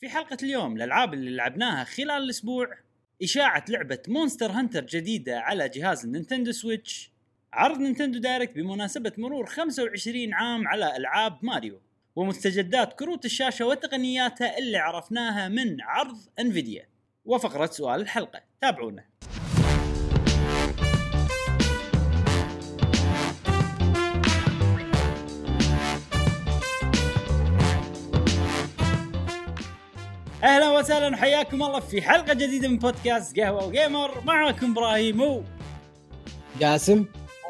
في حلقة اليوم الألعاب اللي لعبناها خلال الأسبوع إشاعة لعبة Monster Hunter جديدة على جهاز ال Nintendo Switch. عرض Nintendo Direct بمناسبة مرور 25 عام على ألعاب ماريو ومستجدات كروت الشاشة وتقنياتها اللي عرفناها من عرض Nvidia وفقرة سؤال الحلقة تابعونا. أهلا وسهلا وحياكم الله في حلقة جديدة من بودكاست قهوة وجيمر. معكم إبراهيم و جاسم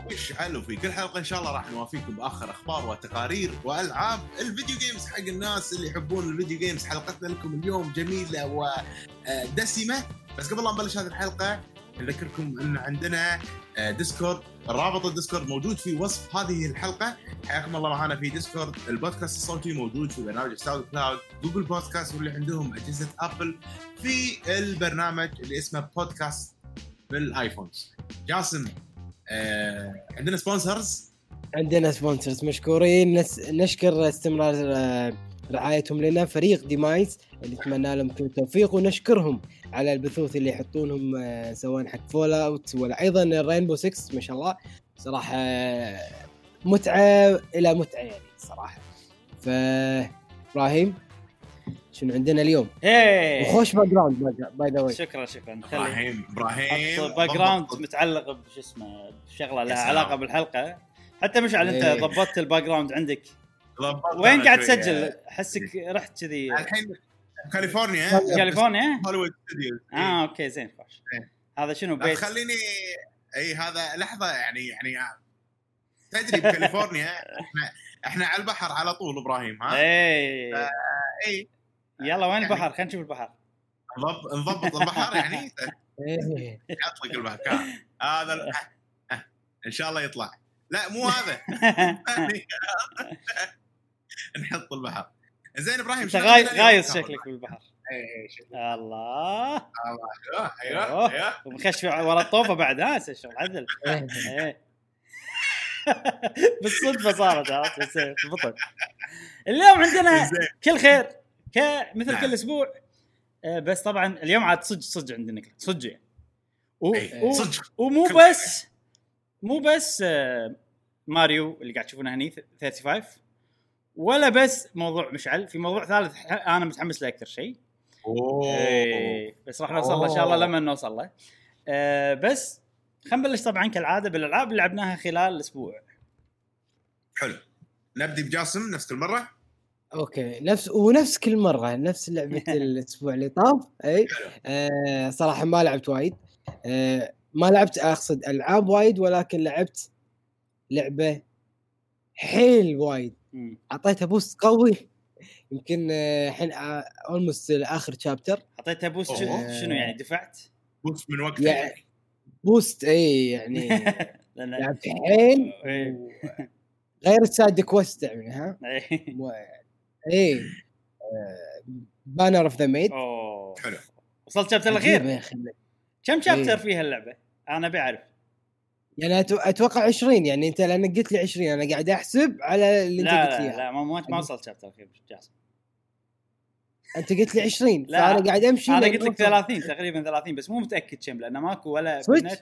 وش حلو في كل حلقة إن شاء الله راح نوافيكم بآخر أخبار وتقارير وألعاب ال video games حق الناس اللي يحبون ال video games حلقتنا لكم اليوم جميلة ودسمة. بس قبل لا نبلش هذه الحلقة نذكركم أن عندنا آه، Discord رابط ال Discord موجود في وصف هذه الحلقة. حياكم الله معنا في Discord ال podcast الصوتي موجود في برنامج SoundCloud Google Podcast واللي عندهم أجهزة Apple في البرنامج اللي اسمه Podcast بال iPhones. جاسم آه عندنا sponsors عندنا sponsors مشكورين. نشكر استمرار آه، رعايتهم لنا. فريق ديمايز اللي نتمنى لهم كل التوفيق ونشكرهم. على البثوث اللي يحطونهم آه، سواء حق Fallout ولا أيضا ال Rainbow 6 ما شاء الله صراحة آه، متعة إلى متعة يعني صراحة ف إبراهيم شنو عندنا اليوم؟ إيه وخوش background by the way شكرا شكرا إبراهيم إبراهيم background متعلق بش اسمه بشغله يا لها. علاقه بالحلقة حتى مشعل أنت إيه. ضبطت ال background عندك وين قاعد. تسجل؟ أحسك رحت كذي الحين كاليفورنيا كاليفورنيا؟ Hollywood Studios آه okay زين خوش. هذا شنو بيت؟ تخليني إي هذا لحظة يعني يعني تدري بكاليفورنيا إحنا إحنا على البحر على طول إبراهيم ها؟ إيه إي. يلا وين يعني- البحر؟ خلينا نشوف البحر. نضبط البحر يعني. يطلق المكان هذا آه، آه، إن شاء الله يطلع. لا مو هذا. نحط البحر. زين إبراهيم أنت؟ غايص شكلك بالبحر اي اي شكلك. الله. أيوه أيوه أوه. أيوه ومخش ورا الطوفة بعد ها الشغل عدل. إيه. إيه. بالصدفة صارت عرفت؟ بس ضبطت اليوم عندنا كل خير. مثل نعم. كل أسبوع بس طبعا اليوم عاد صدق صدق عندنا صدق يعني. و- و- ومو بس مو بس آه، ماريو اللي قاعد تشوفونه هني 35 ولا بس موضوع مشعل في موضوع ثالث ح- أنا متحمس له أكثر شيء. أوه. إيه، بس راح نوصل له إن شاء الله لما نوصل له. آه، بس خلينا نبلش طبعا كالعادة بالألعاب اللي لعبناها خلال الأسبوع. حلو. نبدي بجاسم نفس كل مرة؟ okay. نفس ونفس كل مرة نفس لعبة الأسبوع اللي طاف اي آه صراحة ما لعبت وايد. آه ما لعبت أقصد ألعاب وايد ولكن لعبت لعبة حيل وايد. اعطيتها boost قوي يمكن الحين almost اخر chapter اعطيتها boost شنو أوه. شنو يعني دفعت؟ boost من وقتك يعني boost اي يعني لعبت حيل إيه. غير ال side quest يعني ها إيه. اي Banner of the Maid حلو وصلت chapter الأخير كم chapter إيه. فيها اللعبة؟ أنا بعرف يعني أتوقع 20 يعني أنت لأنك قلت لي 20 أنا قاعد أحسب على اللي أنت لا قلت لا, لي لا إياه. ما ما, وصلت شابتر الاخير جاسم أنت قلت لي 20 لا، فأنا قاعد أمشي أنا قلت لك أوصل. 30 تقريبا 30 بس مو متأكد كم لأنه ماكو ولا؟ بالنت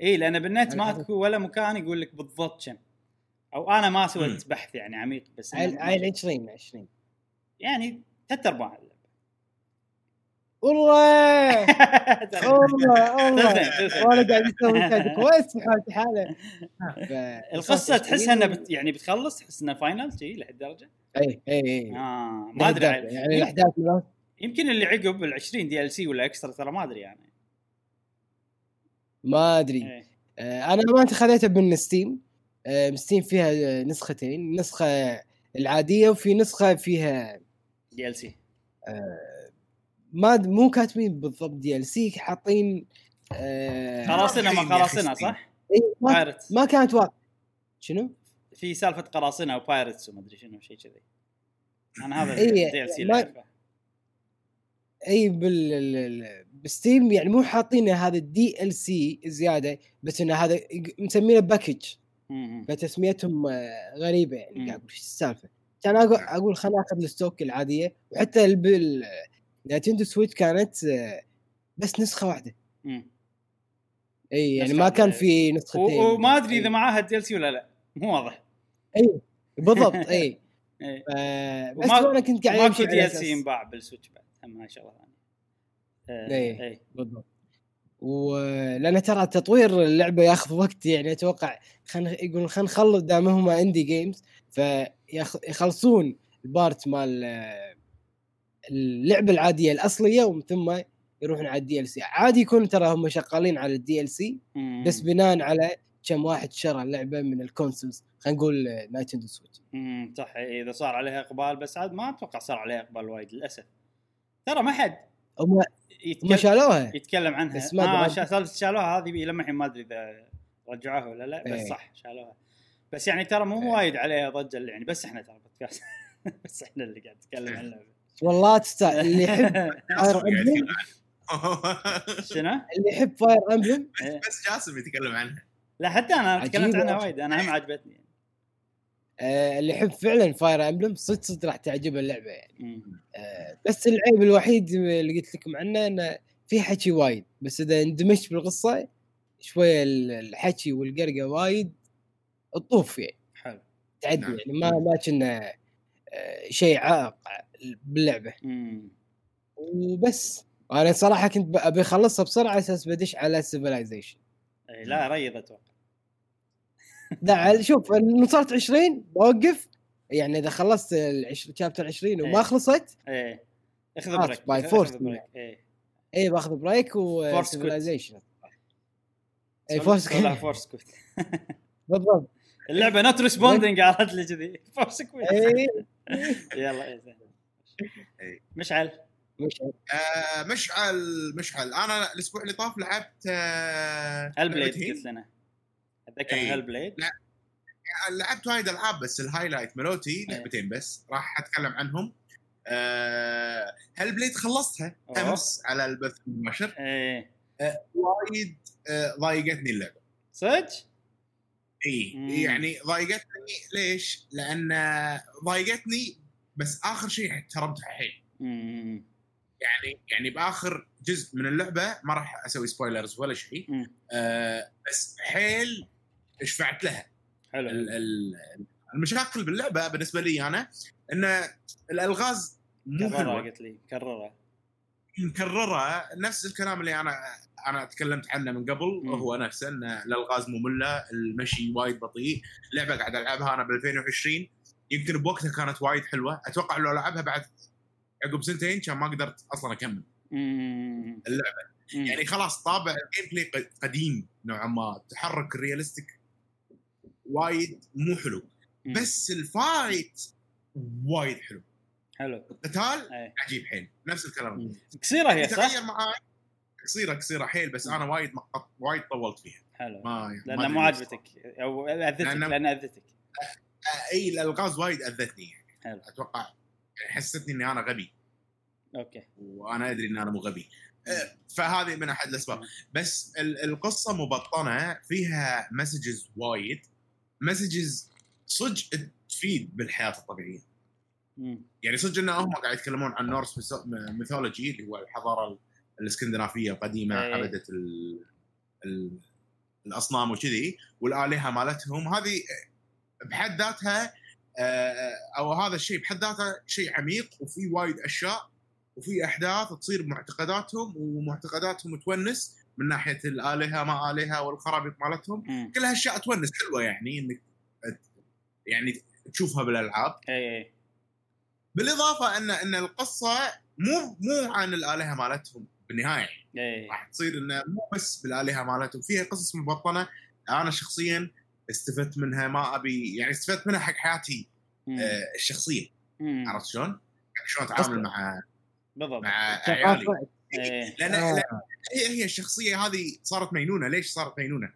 إي لأن بالنت ماكو ولا مكان يقول لك بالضبط كم أو أنا ما سويت بحث يعني عميق بس عيل ما- عيل 20 20 يعني ثلاث ارباع. والله والله والله. وأنا قاعد أسوي side quest حالتي حالة. القصة تحسها إنها 20 بت يعني بتخلص تحس إنها final شي لهالدرجه؟ إي إي إي. آه ما أدري. يعني الاحداث يمكن اللي عقب ال 20 DLC ولا extra ترى ما أدري يعني. ما أدري. آه، أنا ما انت خذيتها من Steam آه، Steam فيها آه، نسختين. نسخة العادية وفي نسخة فيها DLC. ما مو كاتبين بالضبط DLC حاطين آه، قراصنة ما أخي قراصنة Steam. صح؟ إيه، ما, ما كانت واضحة شنو؟ في سالفة قراصنة و pirates وما أدري شنو شيء كذي أنا هذا إيه، ال DLC اللي أعرفه اي بال ال- ال- ب Steam يعني مو حاطين هذا ال DLC زيادة بس انه هذا مسمينه package. فتسميتهم آه، غريبة يعني. قاعد أقول إيش السالفة؟ كان أقول أقول خليني اخذ ال stock العادية وحتى Nintendo Switch كانت آه، بس نسخة واحدة مم. إي يعني ما كان. في نسختين وما أدري إذا. معاها DLC ولا لا مو واضح إي بالضبط إي. آه، بس أنا كنت قاعد ماكو دي ال سي ينباع بال Switch بعد هاي شغله ثانية آه، إيه. إيه. بالضبط ولان ترى تطوير اللعبة ياخذ وقت يعني أتوقع خلينا يقولون خلينا نخلص دام هم indie games فيخلصون ال part مال آه، اللعبة العادية الأصلية ومن ثم يروحون على ال DLC عادي يكون ترى هم شغالين على ال DLC. بس بناء على كم واحد شرى اللعبة من ال consoles خلينا نقول آه، Nintendo Switch مم، صح إذا صار عليها إقبال بس عاد ما أتوقع صار عليها إقبال وايد للأسف. ترى ما حد هم هم يتكلم, شالوها. يتكلم عنها. بس ما. شا- سالفة شالوها هذه لما الحين ما أدري إذا رجعوها ولا لا بس إيه. صح شالوها. بس يعني ترى مو إيه. وايد عليها ضجة يعني بس إحنا ترى بودكاست بس إحنا اللي قاعد نتكلم عن اللعبه والله تستاهل اللي يحب Fire Emblem شنو؟ اللي يحب Fire Emblem. بس جاسم يتكلم عنها لا حتى أنا تكلمت. عنها وايد أنا هم عجبتني آه اللي يحب فعلا Fire Emblem صدق صدق راح تعجبه اللعبة يعني. آه بس العيب الوحيد اللي قلت لكم عنه إنه في حكي وايد بس إذا اندمجت بالقصة شوية ال- الحكي والقرقة وايد تطوف يعني حلو تعدي نعم. يعني ما ما كنا آه شيء عائق باللعبه مم. وبس. أنا صراحة كنت أبي أخلصها بسرعة على أساس بدش على Civilization لا ريض أتوقع. لا شوف وصلت 20 بوقف. يعني إذا خلصت chapter 20 وما. خلصت إيه اخذ break force. break إيه إي. باخذ break Force و Civilization إي force سولها force quit بالضبط. اللعبة not responding عرفت لي كذي. force quit إي. يلا إيه،. مشعل مش آه، مشعل مشعل أنا الأسبوع اللي طاف لعبت آه، Hellblade لعبتين. قلت لنا أتذكر إيه. هل بليد لا. لعبت وايد ألعاب بس ال highlight مالوتي إيه. لعبتين بس راح أتكلم عنهم آه، Hellblade خلصتها أوه. أمس على البث المباشر إيه وايد آه، ضايقتني اللعبة صدق؟ اي. يعني ضايقتني ليش؟ لأن ضايقتني بس آخر شيء احترمتها حيل. يعني يعني بآخر جزء من اللعبة ما راح أسوي spoilers ولا شيء. آه بس حيل شفعت لها. حلو. ال- ال- المشاكل باللعبة بالنسبة لي أنا إن الألغاز مو كررها حلوة. قلت لي. كررها. مكرره نفس الكلام اللي أنا أنا تكلمت عنه من قبل مم. هو نفسه إن الألغاز مملة المشي وايد بطيء لعبة قاعد ألعبها أنا ب 2020 يمكن بوقتها كانت وايد حلوة. أتوقع لو ألعبها بعد عقب سنتين كان ما قدرت أصلا أكمل. مم. اللعبة. مم. يعني خلاص طابع ال gameplay قديم نوعا ما. التحرك ال realistic وايد مو حلو. مم. بس ال fight وايد حلو. حلو. القتال إيه. عجيب حيل. نفس الكلام. قصيرة هي صح؟ تغير معاي. قصيرة قصيرة حيل بس أنا وايد وايد طولت فيها. حلو. ما لأنها مو. عجبتك أو أذتك لأن أذتك. إي الالغاز وايد أذتني يعني. حلو. أتوقع حسستني إني أنا غبي. okay. وأنا أدري إن أنا مو غبي. آه، فهذه من أحد الأسباب. بس ال- القصة مبطنة فيها messages وايد. messages صدق تفيد بالحياة الطبيعية. مم. يعني صدق إن هم قاعد يتكلمون عن Norse mythology اللي هو الحضارة ال- الإسكندنافية القديمة إيه. عبده ال... ال... الأصنام وكذي والآلهة مالتهم. هذه بحد ذاتها آه، أو هذا الشيء بحد ذاته شيء عميق وفي وايد أشياء وفي أحداث تصير بمعتقداتهم ومعتقداتهم تونس من ناحية الآلهة ما آلهة والخرابيط مالتهم مم. كلها اشياء تونس حلوة يعني إنك يعني تشوفها بالألعاب. إي إي. بالإضافة إن إن القصة مو مو عن الآلهة مالتهم بالنهاية. إي. راح تصير إنه مو بس بالآلهة مالتهم. فيها قصص مبطنة. أنا شخصيا استفدت منها ما أبي يعني استفدت منها حق حياتي. آه، الشخصية. عرفت شلون؟ يعني شلون أتعامل مع بالضبط مع عيالي ثقافه إيه لأن آه. هي هي الشخصية هذه صارت مينونه ليش صارت مينونه؟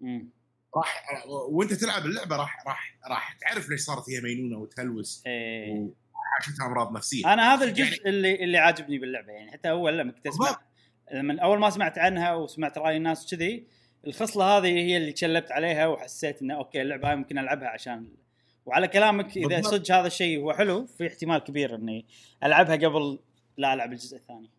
مم. راح وأنت تلعب اللعبة راح راح راح تعرف ليش صارت هي مينونه وتهلوس إيه وعاشتها أمراض نفسية أنا هذا الجزء يعني- اللي اللي عاجبني باللعبة يعني حتى اول لما كنت اسمع. لما أول ما سمعت عنها وسمعت رأي الناس كذي الخصلة هذه هي اللي تشلبت عليها وحسيت إنه أوكي اللعبة هاي ممكن ألعبها عشان وعلى كلامك إذا. صدق هذا الشيء هو حلو في احتمال كبير إني ألعبها قبل لا ألعب الجزء الثاني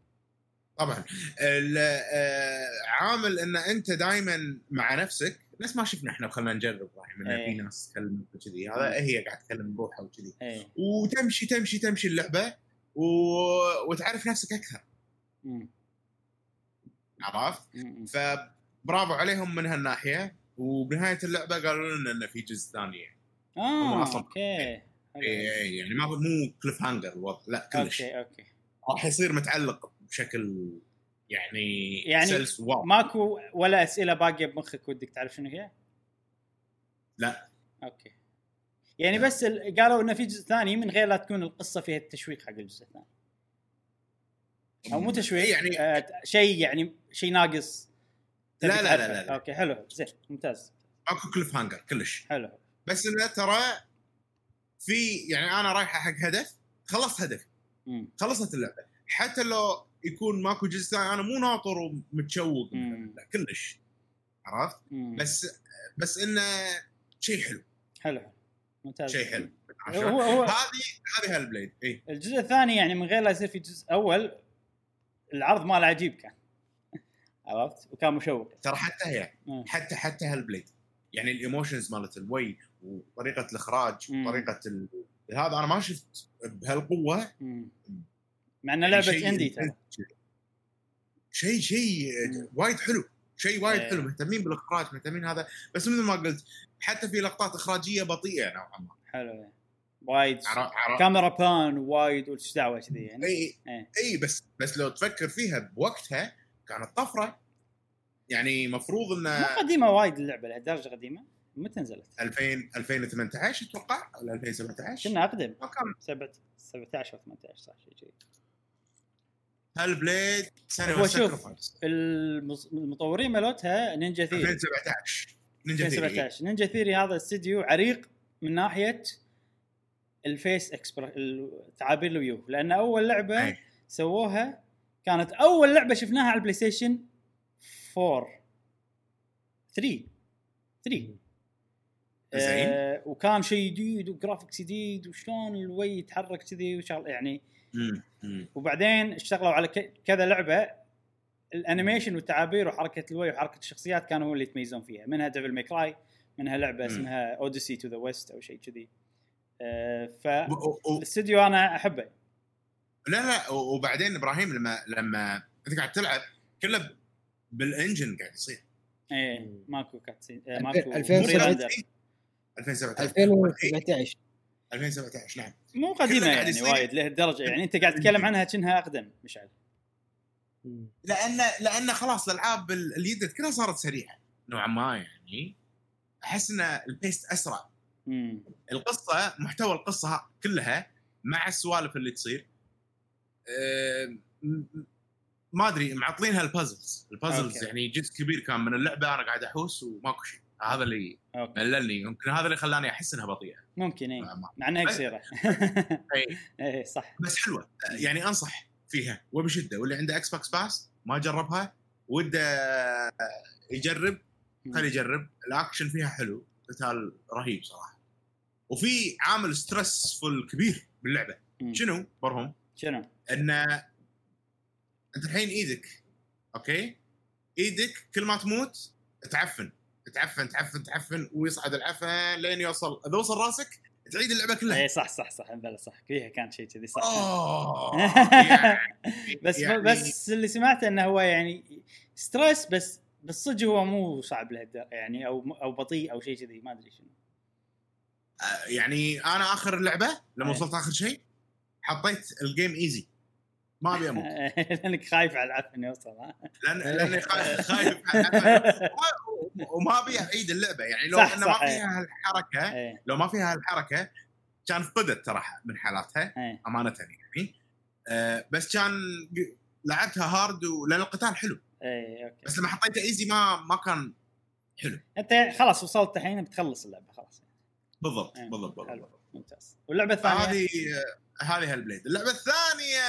طبعا آه، عامل إن أنت دائما مع نفسك نفس ما شفنا إحنا وخلنا نجرب إبراهيم ان إيه. في ناس تكلم وكذي هذا هي قاعد تتكلم بروحها وكذي إيه وتمشي تمشي تمشي اللعبة و... وتعرف نفسك أكثر مم. عرفت؟ مم. فبرافو عليهم من هالناحية وبنهاية اللعبة قالوا لنا انه في جزء ثاني يعني. آه okay حلو. إيه إيه، يعني ما مو cliffhanger الوضع لا كلش okay okay راح يصير متعلق بشكل يعني يعني ماكو ولا أسئلة باقية بمخك ودك تعرف شنو هي؟ لا. okay يعني بس ال- قالوا انه في جزء ثاني من غير لا تكون القصة فيها التشويق حق الجزء الثاني أو مو تشويق يعني آه شيء يعني شيء ناقص لا، لا، لا،. لا، لا. okay حلو زين ممتاز. ماكو cliffhanger كلش. حلو. بس إنه ترى في يعني أنا رايحة حق هدف خلصت هدف. مم. خلصت اللعبة. حتى لو يكون ماكو جزء ثاني أنا مو ناطر ومتشوق. لا كلش. عرفت؟ مم. بس بس إنه شيء حلو. حلو. ممتاز. شيء حلو. هو هو. هذه هذه Hellblade إي. الجزء الثاني يعني من غير لا يصير في جزء أول العرض ماله عجيب كان. عرفت؟ وكان مشوق. ترى حتى هي مم. حتى حتى Hellblade يعني ال emotions مالت الويه وطريقة الإخراج. وطريقه ال... هذا أنا ما شفت بهالقوة. مع إنه لعبة شيء indie ترى. شيء شيء. وايد حلو. شيء وايد إيه. حلو. مهتمين بالإخراج مهتمين هذا. بس مثل ما قلت حتى في لقطات إخراجية بطيئة نوعا ما. حلو. وايد. كاميرا بان وايد وش دعوة كذي يعني؟ إي. إيه. إي بس بس لو تفكر فيها بوقتها كانت طفرة. يعني مفروض مو انه قديمة وايد اللعبة لهالدرجه قديمة. متى نزلت؟ 2000 2018 أتوقع ولا 2017 كنا أقدم. ما كان. سبعة 17 أو 18 صح شيء كذي Hellblade سنة هو شوف، المطورين مالتها نينجا ثيري. 2017 نينجا ثيري. 2017 نينجا ثيري هذا استديو عريق من ناحية ال face expre- تعابير الويوه. لأن أول لعبة أي. سووها كانت أول لعبة شفناها على البلاي ستيشن 4 3 3 زين. آه وكان شيء جديد و graphics جديد وشلون الويه يتحرك كذي وشغل يعني. وبعدين اشتغلوا على كذا لعبة. ال animation والتعابير وحركة الويه وحركة الشخصيات كانوا هم اللي يتميزون فيها. منها Devil May Cry منها لعبة. اسمها Odyssey to the West أو شيء كذي. آه، و- و- و- فالاستوديو أنا أحبه. لا لا و- وبعدين إبراهيم لما لما انت قاعد تلعب كله بال engine قاعد يصير. إيه ماكو cutscene ألفين- ماكو 2007 render. 2017 2017 2017 نعم. مو قديمة يعني. وايد لهالدرجة يعني. أنت قاعد تتكلم عنها كأنها أقدم مشعل. لأن لأن خلاص الألعاب ال- اليد كلها صارت سريعة. نوعا ما يعني. أحس إن ال pace أسرع. مم. القصة محتوى القصة كلها مع السوالف اللي تصير. ما أدري معطلينها ال puzzles ال puzzles okay. يعني جزء كبير كان من اللعبة أنا قاعد أحوس وماكو شيء. هذا اللي مللني. يمكن هذا اللي خلاني أحس إنها بطيئة. ممكن ما. مع إنها بس- قصيرة. أي. إيه صح. بس حلوة. يعني أنصح فيها وبشدة. واللي عنده Xbox Pass ما جربها. وده يجرب خليه يجرب. الأكشن فيها حلو. قتال رهيب صراحة. وفي عامل stressful كبير باللعبة. شنو؟ برهم. شنو؟ إن أنت الحين إيدك okay؟ إيدك كل ما تموت تعفن تعفن تعفن تعفن ويصعد العفن لين يوصل إذا وصل راسك تعيد اللعبة كلها. إيه صح صح صح بلا صح. فيها كان شيء كذي صح. يعني بس يعني بس اللي سمعته إنه هو يعني stress بس بس صدق هو مو صعب لهالدرجه يعني أو أو بطيء أو شيء كذي ما أدري شنو. آه، يعني أنا آخر اللعبه لما إيه. وصلت آخر شيء حطيت ال game easy ما أبي أموت. لأنك خايف على العفن يوصل ها؟ لأن لأني خا- خايف وما أبي أعيد اللعبة يعني لو صح، انه صح، ما إيه. فيها هالحركة إيه. لو ما فيها هالحركة كان فقدت ترى من حالاتها إيه. أمانة يعني. آه، بس كان لعبتها hard ولأن القتال حلو. إيه okay. بس لما حطيته easy ما ما كان حلو. أنت خلاص وصلت الحين بتخلص اللعبة خلاص. بالضبط إيه، بالضبط بالضبط. ممتاز. واللعبة الثانية؟ هذه هذه Hellblade اللعبة الثانية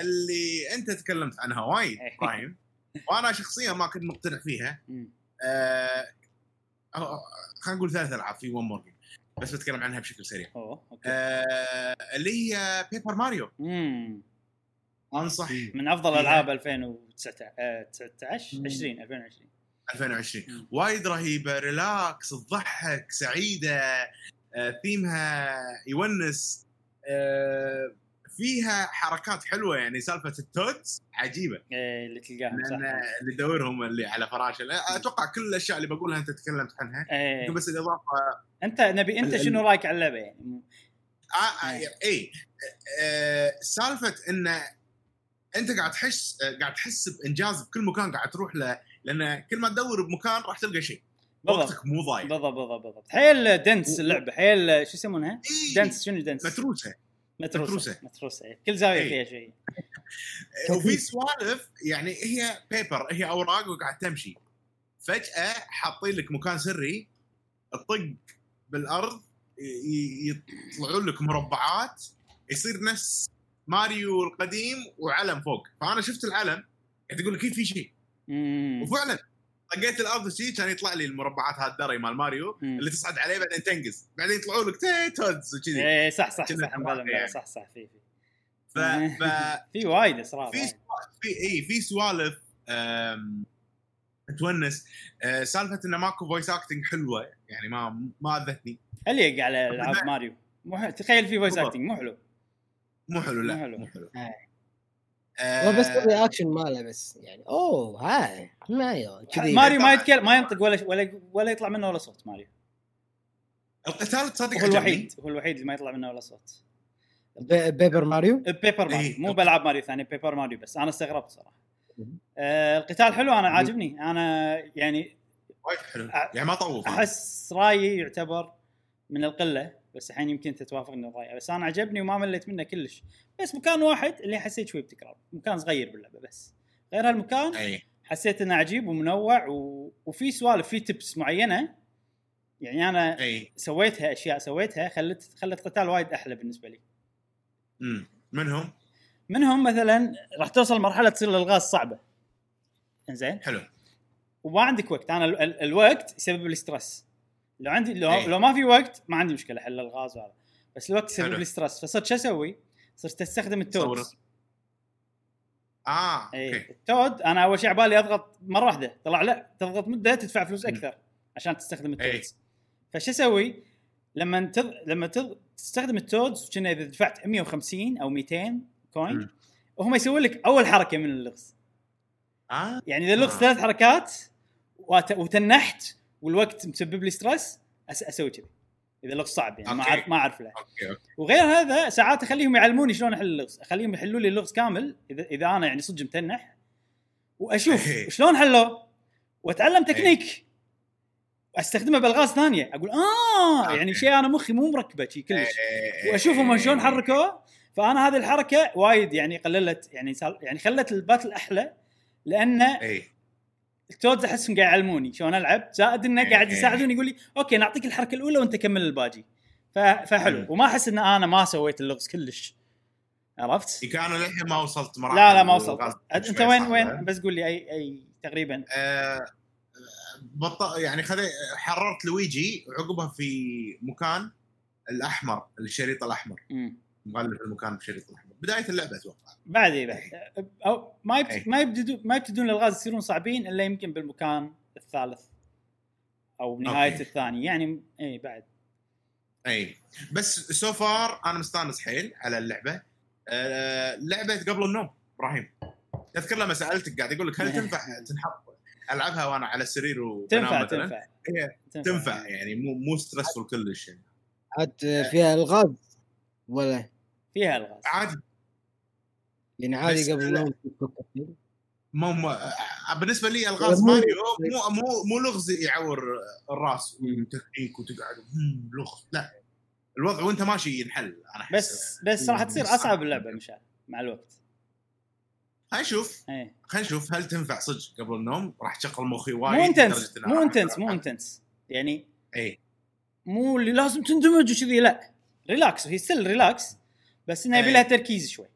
اللي أنت تكلمت عنها وايد إيه. إبراهيم وأنا شخصيا ما كنت مقتنع فيها. مم. آه خلينا نقول ثلاث ألعاب في one more بس بتكلم عنها بشكل سريع. أوه okay. آه اللي هي Paper Mario امم أنصح. من أفضل. ألعاب 2019 آه، 19 مم. 20 2020 2020 وايد رهيبة relax تضحك سعيدة. آه، ثيمها يونس آه، فيها حركات حلوة يعني سالفة ال Toads عجيبة. إيه، اللي تلقاهم صح. اللي يدورهم اللي على فراشه. أتوقع كل الأشياء اللي بقولها أنت تكلمت عنها. يمكن بس الإضافة أنت نبي أنت شنو رايك على اللعبة يعني؟ آه آه. اي آه سالفة إن أنت قاعد تحس آه، قاعد تحس بإنجاز بكل مكان قاعد تروح له لأن كل ما تدور بمكان راح تلقى شيء. وقتك مو ضايع بالضبط بالضبط بالضبط حيل dense اللعبة حيل شو يسمونها؟ إيه. dense شنو dense؟ متروسة متروسة متروسة. متروسة إيه. كل زاوية إيه. فيها شيء وفي سوالف يعني هي paper هي أوراق وقاعد تمشي فجأة حاطين لك مكان سري تطق بالأرض يطلعون لك مربعات يصير نفس ماريو القديم وعلم فوق فأنا شفت العلم قاعد تقول كيف في شيء. وفعلا طقيت الأرض شي كان يطلع لي المربعات هذا الدري مال ماريو مم. اللي تصعد عليه بعدين تنقز بعدين يطلعون لك T- Toads وكذي إيه صح صح صح مبلا يعني. صح صح في في ف, ف... في وايد اسرار في وايد. في إي في سوالف. تونّس أه سالفة انه ماكو voice acting حلوة يعني ما ما أذتني هل يقع على العاب ماريو مو. تخيل في فويس. اكتنج مو حلو مو حلو لا مو حلو. مو حلو آه. هو بس الرياكشن ماله بس يعني أوه هاي مايو كذي ماريو ما يتكلم ما ينطق ولا ولا ولا يطلع منه ولا صوت ماريو. القتال تصدق هو. الوحيد هو الوحيد اللي ما يطلع منه ولا صوت. بي- بيبر ماريو؟ بيبر ماريو. إيه. مو بألعاب ماريو ثانية بيبر ماريو بس. أنا استغربت صراحة. آه القتال حلو أنا عاجبني. أنا يعني وايد حلو. يعني ما طوف. أحس رايي يعتبر من القلة. بس الحين يمكن انت توافقني الرأي. بس أنا عجبني وما مليت منه كلش. بس مكان واحد اللي حسيت شوي بتكرار. مكان صغير باللعبة بس. غير هالمكان أي. حسيت إنه عجيب ومنوع و... وفي سوالف في تبس معينة. يعني أنا أي. سويتها أشياء سويتها خلت خلت القتال وايد أحلى بالنسبة لي. امم منهم؟ منهم مثلا راح توصل مرحلة تصير الألغاز صعبة. إنزين؟ حلو. وما عندك وقت. أنا ال- ال- الوقت يسبب لي stress لو عندي لو, إيه. لو ما في وقت ما عندي مشكلة احل الغاز وهذا بس الوقت يسبب. لي stress فصرت شو أسوي؟ صرت أستخدم ال Toads صورة. آه اي okay ال Toad أنا أول شيء عبالي أضغط مرة واحدة طلع لا تضغط مدة تدفع فلوس أكثر عشان تستخدم إيه. ال Toads فش أسوي؟ لما تض... لما تض... تستخدم التودز كنا إذا دفعت 150 أو 200 coin. وهم يسوون لك أول حركة من اللغز آه يعني إذا اللغز آه. ثلاث حركات وت... وتنحت والوقت مسبب لي stress أس... أسوي كذي. إذا اللغز صعب يعني ما okay. اعرف ما أعرف له وغير هذا ساعات أخليهم يعلموني شلون أحل اللغز. أخليهم يحلوا لي اللغز كامل اذا إذا أنا يعني صدق متنح وأشوف إيه. شلون حلوة وأتعلم تكنيك. أستخدمه بألغاز ثانية. أقول آه okay. يعني شيء أنا مخي مو مركبة شي كلش. إيه. وأشوفهم شلون حركوه فأنا هذه الحركة وايد يعني قللت يعني يعني خلت ال battle أحلى لأن اي ال Toads احسهم قاعد يعلموني شلون ألعب زائد إنه قاعد إيه. يساعدوني يقول لي okay نعطيك الحركة الأولى وأنت كمل الباقي ف- فحلو مم. وما أحس إن أنا ما سويت اللغز كلش عرفت؟ كان للحين ما وصلت مراحل لا لا ما وصلت أنت وين. وين بس قول لي اي اي تقريبا آه، بط... يعني خذ حررت لويجي وعقبها في مكان الأحمر الشريط الأحمر. مغلف المكان بالشريط الأحمر بداية اللعبة أتوقع. بعد اي بعد أو ما يبت... إيه. ما يبتدون ما يبتدون الألغاز يصيرون صعبين إلا يمكن بالمكان الثالث أو بنهايه okay. الثاني. يعني اي بعد. اي بس so far أنا مستانس حيل على اللعبة. آه لعبة قبل النوم إبراهيم. تذكر لما سألتك قاعد أقول لك هل تنفع تنحط ألعبها وأنا على السرير تنفع مثلا؟ تنفع. هي تنفع. يعني مو مو stressful كلش يعني. عاد فيها ألغاز ولا؟ فيها ألغاز. عادي. يعني عادي قبل لا. النوم. مو آه، بالنسبة لي الغاز ماريو مو مو مو لغز يعور الراس مم. وتكنيك وتقعد "هم، لغز لا الوضع وأنت ماشي ينحل أنا بس بس راح تصير أصعب اللعبه مشان مع الوقت خلينا نشوف إيه خلينا نشوف هل تنفع صدق قبل النوم راح تشغل مخي وايد مو intense مو intense. مو intense يعني اي مو اللي لازم تندمج وكذي لا relax هي still relax بس انه يبي إيه. لها تركيز شوي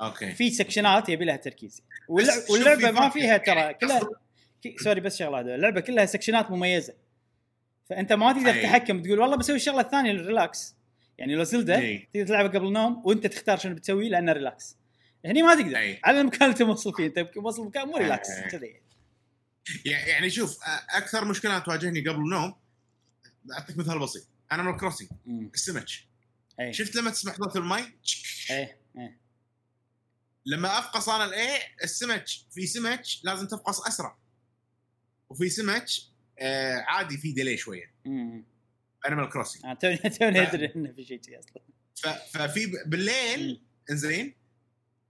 okay. في section ات يبي لها تركيز. واللع- بس شوف واللعبة ما. فيها ترى كلها sorry بس شغله هذا اللعبة كلها section ات مميزة. فأنت ما تقدر. تتحكم تقول والله بسوي الشغلة الثانية ال relax يعني لو Zelda. تقدر تلعبها قبل النوم وأنت تختار شنو بتسوي لأنه relax هني ما تقدر. أي. على المكان اللي توصل فيه. أنت يمكن وصل مكان مو ريلاكس. كذي. يعني شوف أكثر مشكله تواجهني قبل النوم أعطيك مثال بسيط. أنا من كروسنج مم. السمك شفت لما تسمح ضغط المي أي. أي. لما افقص أنا الاي السمك في سمك لازم تفقص أسرع وفي سمك آه عادي في ديلي شوية. انيمال كروسنج أنا توني توني ادري إنه في شيء كذي أصلا ففي بالليل. إنزين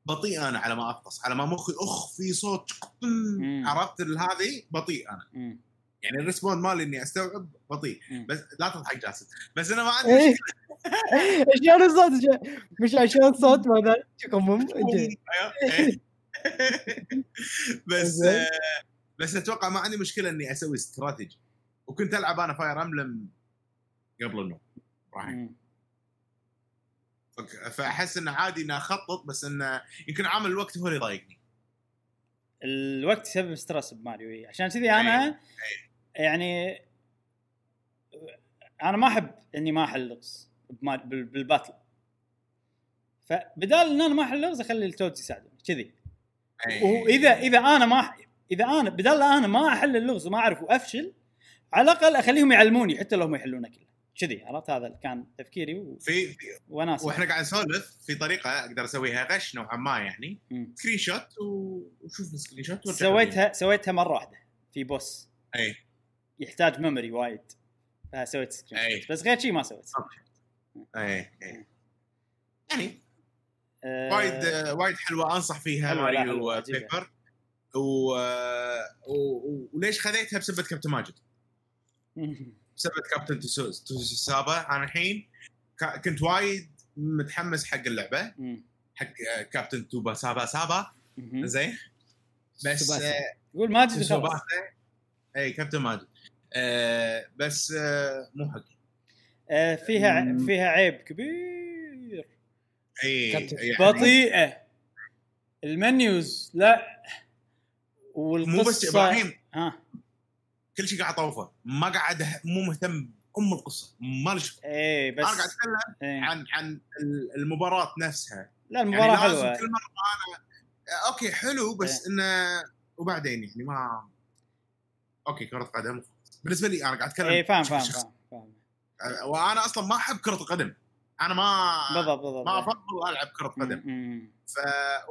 بطيء أنا على ما أفقص على ما مخي أخ في صوت. عرفت هذه بطيء أنا. يعني ال respond مالي إني أستوعب بطيء. بس لا تضحك جاسم. بس أنا ما عندي إيه. مشكلة. شلون الصوت شلون- مش عشان صوت ماذا أيوه، إيه. بس. آه، بس أتوقع ما عندي مشكلة إني أسوي استراتيجي وكنت ألعب أنا Fire Emblem قبل النوم. راح. فك- فأحس انه عادي إني أخطط بس انه يمكن عامل الوقت هو اللي يضايقني. الوقت يسبب stress بماريو إيه. عشان كذي أنا يعني أنا ما أحب إني ما أحل لغز بال battle فبدال إن أنا ما أحل لغز أخلي ال Toads يساعدوني كذي. إيه. واذا اذا أنا ما إذا أنا بدال أنا ما أحل اللغز وما أعرف وأفشل على الأقل أخليهم يعلموني حتى لو هم يحلونه كله. كذي عرفت؟ هذا كان تفكيري و... في وناس وإحنا قاعد نسولف في طريقة أقدر أسويها غش نوعا ما يعني. screenshot وشوف ال screenshot سويتها سويتها مرة واحدة في boss. اي يحتاج memory وايد. فسويت screen أي. shot. بس غير شيء ما سويت. أي أي. يعني آه، وايد آه، وايد حلوة. أنصح فيها ماريو آه،. Paper. و... آه، و... و... وليش خذيتها؟ بسبه كابتن ماجد. بسبب كابتن توسو- توسوسابا أنا الحين كنت وايد متحمس حق اللعبة. حق آه، كابتن توبا سابا سابا. زين. بس. آه، يقول ماجد أي كابتن ماجد. آه، بس آه، مو حقي آه، فيها. فيها عيب كبير. أي كابتن. يعني بطيئة. ال menus لا. والقصة مو بس إبراهيم. ها. كل شيء قاعد أطوفه. ما قاعد مو مهتم ام القصة. مالي شغل. إيه بس أنا قاعد أتكلم إيه. عن عن ال- المباراة نفسها. لا يعني المباراه لازم حلوة. كل مرة أنا okay حلو بس انه وبعدين يعني ما okay كرة قدم. بالنسبة لي أنا قاعد أتكلم إيه فاهم فاهم. فاهم وأنا أصلا ما أحب كرة القدم. أنا ما بالضبط بالضبط. ما أفضل ألعب كرة قدم. ف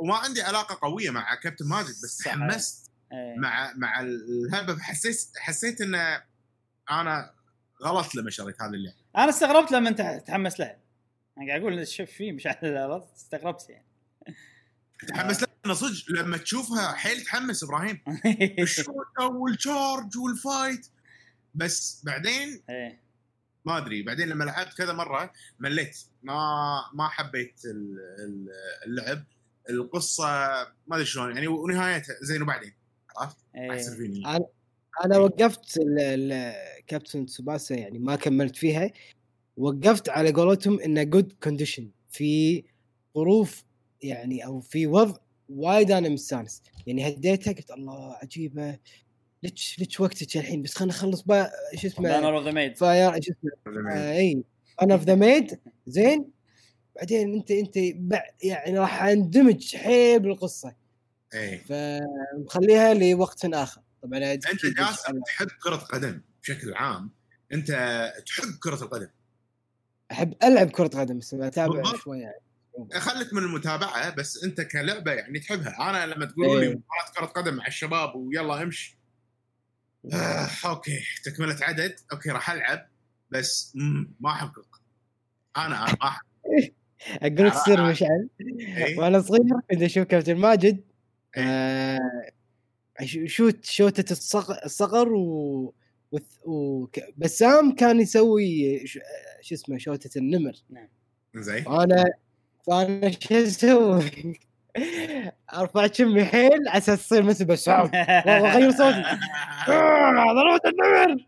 وما عندي علاقة قوية مع كابتن ماجد بس. تحمست إيه. مع مع الهبة. حسيت حسيت إن أنا غلط لما شريت هذه اللعبة. أنا استغربت لما أنت تحمس لها أنا قاعد أقول شوف فيه مش على الأرض، استغربت يعني. تحمس لها صدق لما تشوفها حيل تحمس إبراهيم. الشوطه وال charge وال fight بس بعدين إيه. ما أدري بعدين لما لعبت كذا مرة مليت. ما ما حبيت ال- ال- اللعب. القصة ما أدري شلون يعني ونهايتها زين وبعدين عرفت؟ أحسن إيه فيني. أنا وقفت ال- ال- كابتن سوباسا يعني ما كملت فيها. وقفت على قولتهم إنه good condition في ظروف يعني أو في وضع وايد أنا مستانس. يعني هديتها قلت الله عجيبة. ليش ليش وقتك الحين بس خلينا نخلص بقى شو اسمه؟ Banner of the Maid فاير شو اسمه؟ آه إي. Banner of the Maid زين؟ بعدين أنت أنت بع- يعني راح أندمج حيل بالقصة. إيه فمخليها لوقت آخر. طبعا أنت جاسم تحب كرة قدم بشكل عام. أنت تحب كرة القدم. أحب ألعب كرة قدم بس أتابع. شوية يعني. خليك من المتابعة بس أنت كلعبة يعني تحبها. أنا لما تقولوا لي. مباراة كرة قدم مع الشباب ويلا امشي آه أوكي. تكملة عدد. أوكي راح ألعب. بس مم، ما القدم أنا أنا ما أحب. أقول لك سر مشعل. إيه. وأنا صغير كنت أشوف كابتن ماجد. إيه. آه شوت شوتة الصقر, و... وك... بسام كان يسوي ش... شو اسمه شوتة النمر. زين. فأنا فأنا شو أسوي؟ أرفع شمي حيل على أساس تصير مثل بسام واغير صوتي. آه، ضربت النمر.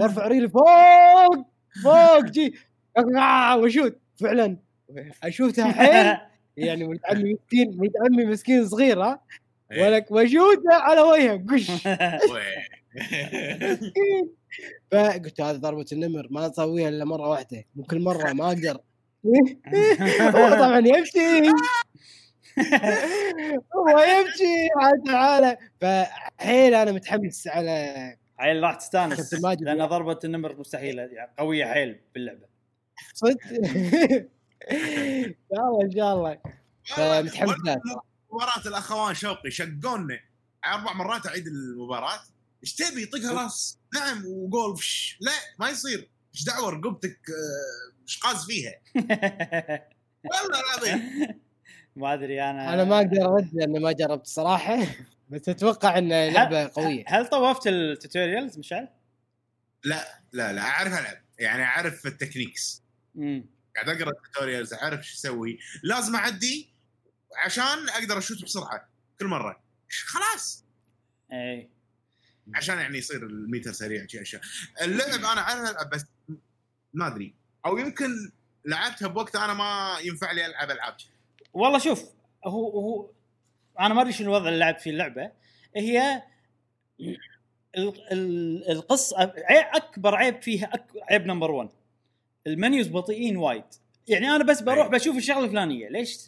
وارفع ريلي فوق فوق جي. آه، واشوت فعلا. اشوتها حيل. يعني ولد عمي مسكين ولد عمي مسكين صغير ها. إيه. ولك واشوته على وجهه. قش. فقلت هذه ضربة النمر. ما أسويها إلا مرة واحدة. مو كل مرة ما أقدر. هو طبعا يمشي. هو يمشي عاد تعالى فحيل أنا متحمس على عيل راح تستانس. لأن ضربه النمر مستحيلة. يعني قوية حيل باللعبة. صدق؟ ان شاء الله إن شاء الله. فمتحمس لها. مباراة الأخوان شوقي شقونا أربع مرات أعيد المباراة. إيش تبي؟ طق راس. نعم وجول. لا ما يصير. إيش دعوة؟ رقبتك آه، إيش قاز فيها؟ والله العظيم. ما أدري أنا أنا ما أقدر أرد لأنه ما جربت صراحة بس أتوقع انه لعبة قوية. هل طوفت ال tutorials مشعل؟ لا لا اعرف العب يعني أعرف ال techniques. امم قاعد أقرأ ال tutorials أعرف إيش أسوي. لازم أعدي عشان أقدر أشوت بسرعة كل مرة. خلاص. اي عشان يعني يصير الميتر سريع شي أشياء. اللعب أنا أعرف ألعب بس ما أدري. أو يمكن لعبتها بوقت أنا ما ينفع لي ألعب ألعاب. والله شوف هو هو أنا ما أدري شنو وضع اللعب في اللعبة. هي ال- ال- القصة أكبر عيب فيها أك... عيب number 1 ال menus بطيئين وايد. يعني أنا بس بروح. بشوف الشغلة الفلانية. ليش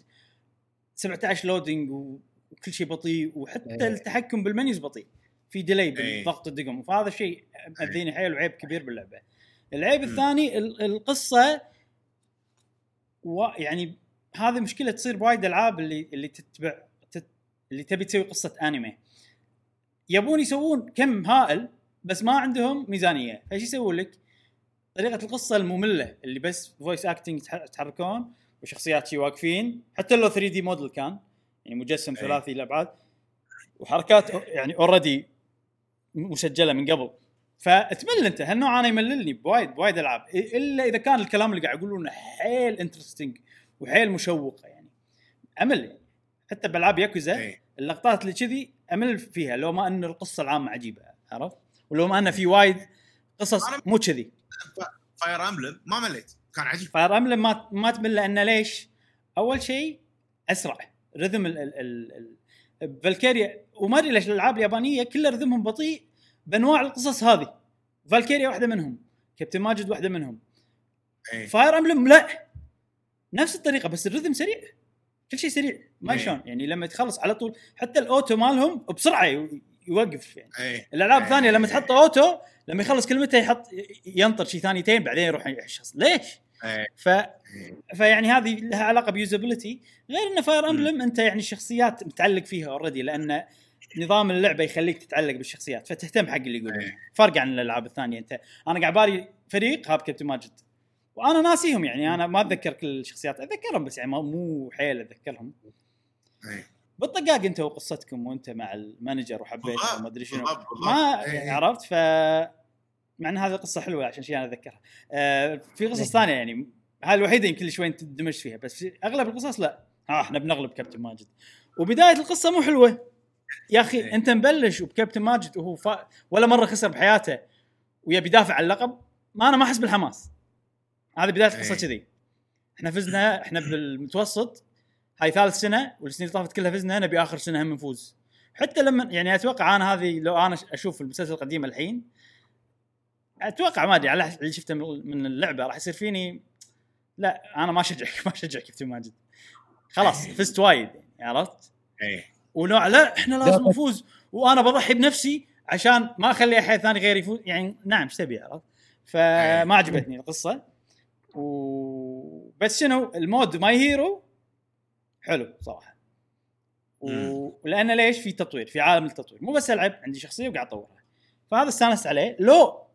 17 loading وكل شيء بطيء وحتى. التحكم بال menus بطيء؟ في delay أي. بالضغط الدقم. فهذا شيء مأذيني. حيل وعيب كبير باللعبة. العيب. الثاني ال- القصة و يعني هذه مشكلة تصير بوايد ألعاب اللي اللي تتبع تت اللي تبي تسوي قصة أنمي. يبون يسوون كم هائل بس ما عندهم ميزانية. فإيش يسوون لك؟ طريقة القصة المملة اللي بس voice acting يتحركون وشخصيات شي واقفين. حتى لو 3 D model كان يعني مجسم أي. ثلاثي الابعاد وحركات يعني already مسجلة من قبل. فتمل أنت هالنوع أنا يمللني بوايد بوايد ألعاب. إلا إذا كان الكلام اللي قاعد يقولونه حيل interesting وحيل مشوق يعني أمل يعني حتى بألعاب ياكوزا إيه. اللقطات اللي كذي أمل فيها لو ما أن القصة العامة عجيبة عرفت؟ ولو ما أن في وايد قصص مو كذي Fire Emblem ما مليت كان عجيب Fire Emblem ما ما تمل لأنه ليش؟ أول شيء أسرع rhythm ال ال ال ال Valkyria وما أدري ليش الألعاب اليابانية كلها rhythm هم بطيء بأنواع القصص هذه Valkyria واحدة منهم كابتن ماجد واحدة منهم إيه. Fire Emblem لا نفس الطريقة بس ال rhythm سريع. كل شيء سريع. ما إيه. شلون؟ يعني لما تخلص على طول حتى ال auto مالهم بسرعة يو- يوقف يعني. إيه. الألعاب إيه. الثانية لما تحط auto لما يخلص كلمته يحط ينطر شيء ثانيتين بعدين يروح يحشص ليش؟ إيه. ف إيه. فيعني هذه لها علاقة ب usability. غير انه Fire Emblem أنت يعني الشخصيات متعلق فيها already لأن نظام اللعبة يخليك تتعلق بالشخصيات فتهتم حق اللي يقولون. إيه. فرق عن الألعاب الثانية أنت. أنا قاعد بالي فريق هاب كابتن ماجد. وأنا ناسيهم يعني أنا ما أتذكر كل الشخصيات أتذكرهم بس يعني مو حيل أتذكرهم إيه. بالطقاق أنت وقصتكم وأنت مع المانجر وحبيت وما أدري شنو. ما. يعني عرفت ف مع إن هذه قصة حلوة عشان شيء أنا أتذكرها آه في قصص. ثانية يعني هاي الوحيدة يمكن اللي شوي تندمجت فيها بس في أغلب القصص لا ها إحنا بنغلب كابتن ماجد وبداية القصة مو حلوة يا أخي. أنت مبلش وبكابتن ماجد وهو فا... ولا مرة خسر بحياته ويبي يدافع عن اللقب ما أنا ما أحس بالحماس هذه بداية القصة إيه. كذي إحنا فزنا إحنا بالمتوسط هاي ثالث سنة والسنين اللي طافت كلها فزنا نبي آخر سنة هم نفوز حتى لما يعني أتوقع أنا هذه لو أنا أشوف المسلسل القديم الحين أتوقع ما أدري على اللي شفته من من اللعبة راح يصير فيني لا أنا ما اشجعك ما اشجع كابتن ماجد خلاص فزت وايد يعني عرفت؟ إيه ونوع لا إحنا لازم لا. نفوز وأنا بضحي بنفسي عشان ما أخلي أحد ثاني غير يفوز يعني نعم إيش تبي عرفت؟ فما عجبتني القصة و... بس شنو ال mode My Hero حلو صراحة. و... مم. ولأنه ليش؟ في تطوير في عالم التطوير. مو بس ألعب عندي شخصية وقاعد أطورها. فهذا استانست عليه. لو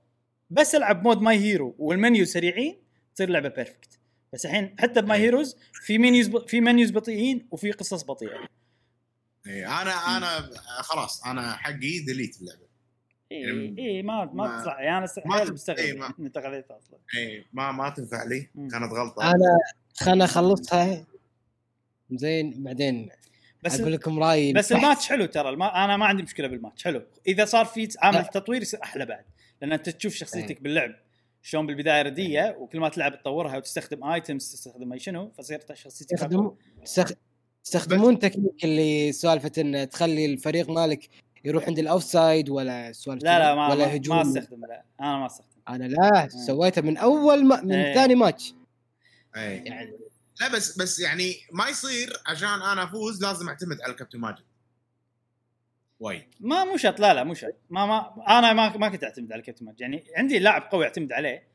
بس ألعب mode My Hero والمنيو سريعين تصير لعبة perfect بس الحين حتى ب My Heroes في menus ب... في menus بطيئين وفي قصص بطيئة. إيه أنا أنا خلاص أنا حقي delete اللعبة. اي يعني اي ما ما تصح يعني أنا ما حيل مستغرب إيه، خذيتها أصلا. إيه ما ما تنفع لي. كانت غلطة. أنا خلنا اخلصها زين بعدين بس أقول لكم رأيي بس البحث. الماتش حلو ترى. الما... أنا ما عندي مشكلة بالماتش. حلو. إذا صار في عامل لا. تطوير يصير أحلى بعد. لأن أنت تشوف شخصيتك إيه. باللعب. شلون بالبداية ردية وكل ما تلعب تطورها وتستخدم items تستخدم أي شنو فصير شخصيتك. يستخ- يستخدمون تكنيك اللي سالفه إن تخلي الفريق مالك يروح عند ال offside ولا سوالف لا لا ما ولا ما, هجوم. ما استخدم لا. أنا ما استخدم. أنا لا سويته من أول ما من إيه. ثاني ماتش. إيه. يعني لا بس بس يعني ما يصير عشان أنا أفوز لازم أعتمد على كابتن ماجد. وايد. ما مو شرط لا لا مو شرط. ما ما أنا ما ما كنت أعتمد على كابتن ماجد. يعني عندي لاعب قوي أعتمد عليه.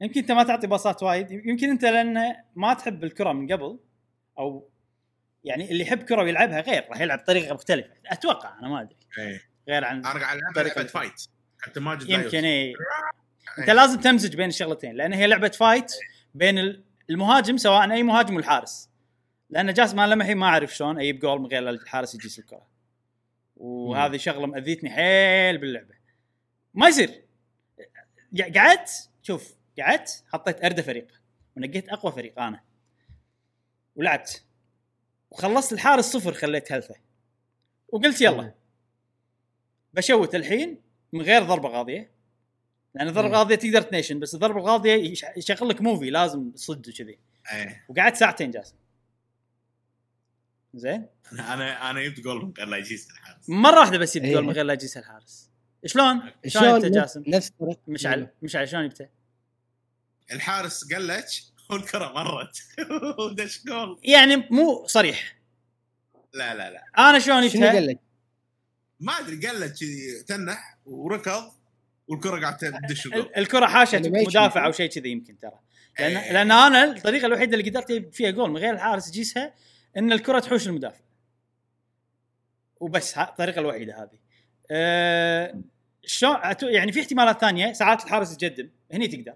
يمكن أنت ما تعطي باصات وايد. يمكن أنت لأن ما تحب الكرة من قبل أو يعني اللي يحب كرة ويلعبها غير راح يلعب بطريقه مختلفة. أتوقع أنا ما أدري. إيه. غير عن أنا قاعد ألعب. طريقة لعبه fight كابتن ماجد يمكن اي يوصل. أنت إيه. لازم تمزج بين الشغلتين لأن هي لعبة fight بين ال- المهاجم سواء أي مهاجم والحارس لأن جاسم أنا للحين ما أعرف شلون أجيب جول من غير الحارس يجيس الكرة. وهذه شغلة مأذيتني حيل باللعبة. ما يصير. قعدت شوف قعدت حطيت ارده فريق ونقيت أقوى فريق أنا. ولعبت. وخلصت الحارس صفر خليت health ه. وقلت يلا. بشوت الحين من غير ضربة غاضية. لأن الضربة مم. الغاضية تقدر تنيشن بس الضربة الغاضية يش- يشغل لك movie لازم صد وكذي. إيه. وقعدت ساعتين جالس. زين؟ أنا أنا جبت جول من غير لا يجيس الحارس. مرة واحدة بس إيه. جول من غير لا يجيس الحارس. شلون؟ شلون نفس- جاسم؟ نفس مشعل مشعل شلون جبته؟ الحارس قلج والكرة مرت ودش جول يعني مو صريح لا لا لا أنا شلون شنو؟ قال لك؟ ما أدري قلج كذي تنح وركض والكرة قاعدة تدش الكرة حاشت Animation. مدافع أو شيء كذي يمكن ترى لأن إيه. لأن أنا الطريقة الوحيدة اللي قدرت فيها جول من غير الحارس يجيسها إن الكرة تحوش المدافع وبس ها- الطريقة الوحيدة هذه أه شلون يعني في احتمالات ثانية ساعات الحارس يتقدم هني تقدر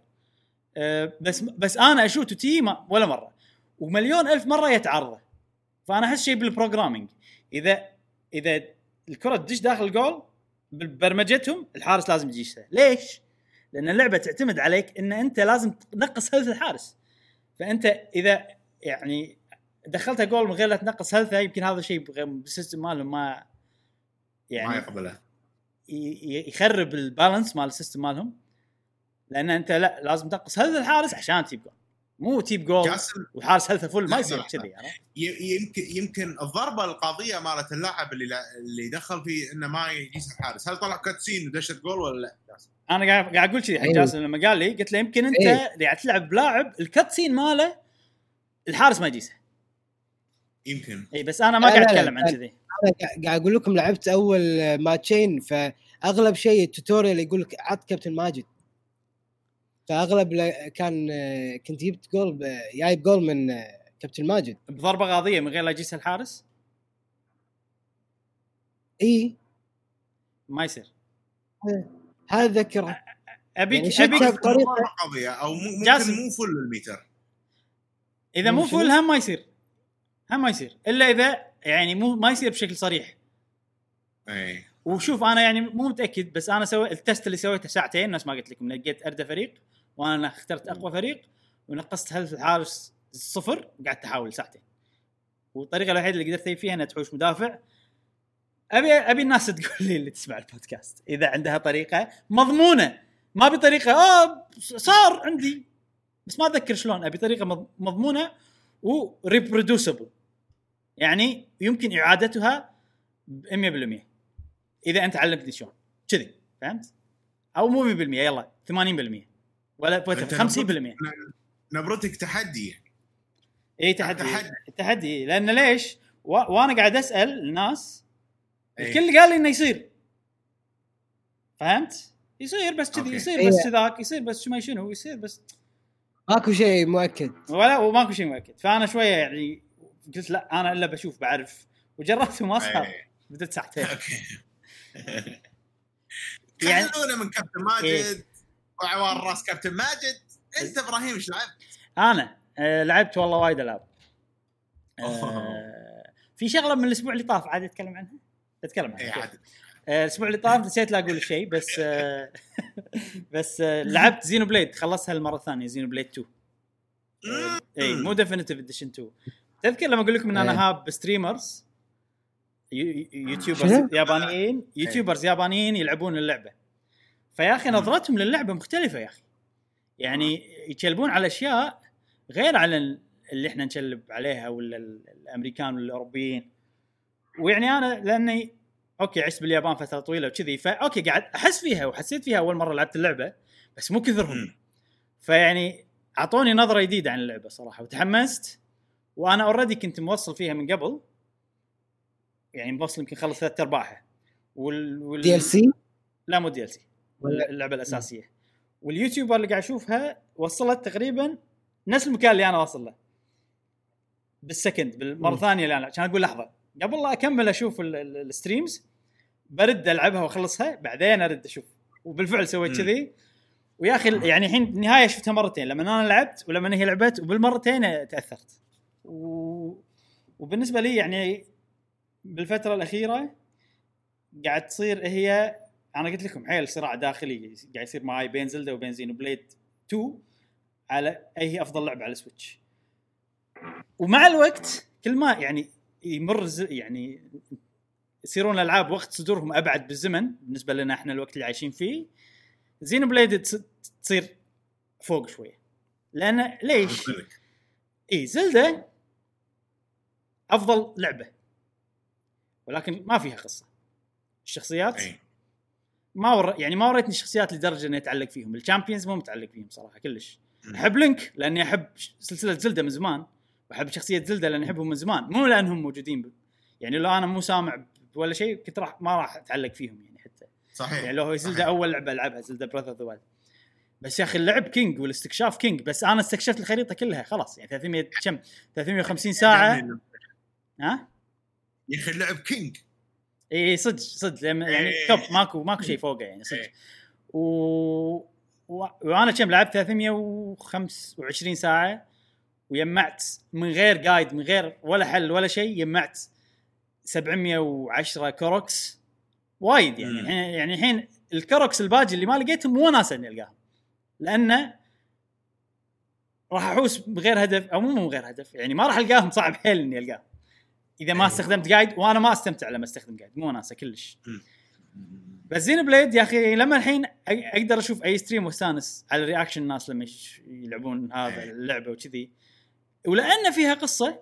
بس بس أنا أشوت ما ولا مرة. ومليون ألف مرة يتعرضه فأنا أحس شيء بالبروجرامينج. إذا إذا الكرة تدش داخل الجول ببرمجتهم الحارس لازم يجيسها ليش؟ لأن اللعبة تعتمد عليك إن أنت لازم تنقص health الحارس. فأنت إذا يعني دخلتها جول من غير لا تنقص health ه يمكن هذا الشيء بال system مالهم ما ما يعني يقبله. ي- ي- يخرب ال balance مال ال system مالهم. لأن أنت لا لازم تنقص health الحارس عشان تجيب جول مو تجيب جول جاسم والحارس health ه full ما يصير. كذي يمكن يمكن الضربة القاضيه مالت اللاعب اللي اللي دخل فيه إنه ما يجيس الحارس هل طلع cutscene ودشت جول ولا لا؟ أنا قاعد قاعد أقول كذي حق أيوه. جاسم لما قال لي قلت له يمكن أنت أيوه. قاعد تلعب بلاعب ال cutscene ماله الحارس ما يجيسه يمكن اي بس أنا ما قاعد أتكلم عن. كذي أنا قاعد- قاعد أقول لكم لعبت أول ماتشين فأغلب شيء ال tutorial يقول لك عط كابتن ماجد فأغلب كان كنت جبت جول جايب جول من كابتن ماجد. بضربة غاضية من غير لا يجيس الحارس؟ إي. ما يصير. هذا ذكره ابيك يعني أبيك قضية أو مو- ممكن جاسم. مو full ال meter. إذا مو شنو؟ full هم ما يصير. هم ما يصير. إلا إذا يعني مو ما يصير بشكل صريح. اي وشوف أنا يعني مو متأكد بس أنا سوي ال test اللي سويته ساعتين نفس ما قلت لكم لقيت ارده فريق وأنا اخترت أقوى فريق ونقصت هل الحارس صفر وقعدت أحاول ساعتين. والطريقة الوحيدة اللي قدرت فيها انها تحوش مدافع. أبي أبي الناس تقول لي اللي تسمع البودكاست إذا عندها طريقة مضمونة. ما بطريقه آه صار عندي بس ما أتذكر شلون. أبي طريقة مض- مضمونة وريبرودوسبل يعني يمكن إعادتها ب 100% إذا أنت علمتني شلون كذي فهمت؟ أو مو 100% يلا 80% ولا أنت 50% نبرتك تحدي يعني. إي تحدي تحدي. تحدي لأن ليش؟ و... وأنا قاعد أسأل الناس. الكل قال لي إنه يصير فهمت؟ يصير بس كذي. يصير إيه. بس ذاك يصير بس ما شنو يصير بس ماكو شيء مؤكد ولا وماكو شيء مؤكد فأنا شوية يعني قلت لا أنا إلا بشوف بعرف وجربت وما صار. بدت ساعتين okay يعني- خلونا من كابتن إيه. ماجد وعوار راس كابتن ماجد انت إبراهيم إيش لعبت؟ أنا آه لعبت والله وايد العاب. آه في شغلة من الأسبوع اللي طاف عادي أتكلم عنها أتكلم عنها اي okay. عاد آه، الأسبوع اللي طاف نسيت لا أقول شيء بس آه بس آه لعبت Xenoblade خلصتها المرة الثانية Xenoblade 2 اي مو Definitive Edition 2 تذكر لما أقول لكم إن إيه. أنا هاب streamers YouTubers؟ يابانيين YouTubers يابانيين يلعبون اللعبة. فيا أخي نظرتهم للعبة مختلفة يا أخي يعني يچلبون على أشياء غير على ال- اللي إحنا نچلب عليها ولا ال- الأمريكان ولا الأوروبيين. ويعني أنا لأني okay عشت باليابان فترة طويلة وكذي ف okay قاعد أحس فيها وحسيت فيها أول مرة لعبت اللعبة بس مو كثرهم. فيعني أعطوني نظرة جديدة عن اللعبة صراحة وتحمست وأنا already كنت موصل فيها من قبل. يعني موصل يمكن خلص ثلاث أرباعها. وال, وال... دي ال سي لا مو دي ال سي اللعبة الأساسية. وال YouTuber اللي قاعد أشوفها وصلت تقريبا نفس المكان اللي أنا واصل له. بال second بالمرة. الثانية اللي أنا عشان أقول لحظة. قبل لا أكمل أشوف ال- ال- ال streams برد ألعبها وأخلصها بعدين أرد أشوف. وبالفعل سويت. كذي. ويا أخي يعني الحين النهايه شفتها مرتين. لما أنا لعبت ولما هي لعبت وبالمرتين تأثرت. و... وبالنسبة لي يعني بالفترة الأخيرة قاعد تصير هي أنا قلت لكم حيل صراع داخلي قاعد يصير معاي بين Zelda وبين Xenoblade 2 على أي هي أفضل لعبة على ال Switch. ومع الوقت كل ما يعني يمر يعني يصيرون الألعاب وقت صدورهم أبعد بالزمن بالنسبة لنا إحنا الوقت اللي عايشين فيه Xenoblade تص- تصير فوق شوية. لأن ليش؟ إي Zelda أفضل لعبة. ولكن ما فيها قصة. الشخصيات اي ما ور... يعني ما وريتني الشخصيات لدرجة اني اتعلق فيهم. ال Champions مو متعلق فيهم صراحة كلش. أحب Link لأني أحب سلسلة Zelda من زمان. وأحب شخصية Zelda لأني أحبهم من زمان. مو لأنهم موجودين ب... يعني لو أنا مو سامع ولا شيء كنت راح ما راح أتعلق فيهم يعني حتى. صحيح. يعني لو هو Zelda صحيح. أول لعبة ألعبها Zelda Breath of the Wild بس يا أخي اللعب king والاستكشاف king بس أنا استكشفت الخريطة كلها خلاص. يعني 300 كم؟ 350 ساعة. ها؟ يا أخي اللعب king إي صدق صدق يعني إيه. top ماكو ماكو شيء فوقه يعني صدق. و... و... وأنا كم لعبت 325 ساعة وجمعت من غير guide من غير ولا حل ولا شيء جمعت 710 Koroks وايد يعني. الحين يعني الحين ال Koroks الباجي اللي ما لقيتهم مو وناسه إني ألقاهم لأنه راح أحوس بغير هدف أو مو من غير هدف يعني ما راح ألقاهم صعب حيل إني ألقاهم إذا ما أيوه. استخدمت guide وأنا ما أستمتع لما أستخدم guide مو وناسه كلش. بس Xenoblade يا أخي لما الحين أقدر أشوف أي stream واستانس على reaction الناس لما يلعبون هذا إيه. اللعبة وكذي ولأن فيها قصة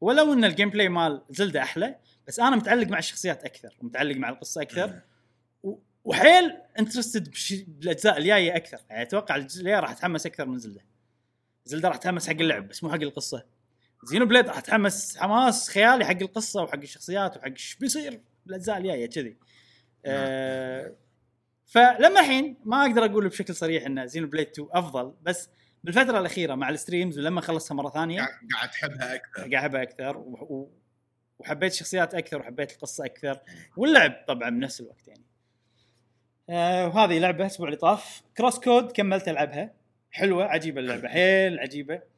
ولو إن ال gameplay مال Zelda أحلى بس أنا متعلق مع الشخصيات أكثر ومتعلق مع القصة أكثر. و- وحيل interested بالأجزاء الجاية أكثر يعني أتوقع الجزء الجاي راح أتحمس أكثر من Zelda Zelda راح أتحمس حق اللعب بس مو حق القصة Xenoblade راح اتحمس حماس خيالي حق القصة وحق الشخصيات وحق إيش بيصير بالاجزاء الجاية كذي. آه فلما الحين ما أقدر أقول بشكل صريح إن Xenoblade 2 أفضل بس بالفترة الأخيرة مع ال streams ولما خلصتها مرة ثانية قاعد تحبها أكثر. قاعد أحبها أكثر. و... وحبيت الشخصيات أكثر وحبيت القصة أكثر واللعب طبعا بنفس الوقت يعني. آه وهذه لعبة الأسبوع اللي طاف. CrossCode كملت ألعبها. حلوة عجيبة اللعبة. حيل عجيبة.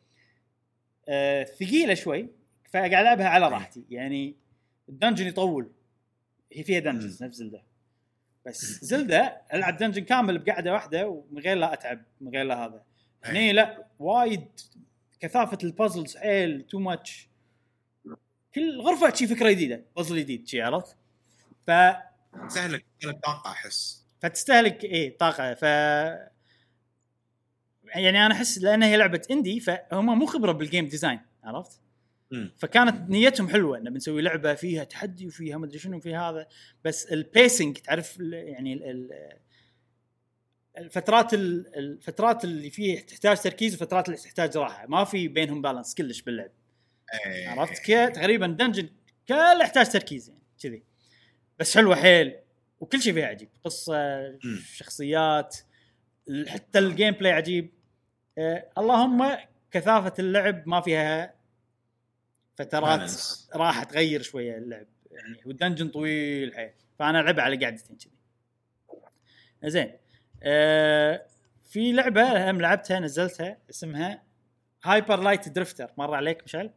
آه ثقيلة شوي فقاعد ألعبها على راحتي. يعني ال dungeon يطول. هي فيها dungeons نفس Zelda. بس Zelda ألعب dungeon كامل بقعدة واحدة ومن غير لا أتعب من غير لا هذا. هني لا وايد كثافة ال puzzles حيل too much كل غرفة شي فكرة جديدة بازل جديد شي عرفت؟ فتستهلك طاقة أحس. فتستهلك إيه طاقة. ف يعني أنا أحس لأن هي لعبة indie فهم مو خبرة بال game design عرفت؟ مم. فكانت نيتهم حلوة إنه بنسوي لعبة فيها تحدي وفيها مدري شنو في هذا بس ال pacing تعرف يعني ال- ال- الفترات ال- الفترات اللي فيها تحتاج تركيز وفترات اللي تحتاج راحة ما في بينهم balance كلش باللعب إيه. عرفت كذا تقريبا dungeon كله يحتاج تركيز يعني كذي بس حلوة حيل وكل شيء فيها عجيب قصة مم. شخصيات حتى ال gameplay عجيب آه اللهم كثافة اللعب ما فيها فترات. راح تغير شوية اللعب يعني وال dungeon طويل حيل فأنا ألعبها على قعدتين كذي زين آه في لعبة هم لعبتها نزلتها اسمها Hyper Light Drifter مر عليك مشعل؟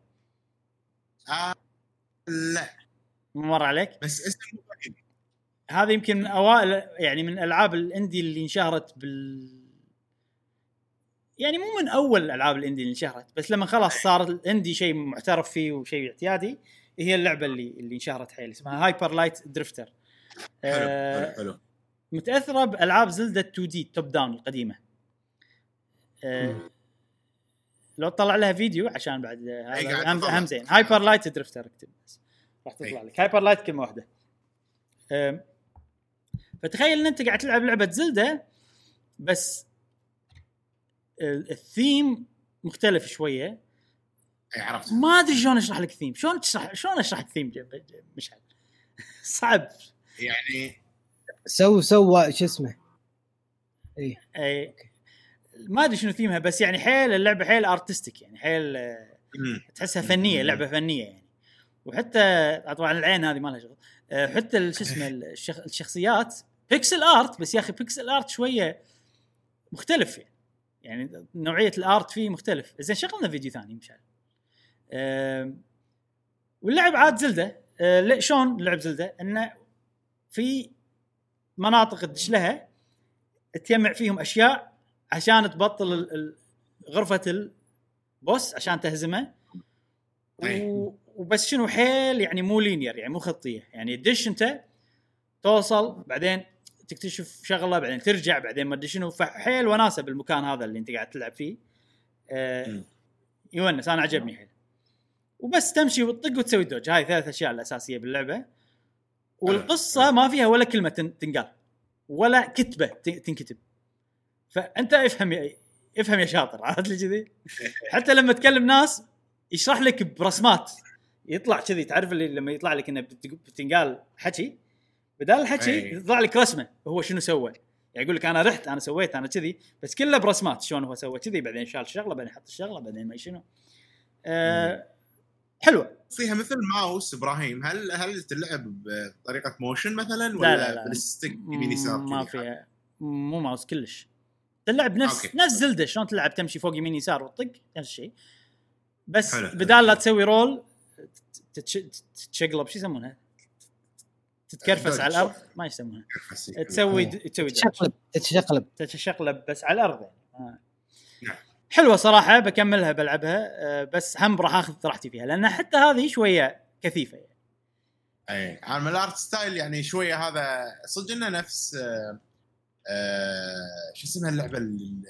آه لا مر عليك؟ بس اسمه غريب. هذه يمكن من أوائل يعني من الالعاب ال indie اللي انشهرت بال يعني مو من أول الالعاب ال indie اللي انشهرت بس لما خلاص صار ال indie شيء معترف فيه وشيء اعتيادي هي اللعبة اللي اللي انشهرت حيل اسمها Hyper Light Drifter حلو آه، حلو. متأثرة بألعاب Zelda 2D top-down القديمة. آه، لو تطلع لها فيديو عشان بعد. أهم زين. Hyper Light Drifter اكتب بس راح تطلع. لك. Hyper Light كلمة واحدة. أم، فتخيل إن أنت قاعد تلعب لعبة Zelda بس الثيم مختلف شوية. اي عرفت. ما أدري شلون أشرح لك ثيم شلون تشرح شلون أشرح الثيم مشعل؟ صعب. يعني سو سو شو اسمه؟ اي ما أدري شنو ثيمها بس يعني حيل اللعبة حيل artistic يعني حيل آه،. تحسها فنية لعبة فنية يعني. وحتى طبعا العين هذه ما لها شغل. آه، حتى شو اسمه الشخ... الشخصيات pixel art بس يا أخي pixel art شوية مختلف يعني. يعني نوعية ال art فيه مختلف. زين شغلنا فيديو ثاني آم، واللعب عاد Zelda. آه، شلون لعب Zelda؟ إنه في مناطق تدش لها تجمع فيهم أشياء عشان تبطل غرفة ال boss عشان تهزمه. و... وبس شنو حيل يعني مو linear يعني مو خطية. يعني تدش أنت توصل بعدين تكتشف شغلة بعدين ترجع بعدين ما أدري شنو. فحيل وناسة بالمكان هذا اللي أنت قاعد تلعب فيه. آه. يونس أنا عجبني حيل. وبس تمشي وتطق وتسوي dodge. هاي ثلاث أشياء الأساسية باللعبة. والقصة ما فيها ولا كلمة تن- تنقال ولا كتبة تنكتب. فأنت افهم يا افهم يا شاطر عرفت لي كذي؟ حتى لما تكلم ناس يشرح لك برسمات يطلع كذي. تعرف اللي لما يطلع لك إنه بت- بتنقال حكي؟ بدال الحكي. يطلع لك رسمه هو شنو سوى. يعني يقول لك أنا رحت أنا سويت أنا كذي بس كله برسمات شلون هو سوى كذي بعدين شال الشغلة بعدين حط الشغلة بعدين ما شنو. آه حلوة. فيها مثل ماوس إبراهيم. هل هل تلعب بطريقة motion مثلا لا ولا لا لا. بال stick يمين يسار ما؟ فيها. مو ماوس كلش. تلعب نفس okay. نفس Zelda. شلون تلعب تمشي فوق يمين يسار وتطق؟ نفس الشيء بس حلو، حلو. بدال لا تسوي roll تتش- تتشقلب شو يسمونها؟ تتكرفس. على الأرض ما يسمونها. تسوي. تسوي. تتشقلب تتشقلب تتشقلب بس على الأرض يعني آه. نعم. حلوة صراحة بكملها بلعبها آه، بس هم راح آخذ راحتي فيها لأن حتى هذه شوية كثيفة يعني. أي أنا من ال art style يعني شوية هذا صدق إنه نفس آه آه شو اسمها اللعبة اللي,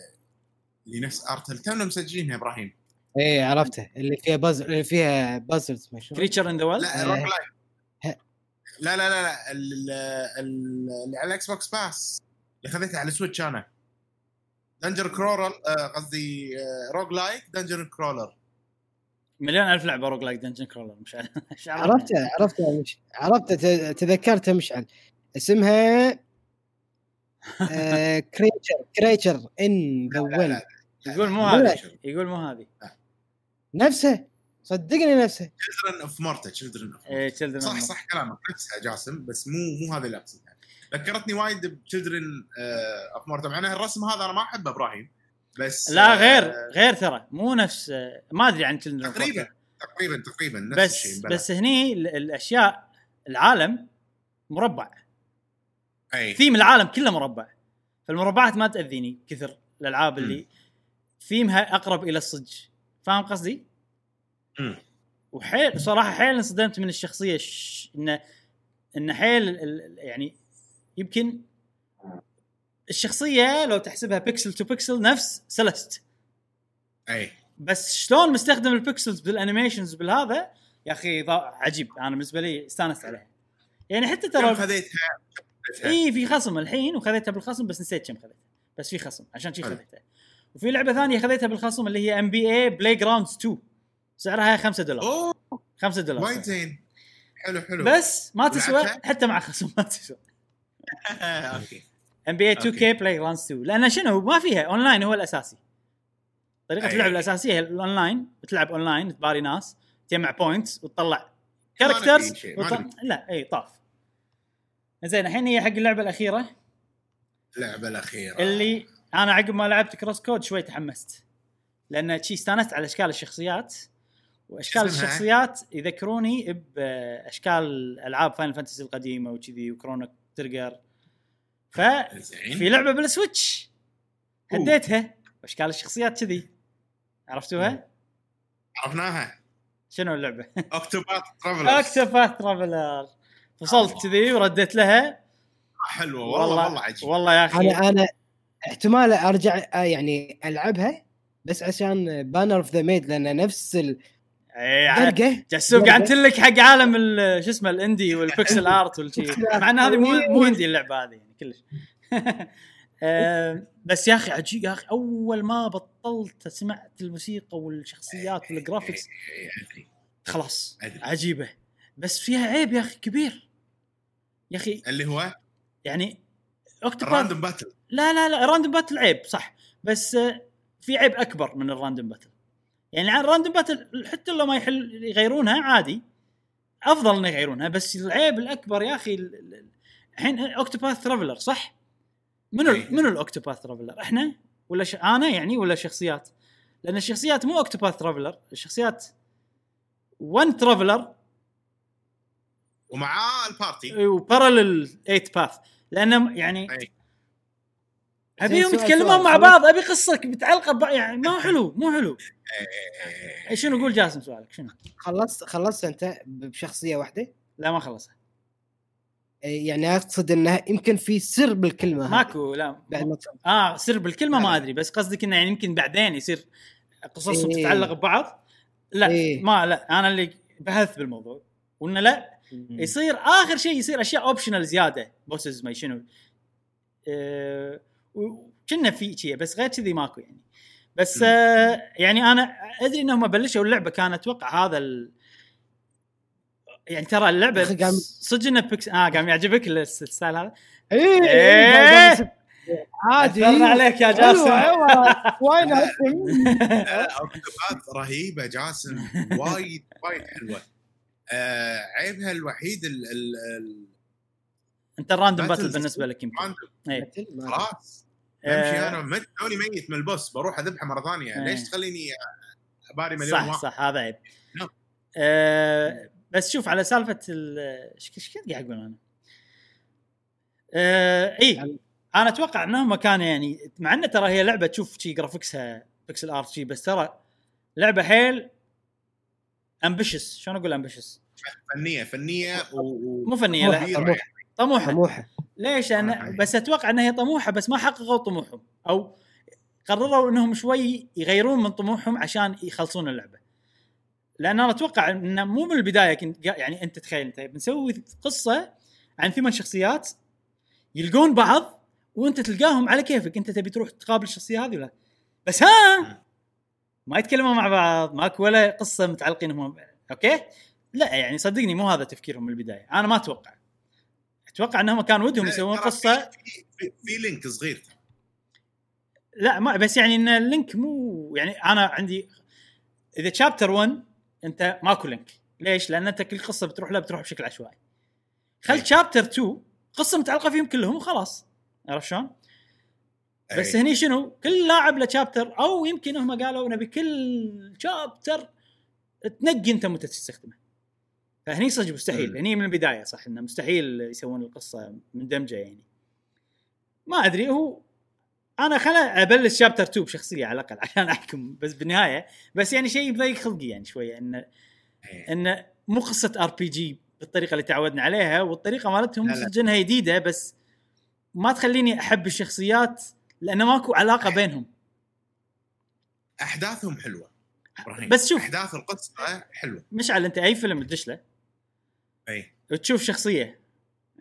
اللي نفس art تونا مسجلينها إبراهيم إيه عرفته اللي فيها بازل اللي فيها puzzles مشهور Creature in the Well لا. rogue like لا لا لا لا ال- ال- اللي على ال Xbox Pass اللي خذيتها على ال Switch أنا. dungeon crawler آه، قصدي roguelike dungeon crawler مليون ألف لعبة roguelike dungeon crawler مش عارف إيش عرفنا. عرفته عرفته مش عرفته ت- تذكرته مشعل اسمها Creature Creature in the Well يقول مو لا. هذه يقول مو هذه. نفسه؟ صدقني نفسه. Children of Morta Children of إيه Children صح صح كلامك. نفسها جاسم بس مو مو هذا اللي اقصدها ذكرتني وايد ب Children of Morta مع إنه الرسم هذا أنا ما أحبه إبراهيم. بس لا آه، غير غير ترى. مو نفس ما أدري عن تشيلدرن تقريبا تقريبا تقريبا نفس بس الشيء بلى. بس هني ال- الأشياء العالم مربع. أي. ثيم العالم كله مربع. فالمربعات ما تأذيني كثر الألعاب اللي ثيمها أقرب إلى الصج. فاهم قصدي؟ وحيل صراحة حيل انصدمت من الشخصية. ش... انه انه حيل ال- يعني يمكن الشخصية لو تحسبها pixel to pixel نفس Celeste أي. بس شلون مستخدم ال pixels بال animations بالهذا يا أخي عجيب. أنا بالنسبة لي استانست عليها يعني حتى ترى خذيتها؟ إي في خصم الحين وخذيتها بالخصم بس نسيت كم خذيتها. بس في خصم عشان شي. خذيتها. وفي لعبة ثانية خذيتها بالخصم اللي هي NBA Playgrounds 2 سعرها 5 دولار. أوه. 5 دولار وايد زين. حلو حلو. بس ما تسوى؟ حتى مع خصم ما تسوى. okay. ام بي اي 2 كي بلاي جراوندز 2 لأن شنو؟ ما فيها. اونلاين هو الأساسي. طريقة أي. اللعب الأساسية هي الاونلاين تلعب اونلاين تباري ناس تجمع points وتطلع characters وط... لا اي طاف. زين الحين هي حق اللعبة الأخيرة. اللعبة الأخيرة. اللي أنا عقب ما لعبت CrossCode شوي تحمست. لأن شي استانست على أشكال الشخصيات. وأشكال؟ الشخصيات يذكروني باشكال ألعاب Final Fantasy القديمة وكذي و Chrono Trigger. ففي زين. لعبة بال Switch. هديتها. وأشكال الشخصيات كذي. عرفتوها؟ عرفناها. شنو اللعبة؟ Octopath Traveler Octopath Traveler وصلت كذي ورديت لها. حلوة. والله والله عجيب. والله يا أخي. أنا أنا احتمال أرجع آه، يعني ألعبها بس عشان بانر اوف ذا ميد لأن نفس إيه، عاد- الدرجه جسوم قاعد تلك حق عالم ال- شو اسمه الاندي والبكسل ارت والشي. مع ان هذه مو مو اندي اللعبة هذه يعني كلش. آه بس يا أخي عجيب يا أخي أول ما بطلت سمعت الموسيقى والشخصيات والجرافيكس إيه، أدري. خلاص. عجيبة. بس فيها عيب يا أخي كبير. يا أخي اللي هو؟ يعني Octopath ال random battle لا لا لا random battle عيب صح. بس آه، في عيب أكبر من ال random battle يعني عن ال random battle حتى لو ما يحل يغيرونها عادي أفضل إنه يغيرونها بس العيب الأكبر يا أخي ال- ال- الحين Octopath Traveler صح؟ منو أي. منو ال Octopath Traveler؟ إحنا ولا ش... أنا يعني ولا شخصيات؟ لأن الشخصيات مو Octopath Traveler الشخصيات 1 traveler ومعاه البارتي وبارلل 8 باث لأن يعني أي. أبيهم يتكلمون. مع بعض أبي قصه متعلقه ببعض يعني ما هو حلو مو حلو إيه. شنو قول جاسم سؤالك شنو؟ خلصت خلصت أنت بشخصية واحدة لا ما خلصها إيه، يعني أقصد انها يمكن في سر بالكلمة هذه ماكو لا بعد ما. آه سر بالكلمة ما لا. أدري بس قصدك إنه يعني يمكن بعدين يصير قصصهم إيه. تتعلق ببعض لا إيه. ما لا أنا اللي بحثت بالموضوع وإنه لا يصير آخر شيء يصير أشياء اوبشنال زيادة بوسز ما شنو آه، وكنا في شيء بس غير كذي ماكو يعني بس. آه يعني أنا أدري إنهم بلشوا اللعبة كان أتوقع هذا ال... يعني ترى اللعبة صدق انه بيكس آه قام يعجبك الستايل هذا إيه إيه. عادي أثرنا عليك يا حلوة، جاسم أيوة. هالفيلم؟ Octopath رهيبة جاسم وايد وايد حلوة آه عيبها الوحيد ال ال ال أنت ال random. battle بالنسبة لك يمكن. إيه خلاص آه. أمشي أنا مت توني ميت من ال boss بروح أذبحه مرة ثانية إيه. ليش تخليني أباري مليون صح واحد صح هذا عيب نعم. آه بس شوف على سالفة ال إيش إيش كنت قاعد أقول أنا؟ آه إي أنا أتوقع انهم كان يعني مع إنه ترى هي لعبة تشوف شي graphics ها pixel art شي بس ترى لعبة حيل ambitious شلون أقول ambitious؟ فنية فنية و... مو فنية لا. طموحه. طموحه. ليش؟ لأن طموحة. بس أتوقع إنها هي طموحه بس ما حققوا طموحهم. أو قرروا إنهم شوي يغيرون من طموحهم عشان يخلصون اللعبة. لأن أنا أتوقع انه مو من البداية كنت يعني أنت تخيل أنت بنسوي قصة عن ثمان شخصيات يلقون بعض وأنت تلقاهم على كيفك. أنت تبي تروح تقابل الشخصية هذه ولا؟ بس ها! ما يتكلمون مع بعض ماكو ولا قصة متعلقين هم okay؟ لا يعني صدقني مو هذا تفكيرهم من البداية. أنا ما أتوقع. أتوقع إنهم كان ودهم يسوون قصة في, link صغير لا ما بس يعني إن ال link مو يعني أنا عندي إذا chapter 1 أنت ماكو لينك ليش؟ لأن أنت كل قصة بتروح لها بتروح بشكل عشوائي خل أي. شابتر 2 قصة متعلقة فيهم كلهم وخلاص عرفت شلون؟ بس أي. هني شنو؟ كل لاعب له شابتر أو يمكن هم قالوا نبي كل شابتر تنقي أنت متى تستخدمه. فهني صدق مستحيل،. هني من البداية صح إنه مستحيل يسوون القصة مندمجه يعني. ما أدري هو أنا خل أبلش شابتر 2 بشخصية على الأقل عشان أحكم بس بالنهاية بس يعني شيء بضيق خلقي يعني شوية انه إيه. انه مو قصة RPG بالطريقة اللي تعودنا عليها والطريقة مالتهم انها جديدة بس ما تخليني أحب الشخصيات لأنه ماكو علاقة بينهم أحداثهم حلوة. بس شوف. أحداث القصة حلوة مشعل أنت أي فيلم تدش له اي وتشوف شخصية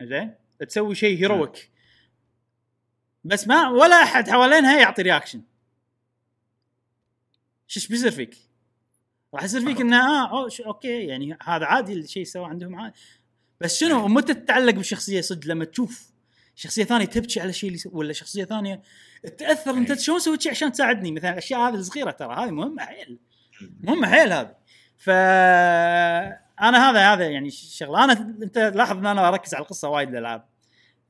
زين؟ تسوي شيء heroic بس ما ولا أحد حوالينها يعطي reaction شو بيصير فيك؟ راح يصير فيك إنه آه شو okay يعني هذا عادي الشيء سوى عندهم عادي بس شنو متى تتعلق بالشخصيه صدق لما تشوف شخصية ثانية تبكي على سو- ولا شخصية ثانية تأثر أنت أي. شلون سويت شيء عشان تساعدني؟ مثلا الأشياء هذه الصغيرة ترى هذه مهمة حيل. مهمة حيل هذه. ف أنا هذا هذا يعني شغلة. أنا أنت لاحظ إن أنا أركز على القصة وايد بالالعاب أي.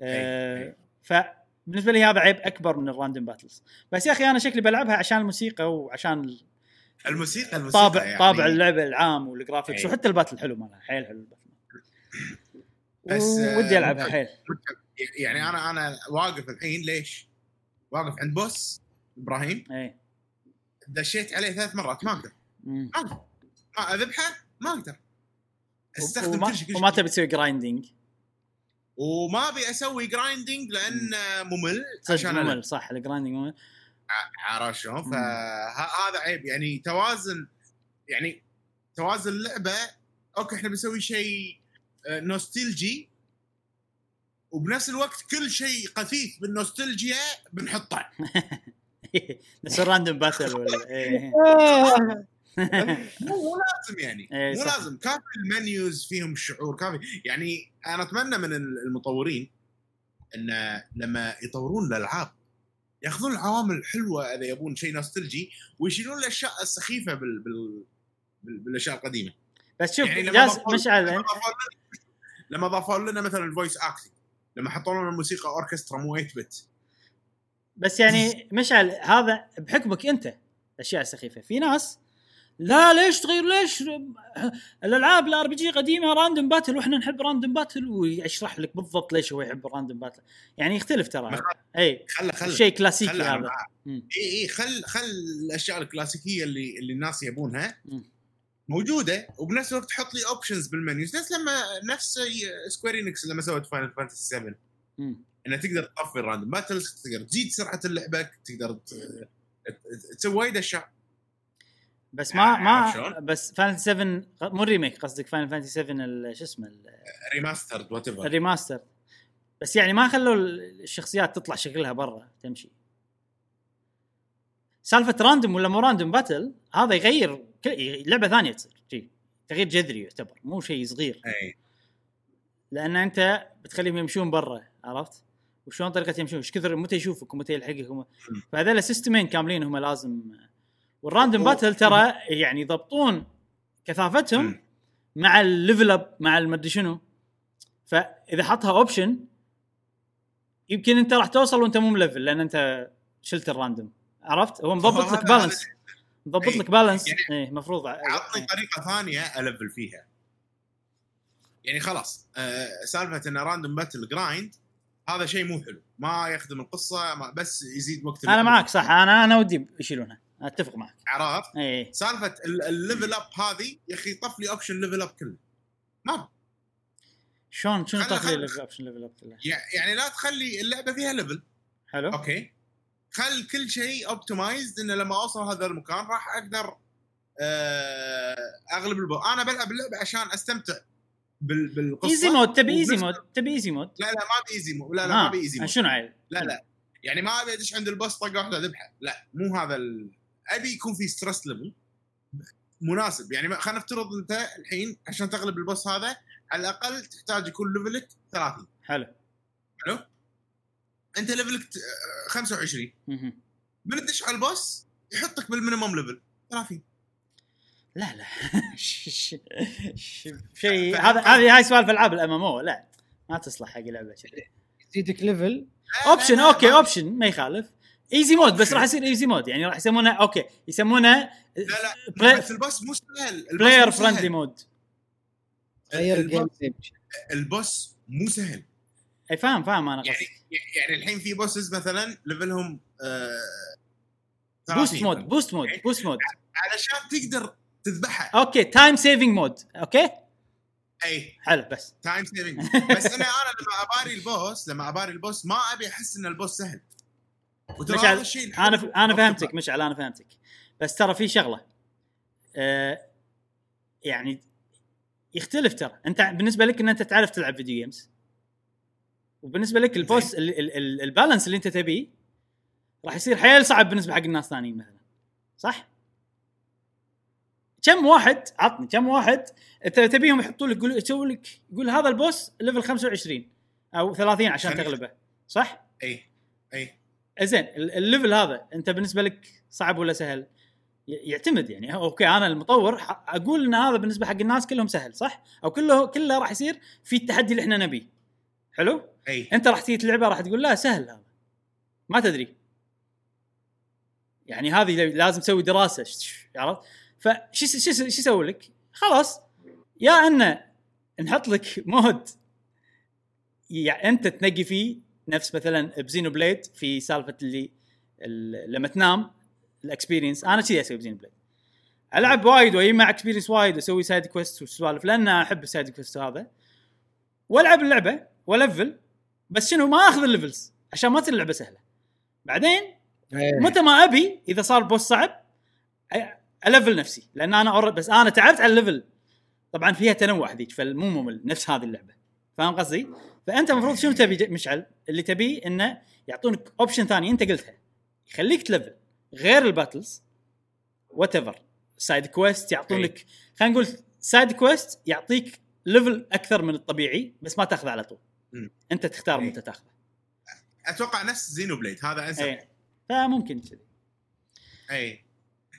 آه، فبالنسبة لي هذا عيب أكبر من ال random battles. بس يا أخي أنا شكلي بلعبها عشان الموسيقى وعشان الموسيقى الموسيقى طابع يعني. طابع اللعبه العام وال graphics. وحتى ال battle حلو مالها حيل حلو ال battle. بس، آه، ودي العبها ممكن- حيل. يعني أنا أنا واقف الحين ليش؟ واقف عند boss إبراهيم. اي دشيت عليه ثلاث مرات. ما أقدر. ما أقدر. ما أذبحه ما أقدر. استخدم وما, كل شيء وما تبي تسوي grinding وما أبي أسوي grinding لأن ممل عشان. ممل صح ال grinding ممل ع- عرفت شلون؟ فهذا عيب يعني توازن يعني توازن اللعبه okay إحنا بنسوي شيء آه، nostalgic وبنفس الوقت كل شيء خفيف بالنوستالجيا بنحطه بس random battle ولا إيه. آه. مو مو لازم يعني. إيه، مو. لازم. كافي ال menus فيهم الشعور كافي. يعني أنا أتمنى من المطورين إن لما يطورون الألعاب ياخذون العوامل الحلوة إذا يبون شيء nostalgic ويشيلون الأشياء السخيفة بال... بال... بال... بالأشياء القديمة. بس شوف يعني ضافوا- مشعل لما ضافوا لنا مثلا ال voice acting لما حطوا لنا الموسيقى orchestra مو 8 bit بس يعني مشعل هذا بحكمك أنت الأشياء السخيفة. في ناس لا ليش تغير؟ ليش؟ الألعاب ال RPG قديمة random battle وإحنا نحب random battle ويشرح لك بالضبط ليش هو يحب ال random battle يعني يختلف ترى. أي خله خله شيء كلاسيكي هذا. إي إي خل خل الأشياء الكلاسيكية اللي اللي الناس يبونها. موجودة وبنفس الوقت حط لي options بال menus نفس لما نفس Square Enix لما سوت Final Fantasy 7 مم. إنه تقدر تطفي ال random battles تقدر تزيد سرعة اللعبة تقدر تسوي وايد أشياء. بس ما عرفت ما شلون؟ بس Final 7 مو ال remake قصدك Final Fantasy 7 ال- شو اسمه ال- remastered whatever ال remaster. بس يعني ما خلوا الشخصيات تطلع شكلها برا تمشي. سالفة random ولا مو random battle هذا يغير لعبة ثانية تصير جي تغيير جذري يعتبر مو شيء صغير. أي. لأن أنت بتخليهم يمشون برا عرفت؟ وشلون طريقة يمشون؟ إيش كثر متى يشوفك ومتى يلحقك وم... فهذول سيستمين كاملين هم لازم وال random battle ترى يعني يضبطون كثافتهم. مع ال level up مع المدري شنو. فإذا حطها option يمكن أنت راح توصل وأنت مو ملفل لأن أنت شلت ال random عرفت؟ هو مضبط لك balance مضبط إي. لك balance يعني- إيه المفروض عطني طريقة ثانية ألفل فيها. يعني خلاص آه سالفة إن random battle grind هذا شيء مو حلو. ما يخدم القصة ما بس يزيد وقت أنا. معك صح. أنا أنا ودي يشيلونها. أتفق معك. عرفت؟ اي سالفة ال- ال level up هذه يا أخي طف لي option level up كله. ما شلون شنو طاف لي ال option level up كله؟ يع- يعني لا تخلي اللعبة فيها level حلو. okay. خل كل شيء optimized انه لما أوصل هذا المكان راح أقدر آه، أغلب البو أنا بلعب اللعبة عشان أستمتع بال- بالقصة. easy mode تبي easy mode تبي easy mode لا لا ما ابي easy mode لا لا ما ابي easy mode شنو عيل لا لا. يعني ما ابي ادش عند ال boss طقه واحدة اذبحه لا مو هذا ال... أبي يكون في stress level مناسب. يعني خلينا نفترض أنت الحين عشان تغلب ال boss هذا على الأقل تحتاج يكون level ك 30 حلو. حلو؟ أنت level ك ت- 25 مهم. من تدش على ال boss يحطك بال minimum level 30 لا لا. شيء هذا هذه هاي سوالف العاب ال MMO لا. ما تصلح حق لعبه كذي يزيدك level option okay option ما يخالف. easy mode بس. راح يصير easy mode يعني راح يسمونه okay يسمونه لا لا play- بس ال boss مو سهل. player. friendly mode غير ال game ال boss, مو سهل. إي فاهم فاهم أنا يعني قصدي. يعني الحين في بوسز مثلا ليفلهم آه بوست 30 مود بوست مود بوست مود علشان تقدر تذبحها أوكي تايم سيفنج مود أوكي؟ إي. حلو بس. تايم سيفنج بس أنا أنا لما أباري البوس لما أباري البوس ما أبي أحس إن البوس سهل. مشعل، أنا ف... أنا. فهمتك مشعل أنا فهمتك. بس ترى في شغلة. آه يعني يختلف ترى. أنت بالنسبة لك إن أنت تعرف تلعب video games وبالنسبة لك ال boss ال- ال- ال- ال balance اللي أنت تبيه راح يصير حيل صعب بالنسبة حق الناس ثانيين مثلا. صح؟ كم واحد عطني كم واحد انت تبيهم يحطوا لك يقول يسوي لك يقول هذا ال boss level 25 أو 30 عشان عشان تغلبه. صح؟ اي اي زين ال- ال level هذا انت بالنسبة لك صعب ولا سهل؟ يعتمد يعني okay أنا المطور أقول إن هذا بالنسبة حق الناس كلهم سهل صح؟ أو كله كله راح يصير في التحدي اللي إحنا نبيه. حلو؟ أي انت راح تيجي تلعبه راح تقول لا سهل هذا. ما تدري. يعني هذه لازم تسوي دراسة عرفت؟ فشو شو شو يسوي لك؟ خلاص يا أنه نحط لك mode يعني انت تنقي فيه نفس مثلا ب Xenoblade في سالفة اللي ال- لما تنام ال experience أنا كذي أسوي ب Xenoblade ألعب وايد واجمع experience وايد واسوي side quest وسوالف لأن أحب ال side quest هذا وألعب اللعبة وأ level بس شنو ما أخذ ال levels عشان ما تصير اللعبة سهلة بعدين إيه. متى ما أبي إذا صار boss صعب ألفل نفسي لأن أنا. بس أنا تعبت على ال level طبعا فيها تنوع هذيك فمو ممل نفس هذه اللعبة فاهم قصدي؟ فأنت المفروض شنو تبي مشعل؟ اللي تبيه إنه يعطونك option ثاني أنت قلتها. يخليك تلفل. غير ال battles whatever side quest يعطون أي. لك خلينا نقول side quest يعطيك level أكثر من الطبيعي بس ما تأخذه على طول. مم. أنت تختار أي. متى تأخذه. أتوقع نفس Xenoblade هذا أنسب. اي فممكن كذي. اي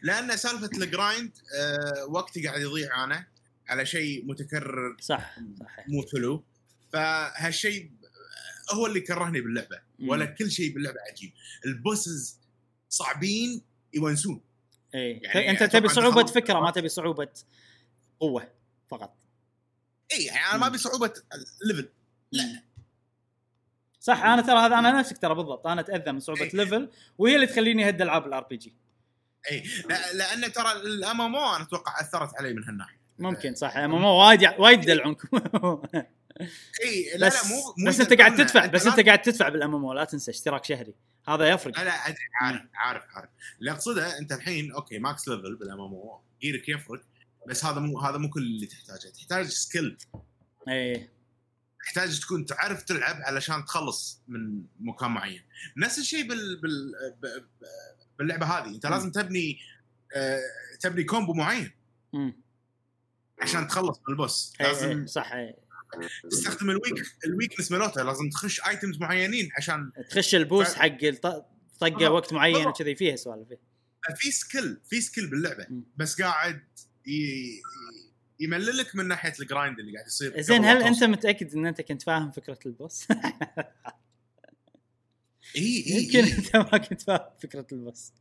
لأن سالفة ال grind آه وقتي قاعد يضيع أنا على شيء متكرر. صح صح مو حلو. فهالشيء هو اللي كرهني باللعبة ولا. كل شيء باللعبة عجيب. ال bosses صعبين يونسون. اي يعني أنت تبي صعوبة فكرة ما تبي صعوبة قوة فقط. اي يعني أنا ما أبي صعوبة ال level لا. صح أنا ترى هذا أنا نفسك ترى بالضبط. أنا أتأذى من صعوبة إيه. level وهي اللي تخليني أهد ألعاب ال RPG اي لا لأن ترى ال MMO أنا أتوقع أثرت علي من هالناحية. ممكن صح. مو مو وايد وايد يدلعونكم. إي لا بس لا مو مو بس أنت قاعد. تدفع بس أنت قاعد تدفع بال MMO لا تنسى اشتراك شهري. هذا يفرق. لا أدري عارف عارف عارف. اللي أقصده أنت الحين okay max level بال MMO gear ك يفرق بس هذا مو هذا مو كل اللي تحتاجه. تحتاج skill اي تحتاج تكون تعرف تلعب علشان تخلص من مكان معين. نفس الشيء بال... بال... باللعبة هذه. أنت مم. لازم تبني آه، تبني combo معين. مم. عشان تخلص من ال boss. إي، لازم إي، صح إي. تستخدم ال weak ال weakness مالته لازم تخش items معينين عشان تخش ال boost ف- حق طقة وقت معين. وكذي فيها سوالف في skill في skill باللعبة. بس قاعد ي... يمللك من ناحية ال grind اللي قاعد يصير زين هل أنت. متأكد إن أنت كنت فاهم فكرة ال boss؟ إي إي يمكن. أنت ما كنت فاهم فكرة ال boss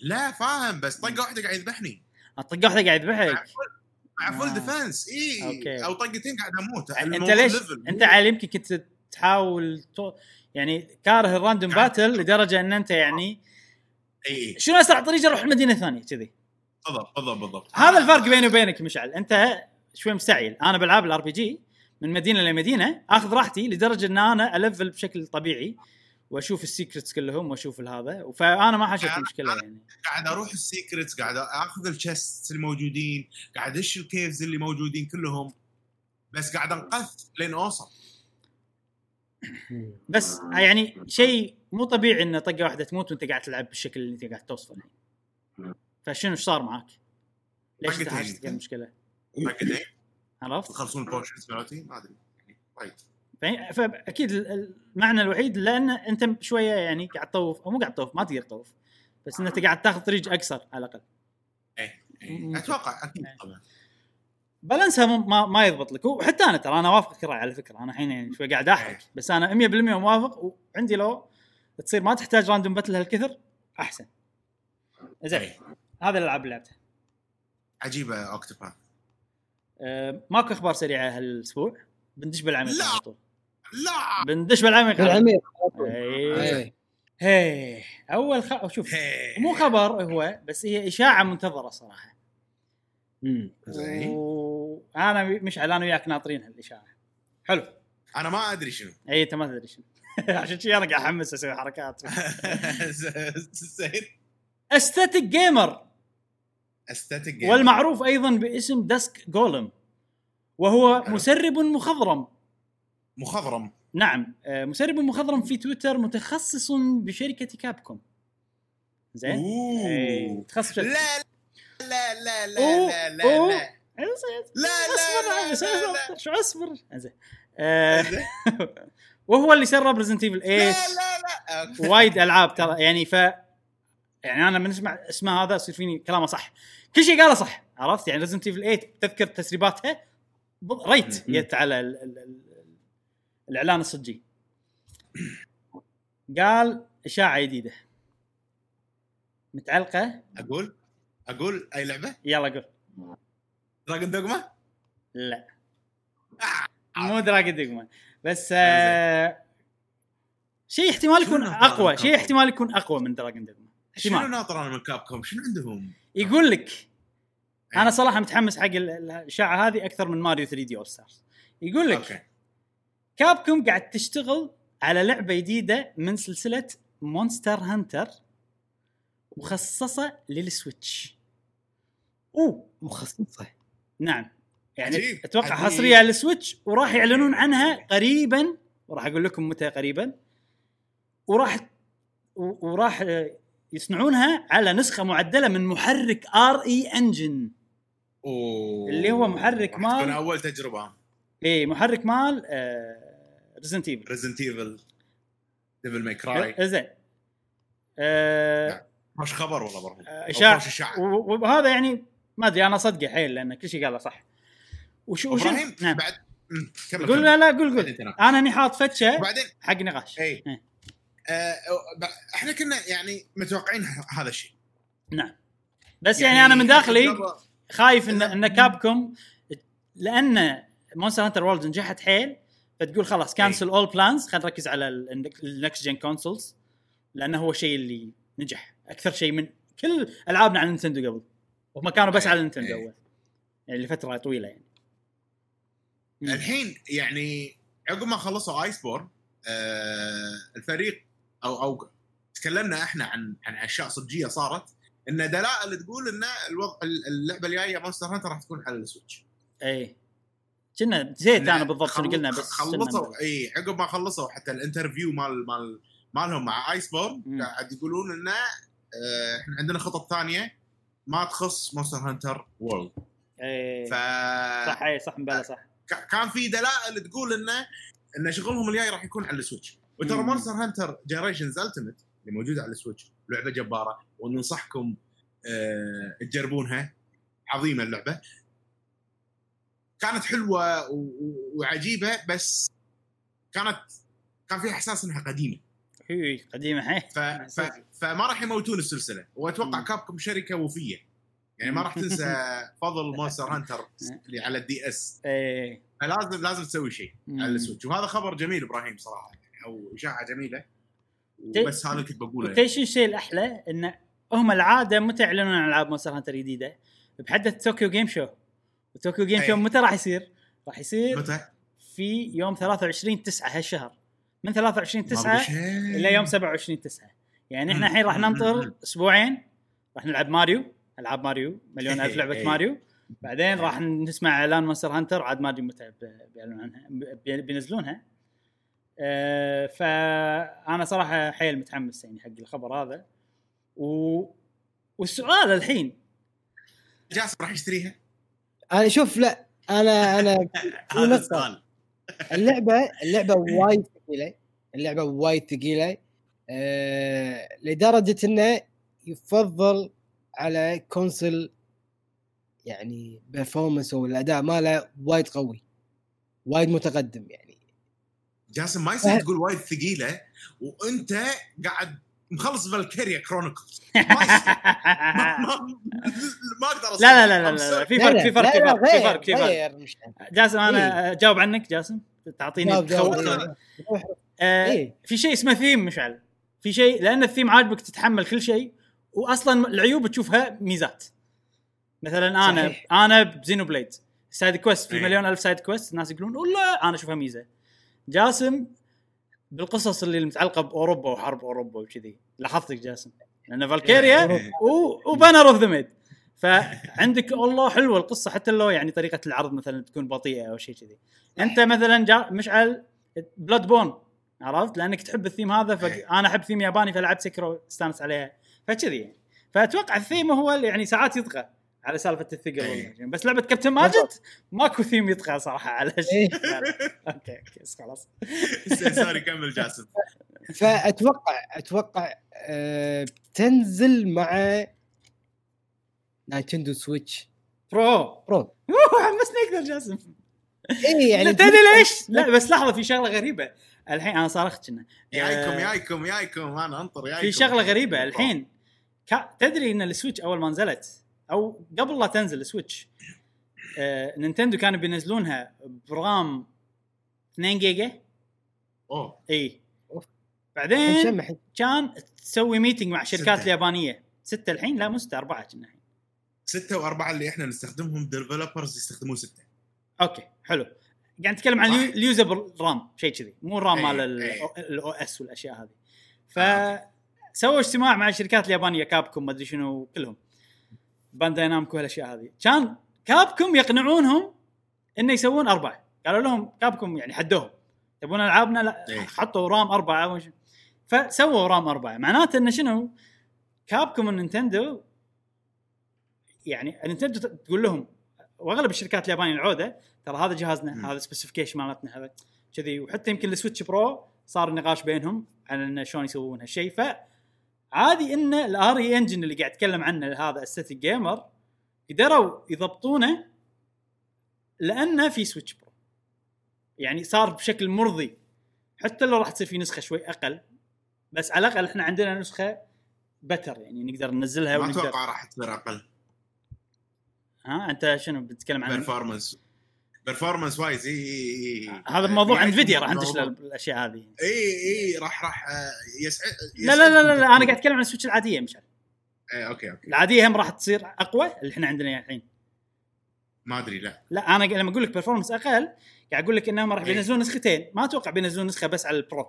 لا فاهم بس طقة واحدة قاعد يذبحني طقة واحدة قاعد يذبحك مع full آه. defense اي okay. أو طقتين قاعد أموت. أنت ليش level. أنت على يمكن كنت تحاول تو... يعني كاره ال random battle لدرجة إن أنت يعني اي اي شنو أسرع طريقة أروح المدينة الثانية كذي؟ بالضبط بالضبط بالضبط. هذا الفرق بيني وبينك مشعل. أنت شوي مستعجل. أنا بالعاب ال RPG من مدينة لمدينة آخذ راحتي لدرجة إن أنا ألفل بشكل طبيعي. واشوف ال secrets كلهم واشوف هذا فأنا ما أنا- مشكله يعني قاعد أروح ال secrets قاعد أخذ ال chests الموجودين قاعد أدش ال caves اللي موجودين كلهم بس قاعد أنقذ لين أوصل بس يعني شيء مو طبيعي إن طقة واحدة تموت وأنت قاعد تلعب بالشكل اللي أنت قاعد توصفه الحين فشنو إيش صار معك؟ ليش. انت حاشتك المشكلة؟ عرفت؟ تخلصون البوشنز مالتي ما أدري يعني فا- فأكيد ال- المعنى الوحيد لأن أنت شوية يعني قاعد تطوف أو مو قاعد تطوف ما تقدر تطوف بس ان انت قاعد تاخذ طريق اقصر على الأقل. إيه. إيه. أتوقع أكيد إيه. طبعا. بالانسها ما, ما يضبط لك. وحتى أنا ترى أنا وافقك الرأي على فكرة. أنا الحين يعني شوي قاعد احرق بس أنا 100% موافق وعندي لو تصير ما تحتاج random battle هالكثر أحسن. زين. إيه. هذا الألعاب اللي لعبتها. عجيبة Octopath أه ماكو أخبار سريعة هالأسبوع. بندش بالعميق لا. لا. بندش بالعميق. بالعميق. إيه. إيه. هي أول خ... شوف هي. مو خبر هو بس هي إشاعة منتظرة صراحة. مم. زين. وأنا مشعل أنا وياك ناطرين هالإشاعة. حلو. أنا ما أدري شنو. إي أنت ما تدري شنو. عشان شي أنا قاعد أحمس أسوي حركات. زين. استاتيك gamer استاتيك والمعروف أيضا باسم Dusk Golem وهو حلو. مسرب مخضرم. مخضرم. نعم آه، مسرب مخضرم في تويتر متخصص بشركة Capcom. زين؟ إيه، متخصص بشركة- لا لا لا لا أوه، لا لا أوه. لا. لا لا لا لا شو اصبر زين. آه،. وهو اللي سرب Resident Evil 8 لا لا لا. وايد ألعاب ترى يعني ف يعني أنا من اسمع اسمه هذا يصير فيني كلامه صح. كل شيء قاله صح عرفت؟ يعني Resident Evil 8 تذكر تسريباتها right. جت على ال ال ال الإعلان الصجي. قال أشاعة جديدة. متعلقة؟ أقول؟ أقول أي لعبة؟ يلا قول. Dragon's Dogma لا. آه. مو Dragon's Dogma بس آه شيء احتمال يكون أقوى شيء؟ احتمال يكون أقوى من Dragon's Dogma شنو ناطر أنا من Capcom شنو عندهم؟ يقول لك إيه. أنا صراحة متحمس حق ال- ال- الأشاعة هذه أكثر من Mario 3D All-Stars يقول لك okay. Capcom قاعد تشتغل على لعبة جديدة من سلسلة Monster Hunter مخصصة لل Switch. أوه مخصصة. نعم. يعني عجيب. أتوقع عجيب. حصرية على ال Switch وراح يعلنون عنها قريبا. وراح أقول لكم متى قريبا. وراح وراح آه، يصنعونها على نسخة معدلة من محرك RE Engine. اللي هو محرك مال- أول تجربة. اي محرك مال Resident Evil Resident Evil Devil May Cry زين مش خبر والله برضه آه، اشاعه وهذا يعني ما أدري أنا صدقه حيل لأن كل شيء قاله صح. وش وش نعم. بعد كمل قول. لا لا قول قول. أنا إني حاط فتشة وبعدين حق نقاش. اي إيه. آه إحنا كنا يعني متوقعين هذا الشيء. نعم. بس يعني, يعني أنا من داخلي خايف ان إن Capcom لأن Monster Hunter World نجحت حيل فتقول خلاص cancel all plans خلينا نركز على ال next gen consoles لأنه هو الشيء اللي نجح. أكثر شيء من كل ألعابنا على نينتندو قبل. وهم كانوا بس أي، على نينتندو أي. أول. يعني لفترة طويلة يعني. الحين يعني عقب ما خلصوا Iceborne آه الفريق أو أو تكلمنا إحنا عن عن أشياء صجية صارت إن دلائل تقول إن الوضع اللعبة الجاية Monster Hunter راح تكون على ال Switch اي كنا نسيت إن أنا بالضبط شنو قلنا بس خلصوا إي عقب ما خلصوا حتى ال interview مال مال مالهم مع Iceborne. قاعد يقولون إنه آه، إحنا عندنا خطط ثانية ما تخص Monster Hunter World اي ف صح اي صح مبلا صح. كان في دلائل تقول إنه إن شغلهم الجاي راح يكون على ال Switch وترى. Monster Hunter Generations Ultimate اللي موجوده على ال Switch لعبة جبارة وننصحكم آه تجربونها. عظيمة اللعبة. كانت حلوة وعجيبة بس كانت كان في إحساس إنها قديمة هي قديمة حي ف... ف... فما راح يموتون السلسلة وأتوقع. Capcom شركة وفية يعني ما راح تنسى فضل Monster Hunter اللي على ال DS اي فلازم لازم تسوي شيء. على ال Switch وهذا خبر جميل إبراهيم صراحة يعني أو إشاعة جميلة بس هذا اللي كنت بقوله يعني. وتدري شو الشيء الأحلى؟ إن هم العادة متى يعلنون عن ألعاب Monster Hunter جديده؟ بحدث Tokyo Game Show و Tokyo Game أي. Show متى راح يصير؟ راح يصير متى؟ في يوم 23 9 هالشهر من 23 ما 9 بشيء. إلى يوم 27 9 يعني إحنا. الحين راح. ننطر. أسبوعين راح نلعب ماريو ألعاب ماريو مليون ألف لعبة إي. ماريو بعدين راح نسمع إعلان Monster Hunter عاد ما أدري متى بينزلونها آه، فأنا صراحة حيل متحمس يعني حق الخبر هذا و... والسؤال الحين جاسم راح يشتريها أنا شوف لا أنا أنا هذا. السؤال. اللعبة اللعبة وايد ثقيلة. اللعبة وايد ثقيلة. آه لدرجة إنه يفضل على كونسل يعني performance والاداء ماله وايد قوي. وايد متقدم يعني. جاسم ما يصير تقول وايد ثقيلة وأنت قاعد مخلص Valkyria Chronicles ما أقدر. لا لا لا لا. في فرق في فرق في فرق في فرق في فرق. جاسم أنا أجاوب عنك جاسم؟ تعطيني روح- آه إيه. في شيء اسمه ثيم مشعل. في شيء لأن الثيم عاجبك تتحمل كل شيء واصلا العيوب تشوفها ميزات. مثلا أنا صحيح. أنا بزينو بليد سايد كويست في إيه. مليون ألف سايد كويست الناس يقولون والله أنا أشوفها ميزة. جاسم بالقصص اللي المتعلقه بأوروبا وحرب أوروبا وكذي. لاحظتك جاسم؟ لأن فالكيريا إيه. و- وبانر اوف ذا ميد فعندك والله حلوة القصة حتى لو يعني طريقة العرض مثلا تكون بطيئة أو شيء كذي. أنت مثلا جا مشعل بلاد بون عرفت؟ لأنك تحب الثيم هذا فانا أحب ثيم ياباني فلعبت Sekiro استانس عليها فكذي يعني. فأتوقع الثيم هو اللي يعني ساعات يطغى. على سالفة الثقل إيه. بس لعبة كابتن ماجد ماكو ثيم يطغى صراحة على إيه. شيء. okay okay خلاص. sorry كمل جاسم. فأتوقع أتوقع آه تنزل مع Nintendo Switch. Pro. Pro. حمسني أكثر جاسم. اي يعني تدري ليش؟ لا بس لحظة في شغلة غريبة. الحين أنا صارخت كنا. يايكم آه، يايكم يايكم أنا انطر يايكم في شغلة غريبة الحين. تدري إن ال Switch أول ما نزلت أو قبل لا تنزل ال Switch. آه، نينتندو كانوا بينزلونها ب RAM 2 جيجا. أوه. إي. بعدين كان تسوي meeting مع الشركات ستة. اليابانية. ستة الحين؟ لا مو ستة أربعة كنا الحين. ستة وأربعة اللي إحنا نستخدمهم developers يستخدمون ستة. okay حلو. قاعد نتكلم عن صح. ال u- ال usable RAM شيء كذي. مو ال RAM إيه، مال إيه. ال OS والأشياء هذه. آه، فسووا اجتماع مع الشركات اليابانية Capcom ما أدري شنو كلهم. Bandai Namco هالاشياء هذه. كان Capcom يقنعونهم إنه يسوون أربعة. قالوا لهم Capcom يعني حدوهم. تبون ألعابنا؟ لا إيه. حطوا RAM أربعة فسووا RAM أربعة. معناته إنه شنو؟ Capcom النينتندو يعني نينتندو تقول لهم وأغلب الشركات اليابانية العودة ترى هذا جهازنا. هذا specification مالتنا هذا كذي. وحتى يمكن ال Switch Pro صار نقاش بينهم على انه شلون يسوون هالشيء. فعادي إن ال RE Engine اللي قاعد اتكلم عنه هذا استاتيك جيمر قدروا يضبطونه لأنه في Switch Pro يعني صار بشكل مرضي. حتى لو راح تصير في نسخة شوي أقل بس على الأقل إحنا عندنا نسخة better يعني نقدر ننزلها ما أتوقع راح تصير أقل. ها؟ أنت شنو بتتكلم عن performance performance wise إي إي هذا موضوع يعني Nvidia راح ندش موضوع- للاشياء هذه. إي إي راح راح آه، يسعد لا لا لا لا, لا أنا قاعد أتكلم عن ال Switch العادية مشعل. إيه، أوكي أوكي. العادية هم راح تصير أقوى اللي إحنا عندنا الحين. ما أدري لا. لا أنا لما أقول لك performance أقل قاعد أقول لك إنهم راح. بينزلون نسختين. ما أتوقع بينزلون نسخة بس على ال Pro.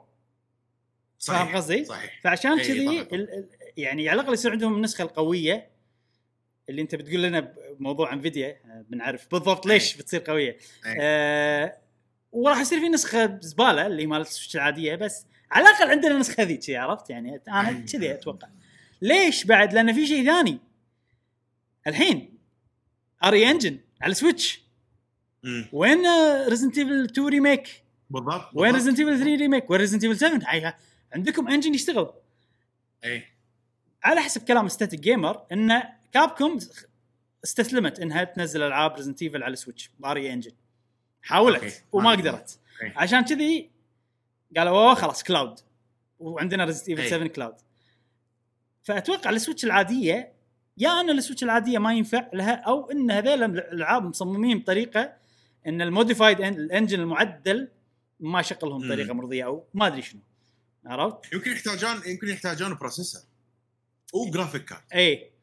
فاهم صحيح قصدي؟ صحيح. فعشان كذي يعني على الأقل يصير عندهم النسخة القوية اللي انت بتقول لنا بموضوع Nvidia آه، بنعرف بالضبط ليش إيه. بتصير قوية. إيه. آه وراح يصير في نسخة زبالة اللي مالت ال Switch العاديه بس على الأقل عندنا نسخة ذي كذي عرفت؟ يعني أنا إيه. كذي أتوقع. ليش بعد؟ لأن في شيء ثاني. الحين RE Engine على Switch. وين Resident Evil 2 Remake بالضبط وين. Resident Evil 3 Remake وين Resident Evil 7 هاي عندكم engine يشتغل. اي على حسب كلام Static Gamer ان Capcom استسلمت إنها تنزل ألعاب Resident Evil على Switch ب RE Engine حاولت أوكي. وما ما قدرت أوكي. عشان كذي قالوا أوه خلاص cloud وعندنا Resident Evil أي. 7 cloud فأتوقع ال Switch العادية يا ان ال Switch العادية ما ينفع لها أو إن هذيل الألعاب مصممين بطريقة إن ال modified ال engine المعدل ما يشغلهم مم. بطريقة مرضية أو ما أدري شنو عرفت؟ يمكن يحتاجون يمكن يحتاجون processor و graphic card اي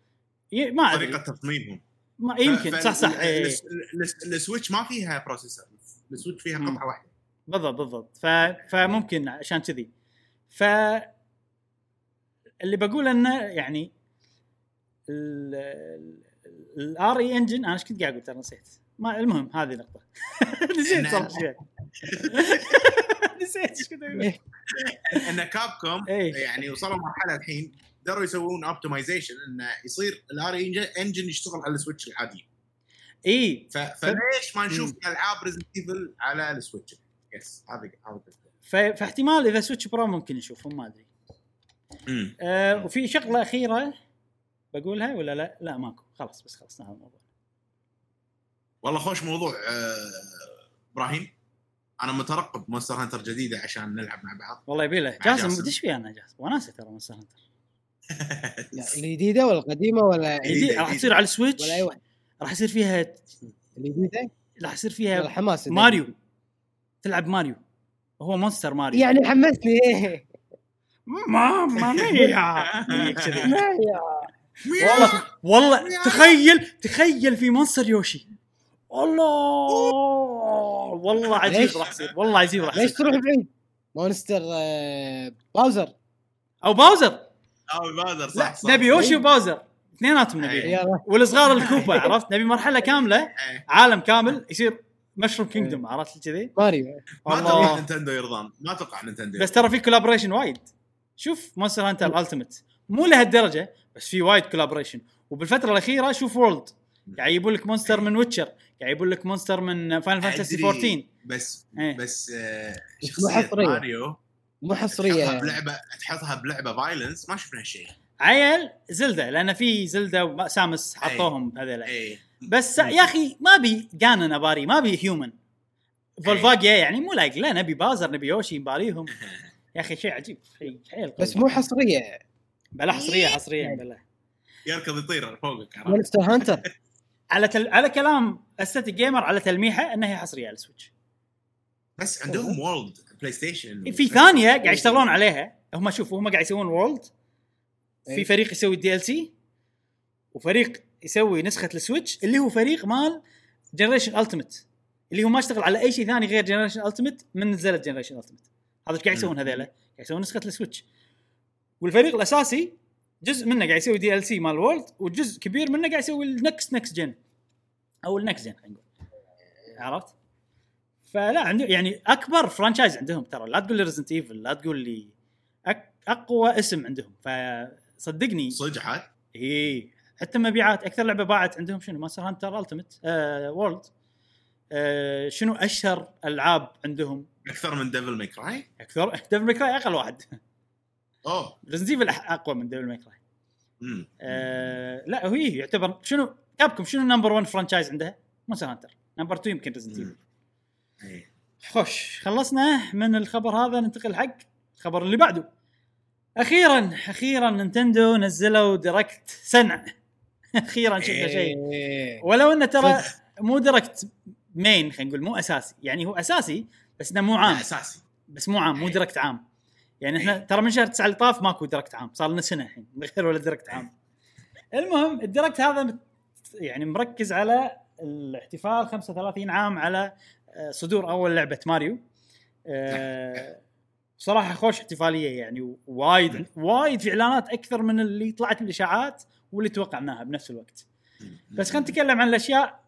ي- ما أدري. طريقة تصميمهم ما يمكن ف- صح صح إيه. الس- الس- ال Switch ما فيها processor ال Switch فيها. قطعة واحدة. بالضبط بالضبط. ف... فممكن عشان كذي. ف اللي بقول إنه يعني ال RE Engine أنا إيش كنت قاعد أقول؟ ترى نسيت. ما المهم هذه نقطة. نسيت صراحة نسيت إيش كنت أقول. ان Capcom إيه. يعني وصلوا مرحلة الحين قدروا يسوون optimization انه يصير ال RE Engine يشتغل على ال Switch العادي. إي. ف... فليش ما نشوف ألعاب Resident Evil على ال Switch؟ yes هذا هذا ف... فاحتمال إذا Switch Pro ممكن نشوفهم ما أدري. أه وفي شغلة أخيرة بقولها ولا لا؟ لا ماكو. خلاص بس خلصنا هذا الموضوع. والله خوش موضوع آه، إبراهيم. أنا مترقب Monster Hunter جديدة عشان نلعب مع بعض. والله يبي له جاسم. دش فيها أنا جاسم؟ وناسه ترى Monster Hunter لا الجديده ولا القديمه ولا راح. تصير على السويتش؟ ولا أي واحد. راح يصير فيها الجديده راح يصير فيها الحماس ماريو. تلعب ماريو. هو مونستر ماريو. يعني حمسني. إيه ماما ميا. والله والله تخيل تخيل في مونستر يوشي. الله والله عجيب ليش؟ راح يصير. والله عجيب راح ليش يصير. تروح بعيد؟ مونستر آه، باوزر. أو Bowser. لا صح صح نبي Yoshi و Bowser اثنيناتهم. نبي. يلا. والصغار ال Koopa عرفت؟ نبي مرحلة كاملة إيه. عالم كامل يصير Mushroom Kingdom عرفت كذي ماريو. ما أتوقع Nintendo يرضون ما أتوقع Nintendo بس ترى في collaboration وايد. شوف Monster Hunter Ultimate مو لهالدرجة بس في وايد collaboration وبالفترة الأخيرة شوف World قاعد يجيبون لك monster من Witcher قاعد يجيبون لك monster من Final Fantasy أدري، 14 بس إيه. بس آه، شخصية. ماريو مو تحطها حصريه بلعبه تحطها بلعبة فايلنس ما شفنا هالشيء عيل زلدة لأن في زلدة وسامس إيه. حطوهم هذيلا. اي بس يا أخي ما بي جانن اباري ما بي هيومن فولفاجيا يعني مو لايق لا نبي بازر نبي يوشي نباريهم. يا أخي شيء عجيب شيء حيل. بس مو حصرية. بلا حصرية حصرية بلا. يركض يطير فوقك؟ مونستر هانتر على تل... على كلام استاتيك جيمر على تلميحه إنها هي حصرية على السويتش بس عندهم World PlayStation في ثانية قاعد يشتغلون عليها. هم شوفوا هم قاعد يسوون World في إيه. فريق يسوي ال DLC وفريق يسوي نسخة ال Switch اللي هو فريق مال Generations Ultimate اللي هو ما اشتغل على أي شيء ثاني غير Generations Ultimate من نزلت Generations Ultimate هذا إيش قاعد يسوون. هذيلا. قاعد يسوون نسخة ال Switch. والفريق الأساسي جزء منه قاعد يسوي DLC مال World وجزء كبير منه قاعد يسوي ال next next gen أو ال next gen خلينا نقول. عرفت؟ فلا عنده يعني أكبر franchise عندهم ترى. لا تقول لي Resident Evil لا تقول لي أك أقوى اسم عندهم. فصدقني. صدق عاد؟ إي. حتى مبيعات أكثر لعبة باعت عندهم شنو؟ Monster Hunter Ultimate آه World آه شنو أشهر ألعاب عندهم؟ أكثر من Devil May Cry أكثر Devil May Cry أقل واحد. أوه. Resident Evil أقوى من Devil امم آه لا هو يعتبر شنو Capcom شنو number 1 franchise عندها؟ Monster Hunter number 2 يمكن Resident Evil إيه. خوش خلصنا من الخبر هذا ننتقل حق الخبر اللي بعده. أخيرا أخيرا Nintendo نزلوا Direct سنع أخيرا شفنا شيء. إيه. ولو إنه ترى. مو Direct main خلينا نقول مو أساسي. يعني هو أساسي بس إنه مو عام. أساسي. بس مو عام مو Direct عام. يعني إحنا ترى من شهر 9 اللي طاف ماكو Direct عام. صار لنا سنة الحين من غير ولا Direct عام. المهم ال Direct هذا يعني مركز على الاحتفال 35 عام على صدور أول لعبة ماريو. آه، صراحة خوش احتفالية يعني وايد وايد في إعلانات أكثر من اللي طلعت من الاشاعات واللي توقعناها بنفس الوقت. بس خلينا نتكلم عن الأشياء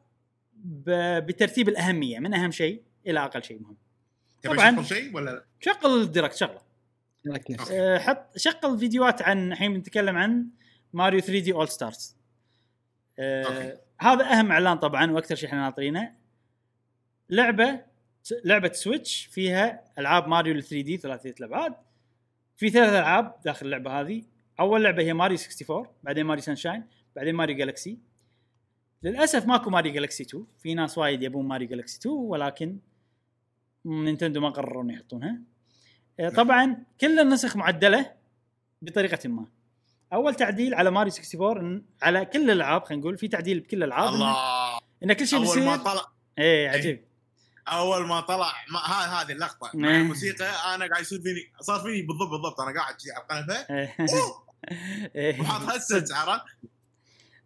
بترتيب الأهمية من أهم شيء إلى أقل شيء مهم. طبعاً. شيء ولا؟ لا؟ شغل ال Direct شغلة. أه، حط شغل فيديوهات عن الحين بنتكلم عن Mario 3D All-Stars. هذا أهم إعلان طبعا وأكثر شيء إحنا ناطرينه. لعبة لعبة Switch فيها ألعاب ماريو 3 دي ثلاثية الأبعاد. في ثلاث ألعاب داخل اللعبة هذه. أول لعبة هي ماريو 64 بعدين Mario Sunshine بعدين Mario Galaxy للأسف ماكو Mario Galaxy 2 في ناس وايد يبون Mario Galaxy 2 ولكن نينتندو ما قرروا انه يحطونها. آه، طبعا كل النسخ معدلة بطريقة ما. أول تعديل على ماريو 64 إن على كل الألعاب خلينا نقول في تعديل بكل الألعاب إن- الله. إن كل شيء أول ما بيصير. طلع. إيه عجيب. أول ما طلع ما ها هذه اللقطة. مع إيه. الموسيقى أنا قاعد يصير فيني صار فيني بالضبط بالضبط. أنا قاعد على القنفه إيه. إيه. وحاط هيدسيت عرفت؟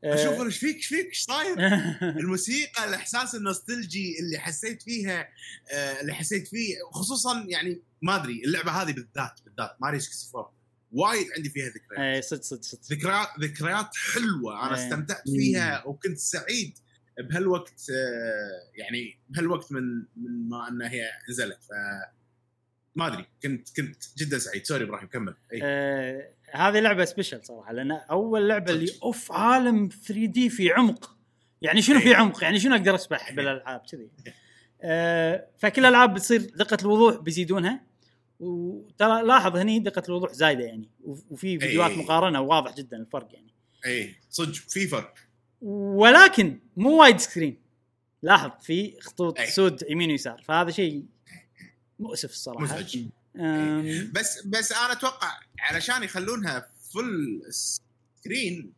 آه. أشوف إيش فيك إيش فيك؟ إيش صاير؟ الموسيقى الإحساس ال nostalgic اللي حسيت فيها آه، اللي حسيت فيه خصوصا يعني ما أدري اللعبة هذه بالذات بالذات ماريو 64 وايد عندي فيها ذكريات. إيه صدق صدق صدق. ذكريات ذكريات حلوة. أنا إيه. استمتعت فيها وكنت سعيد. بهالوقت آه، يعني بهالوقت من من ما إنها هي نزلت ف ما أدري كنت كنت جدا سعيد. sorry إبراهيم كمل. إي. آه، هذه لعبة special صراحة لأن أول لعبة اللي. اوف عالم 3D في عمق. يعني شنو في إيه. عمق؟ يعني شنو أقدر أسبح بالألعاب؟ كذي. آه، فكل الالعاب بتصير دقة الوضوح بيزيدونها. وترى لاحظ هني دقة الوضوح زايدة يعني وف- وفي فيديوهات إيه. مقارنة واضح جدا الفرق يعني. إي صدق في فرق. ولكن مو wide screen. لاحظ في خطوط أي. سود يمين ويسار فهذا شيء مؤسف الصراحة. مزعج. أم، بس بس أنا أتوقع علشان يخلونها full screen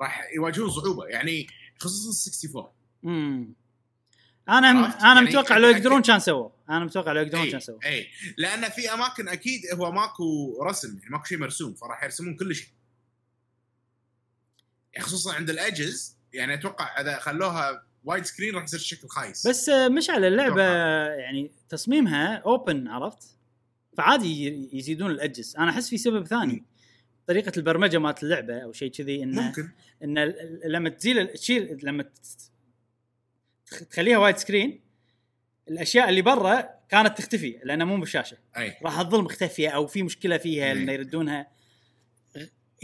راح يواجهون صعوبة. يعني خصوصا 64 امم أنا؟ أنا يعني متوقع لو أكيد- يقدرون كان سووا. أنا متوقع لو يقدرون كان سووا. اي لأن في أماكن أكيد هو ماكو رسم يعني ماكو شيء مرسوم فراح يرسمون كل شيء. خصوصا عند الاجز يعني أتوقع إذا خلوها wide screen راح يصير الشكل خايس. بس آه، مشعل اللعبة يعني تصميمها open عرفت؟ فعادي يزيدون ال edges أنا أحس في سبب ثاني. طريقة البرمجة مالت اللعبة أو شيء كذي إنه ممكن. ان ال- ال- لما تزيل تشيل لما تخليها wide screen الأشياء اللي برا كانت تختفي لأنها مو بالشاشه أي. راح تظل مختفيه أو في مشكلة فيها. انه يردونها.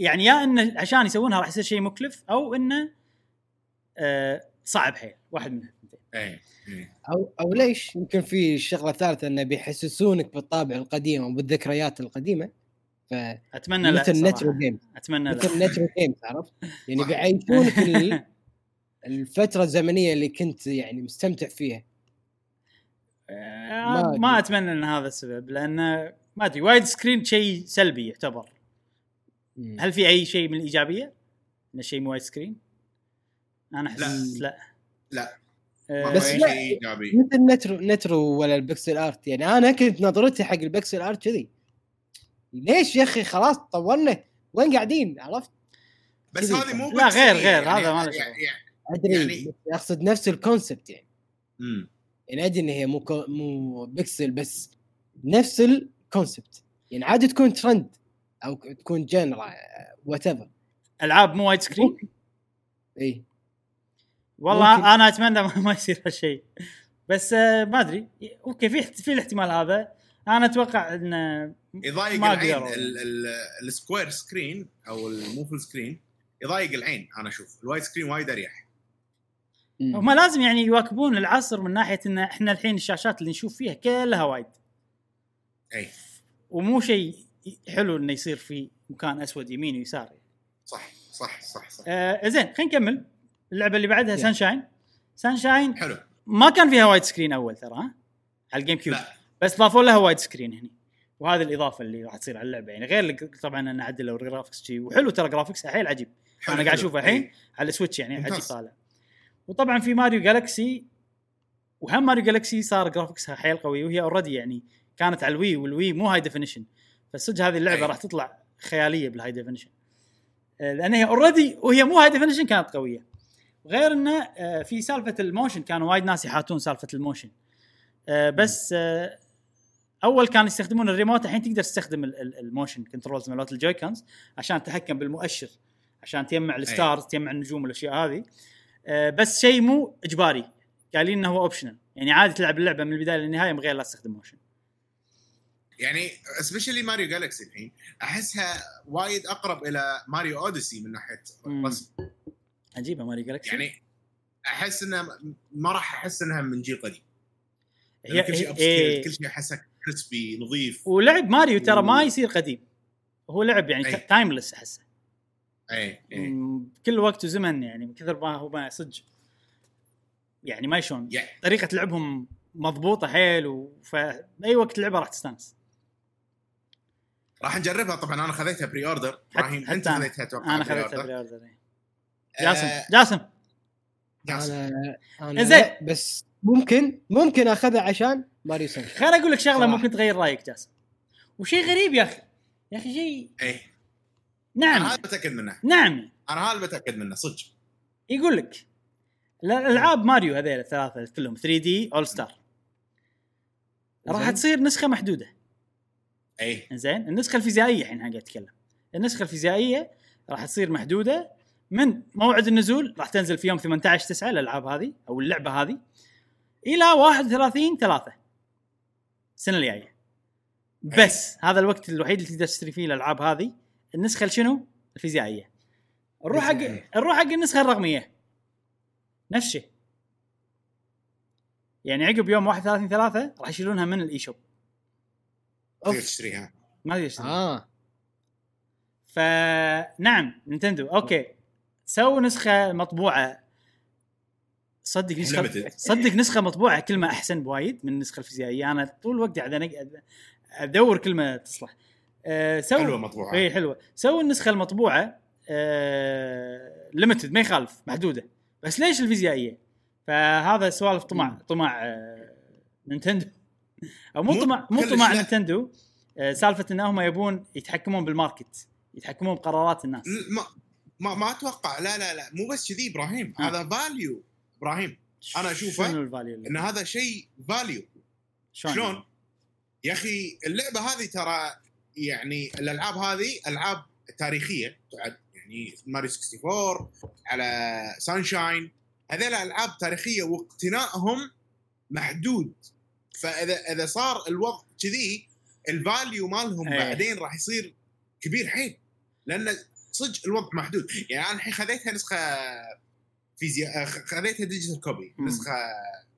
يعني يا إنه عشان يسوونها راح يصير شيء مكلف أو إنه آه صعب حيل واحد منها اي اي أو أو ليش يمكن في شغله ثالثه إنه بيحسسونك بالطابع القديم وبالذكريات القديمة ف أتمنى لا مثل. retro game أتمنى لا مثل retro games عرفت؟ يعني. بيعيشونك ال- الفترة الزمنية اللي كنت يعني مستمتع فيها آه، ما ما. أتمنى إن هذا السبب لأن ما أدري wide screen شيء سلبي يعتبر هل في أي شيء من الإيجابية؟ إن شيء مو wide screen؟ أنا أحس لا. لا لا آه، بس أي لا. شيء إيجابي مثل retro retro ولا ال pixel art يعني أنا كنت نظرتي حق ال pixel art كذي ليش يا أخي خلاص طولنا وين قاعدين عرفت؟ بس هذه مو لا، غير- غير، يعني هذا ما له يعني-. يعني- أدري يعني- يعني أقصد نفس الكونسبت يعني مم. يعني أدري إن هي مو كو مو بكسل بس نفس ال concept يعني عادي تكون ترند أو تكون genre whatever ألعاب مو wide screen اي والله ممكن. أنا أتمنى ما- ما يصير هالشيء. بس آه ما أدري. أوكي في في الاحتمال هذا. أنا أتوقع انه يضايق ما العين ال square screen أو المو full screen يضايق العين أنا أشوف. ال wide screen وايد أريح. هم لازم يعني يواكبون العصر من ناحية إن إحنا الحين الشاشات اللي نشوف فيها كلها wide. إي. ومو شيء حلو إنه يصير في مكان أسود يمين ويسار. صح صح صح صح. آه زين خلينا نكمل. اللعبة اللي بعدها. Sunshine Sunshine حلو. ما كان فيها wide screen أول ترى ها؟ على ال GameCube لا. بس ضافوا لها wide screen هني. وهذه الإضافة اللي راح تصير على اللعبة. يعني غير طبعا ان عدلوا ال graphics شي. وحلو ترى graphics ها حيل عجيب. حلو أنا قاعد. أشوفه الحين. على ال Switch يعني ممتاز. عجيب طالع. وطبعا في Mario Galaxy وهم Mario Galaxy صار graphics ها حيل قوي وهي already يعني كانت على ال Wii وال Wii مو high definition فالصدق هذه اللعبة. راح تطلع خيالية بال high definition لأن هي already وهي مو high definition كانت قوية. غير إنه آه، في سالفة ال motion كانوا وايد ناس يحاتون سالفة ال motion. آه، بس آه، أول كانوا يستخدمون الريموت الحين تقدر تستخدم ال- ال- ال motion controls مالت ال Joy-Cons عشان تتحكم بالمؤشر عشان تجمع ال stars تجمع النجوم والأشياء هذه. آه، بس شيء مو إجباري. قايلين إنه هو optional يعني عادي تلعب اللعبة من البداية للنهاية من غير لا تستخدم motion يعني especially Mario Galaxy الحين أحسها وايد أقرب إلى Mario Odyssey من ناحية مم. رسم عجيبة Mario Galaxy يعني أحس إنها ما راح أحس إنها من جيل قديم. هي يعني كل شيء هي- إيه. كل شيء احسه crispy نظيف. ولعب ماريو ترى ما و- يصير قديم. هو لعب يعني أي. timeless أحسه. أي أي. كل وقت وزمن يعني من كثر ما هو ما صدق. يعني ما شلون طريقة لعبهم مضبوطة حيل وفاي وقت لعبة راح تستانس. راح نجربها. طبعا أنا خذيتها بري اوردر إبراهيم أنت أنا. خذيتها أتوقع أنا خذيتها. بري اوردر آه، جاسم جاسم. جاسم. أنا أنا زين. بس ممكن ممكن أخذها عشان ماريو Sunshine خليني أقول لك شغلة. ممكن تغير رأيك جاسم. وشيء غريب يا أخي. يا أخي شيء اي أنا نعم هذا بتاكد منه. نعم. أنا هذا بتاكد منه صدق. يقول لك الألعاب ماريو هذيل الثلاثة كلهم 3 دي اول ستار راح. تصير نسخة محدودة. اي زين النسخة الفيزيائية الحين قاعد اتكلم النسخة الفيزيائية راح تصير محدودة من موعد النزول راح تنزل في يوم 18 9 الالعاب هذه أو اللعبة هذه إلى 31 3 السنة الجاية. بس هذا الوقت الوحيد اللي تقدر تشتري فيه الألعاب هذه النسخة شنو؟ الفيزيائية. نروح حق. نروح حق النسخة الرقمية. نفس الشيء. يعني عقب يوم 31 3 راح يشيلونها من ال eShop. تقدر أوف. تشتريها. ما تقدر تشتري آه. فنعم نينتندو. okay. سووا نسخة مطبوعة. صدق نسخة. صدق نسخة مطبوعة كلمة أحسن بوايد من النسخة الفيزيائية. أنا طول الوقت قاعد أدور كلمة تصلح. أه سووا حلوة مطبوعة. اي حلوة. سووا النسخة المطبوعة. أه limited ما يخالف محدودة. بس ليش الفيزيائية؟ فهذا سوالف طمع طمع أه نينتندو. أو مو طمع مو طمع لا. نينتندو أه سالفة انهم يبون يتحكمون بال market يتحكمون بقرارات الناس. ما ما ما أتوقع. لا لا لا مو بس كذي إبراهيم. آه. هذا value إبراهيم. ال value اللي- إن هذا شيء value شلون؟ يا أخي اللعبة هذه ترى يعني الألعاب هذه ألعاب تاريخية. تعد يعني ماريو 64 على Sunshine. هذول ألعاب تاريخية واقتنائهم محدود. فاذا إذا صار الوضع كذي ال value مالهم إيه. بعدين راح يصير كبير حيل لأن صدق الوضع محدود يعني أنا الحين خذيتها نسخة فيزيائية خذيتها digital copy مم. نسخة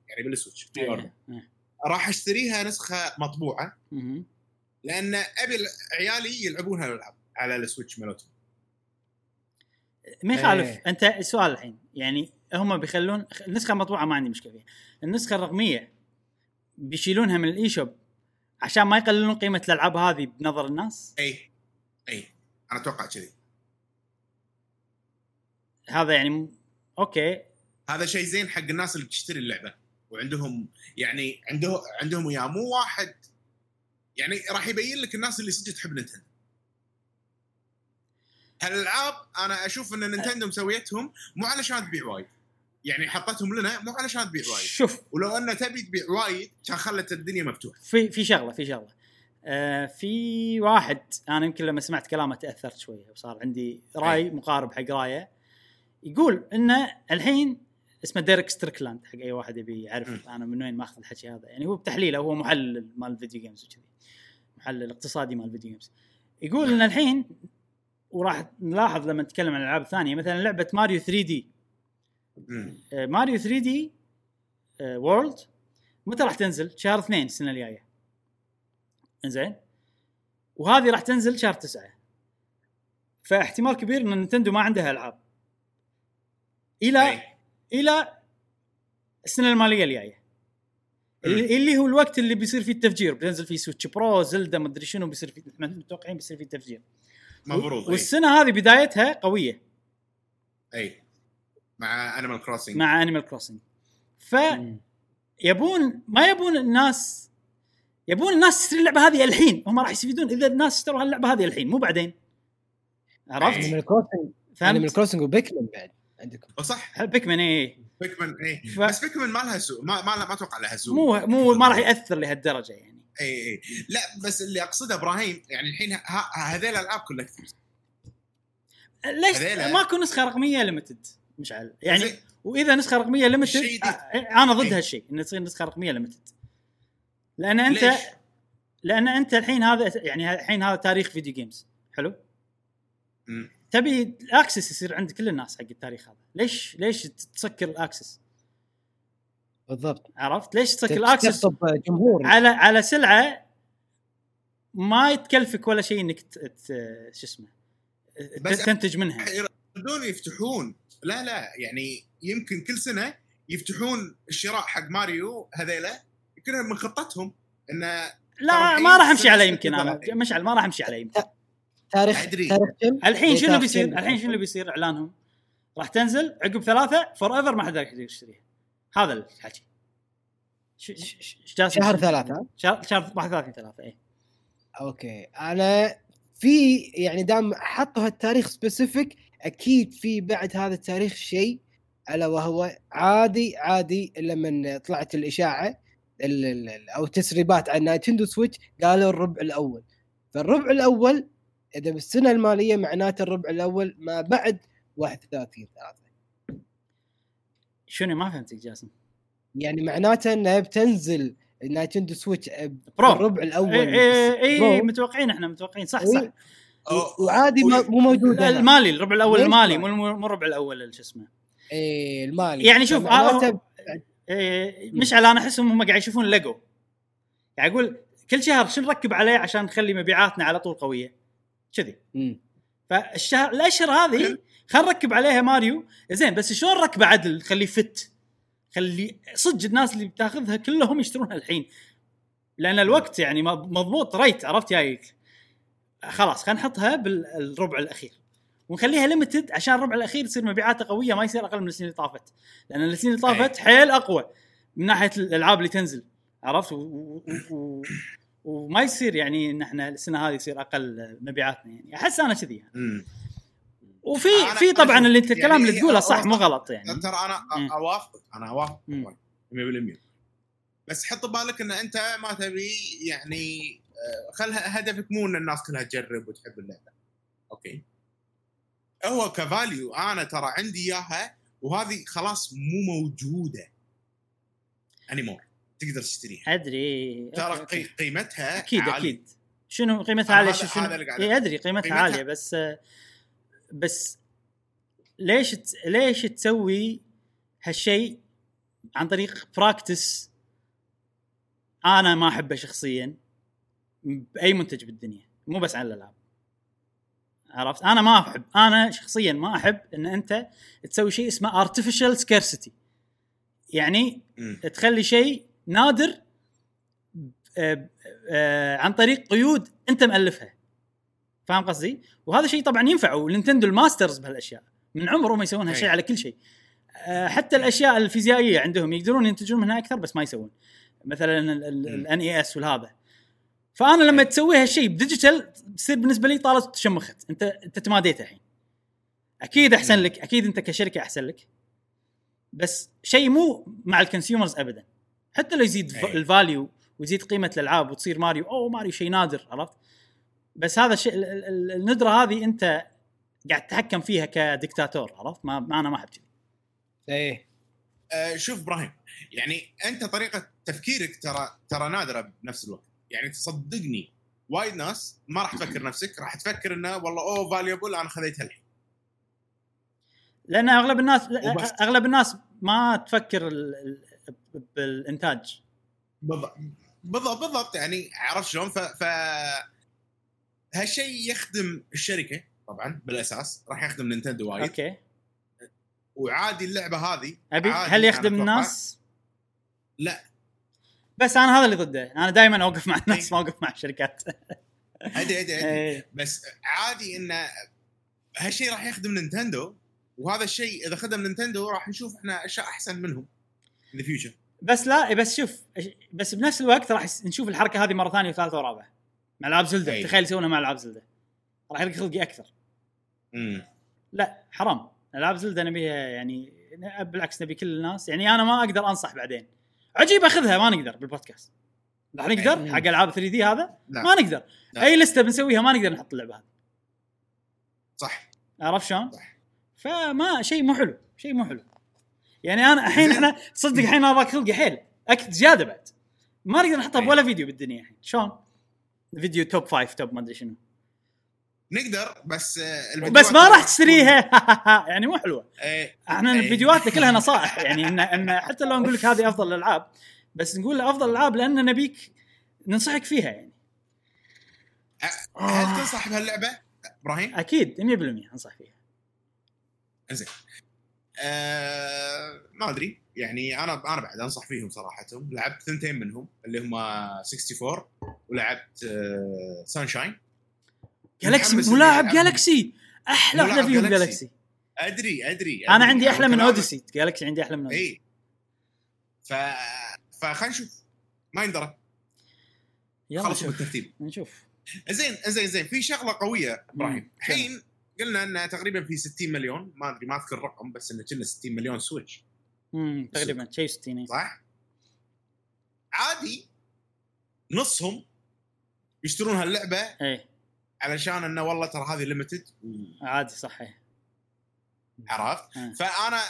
يعني بال Switch إيه، إيه. راح أشتريها نسخة مطبوعة مهم. لأن أبي عيالي يلعبونها الألعاب على ال Switch مالتهم ما يخالف إيه. أنت السؤال الحين يعني هم بيخلون النسخه المطبوعه ما عندي مشكلة فيها النسخة الرقمية بيشيلونها من ال eShop عشان ما يقللون قيمة الألعاب هذه بنظر الناس؟ إي إي أنا أتوقع كذي. هذا يعني okay. هذا شيء زين حق الناس اللي بتشتري اللعبة وعندهم يعني عنده عندهم وياه مو واحد. يعني راح يبين لك الناس اللي صدق تحب نينتندو. هالألعاب أنا أشوف إن نينتندو مسويتهم مو علشان تبيع وايد. يعني حطتهم لنا مو علشان تبيع وايد. شوف. ولو ان تبي تبيع وايد كان خلت الدنيا مفتوحة. في في شغلة في شغلة. آه في واحد أنا يمكن لما سمعت كلامه تأثرت شوية وصار عندي رأي مقارب حق رأيه. يقول ان الحين اسمه ديريك ستريكلاند حق أي واحد يبي يعرف مم. أنا من وين ماخذ الحكي هذا. يعني هو بتحليله هو محلل مال ال video games وكذي. محلل اقتصادي مال ال video games يقول إن الحين وراح نلاحظ لما نتكلم عن الالعاب الثانية مثلا لعبة ماريو 3D. ماريو 3D World متى راح تنزل؟ شهر اثنين السنة الجاية. زين؟ وهذه راح تنزل شهر تسعة. فاحتمال كبير إن نينتندو ما عندها ألعاب. إلى أي. إلى السنة المالية الجاية. اللي هو الوقت اللي بيصير فيه التفجير بينزل فيه Switch Pro زلدا مدري شنو بيصير فيه متوقعين بيصير فيه تفجير. مفروض اي والسنة هذه بدايتها قوية اي مع Animal Crossing مع Animal Crossing. ف. يبون ما يبون الناس يبون الناس تشتري اللعبة هذه الحين. هم راح يستفيدون إذا الناس اشتروا اللعبة هذه الحين مو بعدين. عرفت؟ Animal Crossing Animal؟ Crossing و Pikmin بعد عندكم. صح. Pikmin إيه. Pikmin اي ف- بس Pikmin ما لها سوق ما ما, ما أتوقع لها سوق مو مو ما راح يأثر لهالدرجة يعني. اي اي لا بس اللي أقصده إبراهيم يعني الحين هذيل الألعاب collectors ليش؟ ماكو نسخة رقمية limited مشعل يعني. وإذا نسخة رقمية limited الشيء دي- أنا ضد إيه. هالشيء انه تصير نسخة رقمية limited لأن أنت ليش؟ لأن أنت الحين هذا يعني الحين هذا تاريخ video games حلو؟ مم. تبي ال access يصير عند كل الناس حق التاريخ هذا. ليش ليش تسكر ال access بالضبط. عرفت؟ ليش تسكر الاكسس جمهور. على على سلعة ما يتكلفك ولا شيء إنك ت- ت- شو اسمه تنتج منها. يردون يفتحون. لا لا يعني يمكن كل سنة يفتحون الشراء حق ماريو هذيلا يمكن من خطتهم انه لا ما راح أمشي ستة يمكن أنا. مشعل ما راح أمشي عليه يمكن تاريخ أدري. تاريخ كم؟ الحين شنو بيصير؟ الحين شنو بيصير إعلانهم راح تنزل عقب ثلاثة forever ما حد يقدر يشتريها هذا الحكي ش- ش- ش- ش- جاسم شهر؟ ثلاثة شهر شهر 31 3 اي okay أنا في يعني دام حطوا هالتاريخ specific أكيد في بعد هذا التاريخ شيء ألا وهو عادي عادي لما طلعت الإشاعة ال- ال- ال- أو تسريبات عن نينتندو Switch قالوا الربع الأول. فالربع الأول إذا بالسنة المالية معناته الربع الأول ما بعد 31 3 شنو ما فهمتك جاسم؟ يعني معناته إنها بتنزل نينتندو Switch Pro. الربع الأول اي اي. اي متوقعين إحنا متوقعين صح صح. وعادي ما- مو موجود. المالي الربع الأول المالي ما؟ مو مو الربع الأول شو اسمه إيه المالي يعني شوف آه إيه، مشعل أنا أحسهم هم قاعد يشوفون ليجو يعني أقول كل شهر شو نركب عليه عشان نخلي مبيعاتنا على طول قوية كذي. فالشهر الأشهر هذه خل نركب عليها ماريو زين بس شلون ركبه عدل خليه فت خلي صدق الناس اللي بتاخذها كلهم يشترونها الحين. لأن الوقت يعني مض- مضبوط ريت عرفت جايك خلاص خلينا نحطها بالربع الأخير. ونخليها ليمتد عشان الربع الأخير يصير مبيعاته قوية ما يصير أقل من السنين اللي طافت. لأن السنين اللي طافت حيل أقوى من ناحية الألعاب اللي تنزل عرفت؟ و... و... و... وما يصير يعني إن إحنا السنة هذه يصير أقل مبيعاتنا يعني. أحس أنا كذي يعني. وفي في طبعا اللي أنت الكلام يعني اللي تقوله صح. مو غلط يعني. ترى أنا اوافقك أنا اوافقك مم. 100% بس حط ببالك إن أنت ما تبي يعني آه، خلها هدفك مو إن الناس كلها تجرب وتحب اللعبة. أوكي؟ هو ك value أنا ترى عندي إياها وهذه خلاص مو موجودة. anymore تقدر تشتريها. أدري. ترى okay، okay. قي- قيمتها أكيد عالية. أكيد. شنو قيمتها عالية؟ شنو هذا اللي قاعد إيه أدري قيمتها, قيمتها- عالية بس بس ليش ت- ليش تسوي هالشيء عن طريق practice أنا ما أحبه شخصيا بأي منتج بالدنيا مو بس على الألعاب. عرفت؟ أنا ما أحب أنا شخصيا ما أحب إن أنت تسوي شيء اسمه artificial scarcity. يعني مم. تخلي شيء نادر آه، آه، عن طريق قيود أنت مألفها. فاهم قصدي؟ وهذا شيء طبعا ينفع ونينتندو ال masters بهالأشياء. من عمرهم يسوون هالشيء. على كل شيء. آه، حتى الأشياء الفيزيائية عندهم يقدرون ينتجون منها أكثر بس ما يسوون. مثلا ال NES والهذا. فأنا لما تسوي هالشيء ب digital تصير بالنسبة لي طالت وشمخت. انت أنت تماديت الحين. أكيد أحسن. لك. أكيد أنت كشركة أحسن لك. بس شيء مو مع ال consumers ابدا. حتى لو يزيد. ال value ويزيد قيمة الألعاب وتصير ماريو أوه ماريو شيء نادر عرفت؟ بس هذا الشيء ال- ال- ال- الندرة هذه أنت قاعد تتحكم فيها كدكتاتور عرفت؟ ما, ما أنا ما أحب كذي. إيه. آه شوف إبراهيم يعني أنت طريقة تفكيرك ترى ترى نادرة بنفس الوقت. يعني تصدقني وايد ناس ما راح تفكر نفسك راح تفكر إنه والله أوه valuable أنا خذيتها الحين. لأن أغلب الناس وبس. أغلب الناس ما تفكر ال- ال- بالإنتاج. بالضبط بالضبط بالضبط يعني عرفت شلون؟ ف, ف... هالشيء يخدم الشركة طبعا بالأساس راح يخدم نينتندو وايد. okay. وعادي اللعبة هذه أبي هل يخدم الناس؟ لا. بس أنا هذا اللي ضده أنا دائما أوقف مع الناس ما أوقف مع الشركات. أدري أدري أدري. إيه. بس عادي انه هالشيء راح يخدم نينتندو وهذا الشيء إذا خدم نينتندو راح نشوف إحنا أشياء أحسن منهم in the future. بس لا بس شوف بس بنفس الوقت راح نشوف الحركة هذه مرة ثانية وثالثة ورابعة. مع ألعاب زلدة أي. تخيل يسوونها مع ألعاب زلدة. راح يلقى خلقي أكثر. امم لا حرام. ألعاب زلدة نبيها يعني بالعكس نبي كل الناس. يعني أنا ما أقدر أنصح بعدين. عجيب أخذها ما نقدر بالبودكاست. راح نقدر؟ أي. حق ألعاب 3 دي هذا؟ لا. ما نقدر. لا. أي لستة بنسويها ما نقدر نحط اللعبة هذه. صح. عرفت شلون؟ صح. فما شيء مو حلو. شيء مو حلو. يعني أنا الحين. إحنا تصدق الحين أنا ضاق خلقي حيل. اكد زيادة بعد. ما نقدر نحطها أي. بولا فيديو بالدنيا الحين. شلون؟ فيديو top five top ما أدري شنو. نقدر بس آه، بس ما راح تشتريها. يعني مو حلوة. إيه. إحنا أي. فيديوهاتنا كلها نصائح يعني ان إن حتى لو نقول لك هذه أفضل الألعاب بس نقول أفضل الألعاب لأن نبيك ننصحك فيها يعني. هل تنصح بهاللعبة؟ إبراهيم؟ أكيد 100% أنصح فيها. زين آه ما أدري. يعني أنا أنا بعد أنصح فيهم صراحة. لعبت ثنتين منهم اللي هم 64 ولعبت آه Sunshine Galaxy متحمس ملاعب إني ألعب. Galaxy أحلى واحدة فيهم Galaxy. Galaxy أدري أدري أنا. عندي أحلى من Odyssey Galaxy عندي أحلى من Odyssey اي ف فخلينا نشوف. ما يندرى. يلا خلصوا بالترتيب. نشوف. زين زين زين. في شغلة قوية إبراهيم. الحين قلنا إنه تقريبا في 60 مليون. ما أدري ما أذكر الرقم بس إنه كنا 60 مليون Switch امم تقريبا شيء 60 صح؟ عادي نصهم يشترون هاللعبة إيه علشان إنه والله ترى هذه ليمتد عادي صح إيه. عرفت؟ آه. فأنا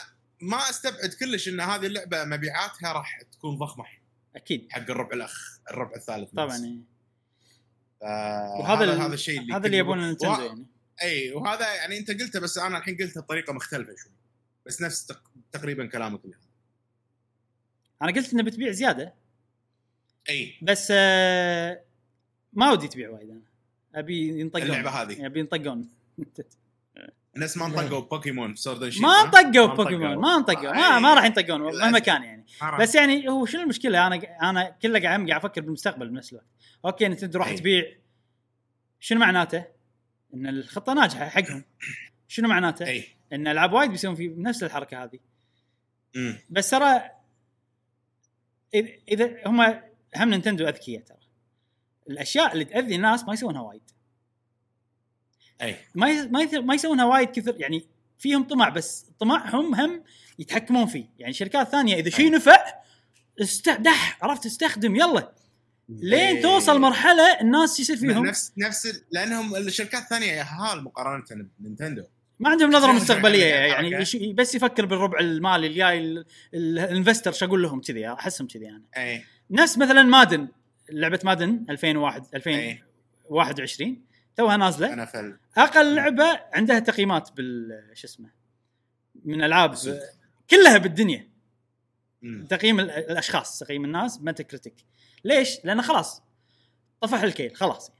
ما أستبعد كلش إن هذه اللعبة مبيعاتها راح تكون ضخمة أكيد حق الربع الأخ الربع الثالث طبعا. إيه. فهذا وهذا هذا الشيء اللي هذا اللي يبونه وه- يعني اي وهذا يعني أنت قلته بس أنا الحين قلته بطريقة مختلفة شوي بس نفس تق... تقريبا كلامك اللي. أنا قلت إنه بتبيع زيادة. إي. بس آه ما ودي تبيع وايد أنا. أبي ينطقون. اللعبة هذه. أبي ينطقون. الناس ما انطقوا بوكيمون Sword ما انطقوا بوكيمون ما انطقوا. ما, ما راح ينطقون مهما كان يعني. بس بس يعني هو شنو المشكلة؟ أنا أنا كله قاعد قاعد أفكر بالمستقبل بنفس الوقت. okay نتندو راح. تبيع. شنو معناته؟ إن الخطة ناجحة حقهم. شنو معناته؟ إي. إن العاب وايد بيسوون في نفس الحركة هذه. بس ترى إذا هم هم نينتندو أذكياء ترى. الأشياء اللي تأذي الناس ما يسوونها وايد. أي. ما ما ما يسوونها وايد كثر يعني فيهم طمع بس طمعهم هم يتحكمون فيه. يعني شركات ثانية إذا شيء. نفع استدح عرفت استخدم يلا. لين. توصل مرحلة الناس يصير فيهم. نفس نفس لأنهم الشركات الثانية يهال مقارنة بنينتندو. ما عندهم نظرة مستقبلية يعني يعني بس يفكر بالربع المالي الجاي ال- ال- الانفستر شو أقول لهم؟ كذي أحسهم كذي أنا أي. نفس مثلا مادن لعبة مادن 2001 أي. 2021 توها نازلة. فل أقل لعبة عندها تقييمات بال شو اسمه من ألعاب. كلها بالدنيا. تقييم ال- الأشخاص تقييم الناس Metacritic ليش؟ لأنه خلاص طفح الكيل خلاص.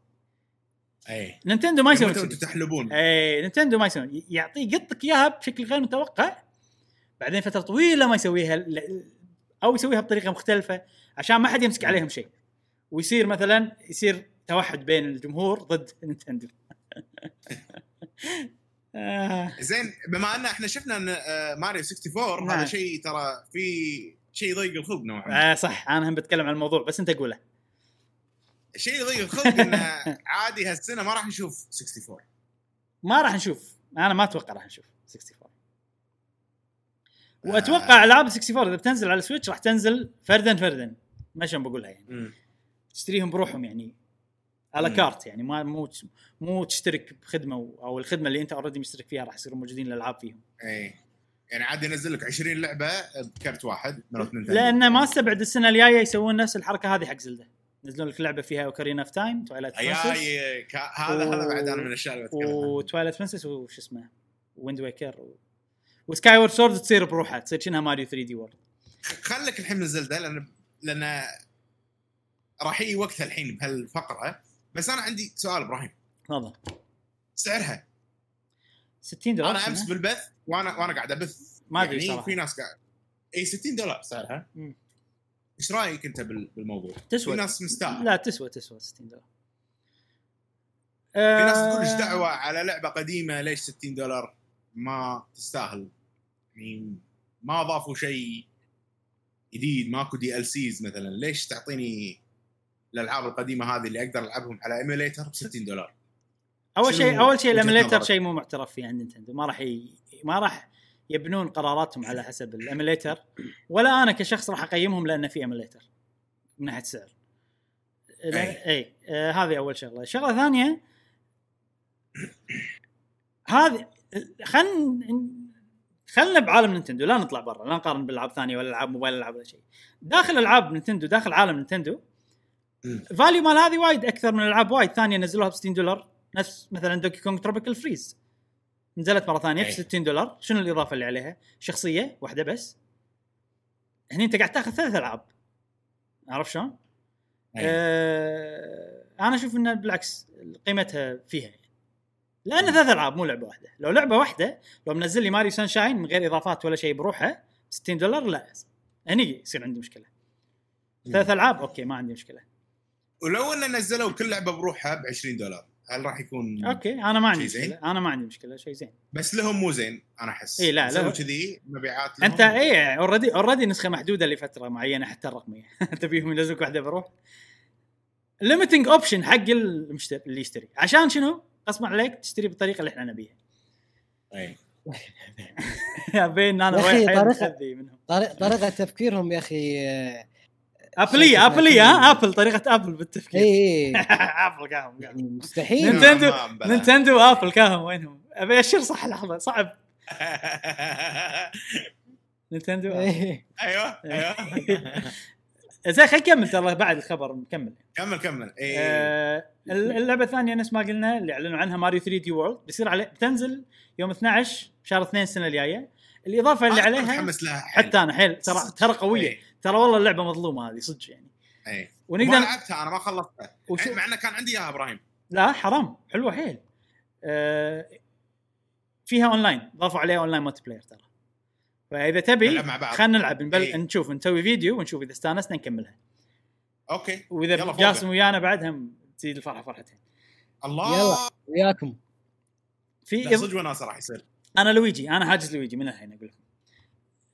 اي نينتندو ما يسوون متى كذي. أنتم تحلبون اي نينتندو ما يسوون يعطي يقطك إياها بشكل غير متوقع. بعدين فترة طويلة ما يسويها أو يسويها بطريقة مختلفة عشان ما حد يمسك عليهم شيء. ويصير مثلا يصير توحد بين الجمهور ضد نينتندو. آه. زين بما أن إحنا شفنا إن آه، ماريو 64 نعم. هذا شيء ترى في شيء يضيق الخلق نوعا. ما آه صح. أنا هم بتكلم عن الموضوع بس أنت قوله. شيء يضيق الخلق انه عادي هالسنة ما راح نشوف 64 ما راح نشوف. أنا ما أتوقع راح نشوف 64 وأتوقع ألعاب 64 إذا بتنزل على السويتش راح تنزل فردا فردا ما شلون بقولها يعني. مم. تشتريهم بروحهم يعني. على. كارت يعني. ما مو مو تشترك بخدمة أو الخدمة اللي أنت already مشترك فيها راح يصيروا موجودين الالعاب فيهم. اي يعني عاد ينزل لك 20 لعبة بكرت واحد مالت نينتندو لأن ما أستبعد السنة الجاية يسوون نفس الحركة هذه حق زلدة. ينزلون لك لعبة فيها Ocarina of Time Twilight Princess أي كا- هذا هذا بعد أنا من الأشياء اللي بتكلم عنها. و Twilight Princess وش اسمه؟ Wind Waker و... و Skyward Sword تصير بروحها تصير شنها ماريو 3D World خليك الحين من زلدة لأن لأن راح يجي وقتها الحين بهالفقرة. بس أنا عندي سؤال إبراهيم. تفضل. سعرها؟ 60 دولار أنا أمس. بالبث وأنا وأنا قاعد أبث. ما أدري يعني. في ناس قاعد إي 60 دولار سعرها. مم. إيش رأيك أنت بال- بالموضوع؟ تسوى. في ناس مستاهله لا تسوى تسوى 60 دولار. في ناس تقول إيش آه، دعوة على لعبة قديمة ليش 60 دولار؟ ما تستاهل. يعني ما أضافوا شيء جديد ماكو DLCs مثلا. ليش تعطيني الألعاب القديمة هذه اللي أقدر ألعبهم على emulator ب 60 دولار؟ أول شيء أول شيء نظرك؟ شيء مو معترف فيه عند نينتندو ما راح ي... ما راح يبنون قراراتهم على حسب ال emulator ولا أنا كشخص راح أقيمهم لأن في emulator من ناحيه سعر. اي آه هذه أول شغلة. الشغله الثانية هذه خل خلنا بعالم نينتندو لا نطلع برا لا نقارن بالألعاب ثانية ولا ألعاب موبايل ألعاب ولا شيء. داخل ألعاب نينتندو داخل عالم نينتندو. value مال هذه وايد أكثر من ألعاب وايد ثانية نزلوها ب 60 دولار نفس مثلا Donkey Kong Tropical Freeze نزلت مرة ثانية ب أي. 60 دولار. شنو الإضافة اللي عليها؟ شخصية واحدة بس. هني انت قاعد تاخذ ثلاث ألعاب. عرفت شلون؟ آه أنا أشوف إنه بالعكس قيمتها فيها يعني. لأن ثلاث ألعاب مو لعبة واحدة. لو لعبة واحدة لو منزل لي ماريو Sunshine من غير إضافات ولا شيء بروحها 60 دولار لا. هني يصير عندي مشكلة. ثلاث ألعاب okay ما عندي مشكلة. ولو ان نزلوا كل لعبة بروحها ب 20 دولار. هل راح يكون okay أنا ما عندي؟ مشكلة أنا ما عندي مشكلة شيء زين بس لهم مو زين أنا أحس إي لا، لا. كذي مبيعات لهم. أنت اي already already نسخة محدودة لفترة معينة حتى الرقميه تبيهم ينزلوك واحدة بروح ليمتنج اوبشن حق المشتري اللي يشتري عشان شنو؟ غصبا عليك تشتري بالطريقة اللي إحنا نبيها إي. بين أنا طريقة- مخذي منهم طريق- طريقة تفكيرهم يا أخي ابليه شركة ابليه ها أبل. أبل طريقة أبل بالتفكير اي أبل قاهم يعني مستحيل نينتندو. نينتندو وأبل كاهم وينهم؟ أبي اشر صح لحظة صعب نينتندو. إيه. أيوه أيوه زين خلينا نكمل ترى بعد الخبر نكمل كمل كمل اي آه، اللعبة الثانية نفس ما قلنا اللي أعلنوا عنها ماريو 3D World بيصير عليه بتنزل يوم 12 شهر 2 السنة الجاية الإضافة اللي عليها متحمس لها. حتى أنا حيل ترى ترى قوية. ترى والله اللعبة مظلومة هذه صدق يعني. اي ما ونقدر لعبتها أنا ما خلصتها. وشو- مع إنه كان عندي إياها إبراهيم. لا حرام. حلوة حيل. آه، فيها أونلاين. ضافوا عليها online multiplayer ترى. فإذا تبي. خلينا نلعب. نبل... إي. نشوف نسوي فيديو ونشوف إذا استانسنا نكملها. okay. وإذا. جاسم ويانا بعد هم تزيد الفرحة فرحتين. الله. يلا. وياكم. في صدق وناسة راح يصير. أنا لويجي. أنا حاجز لويجي من الحين أقول لكم.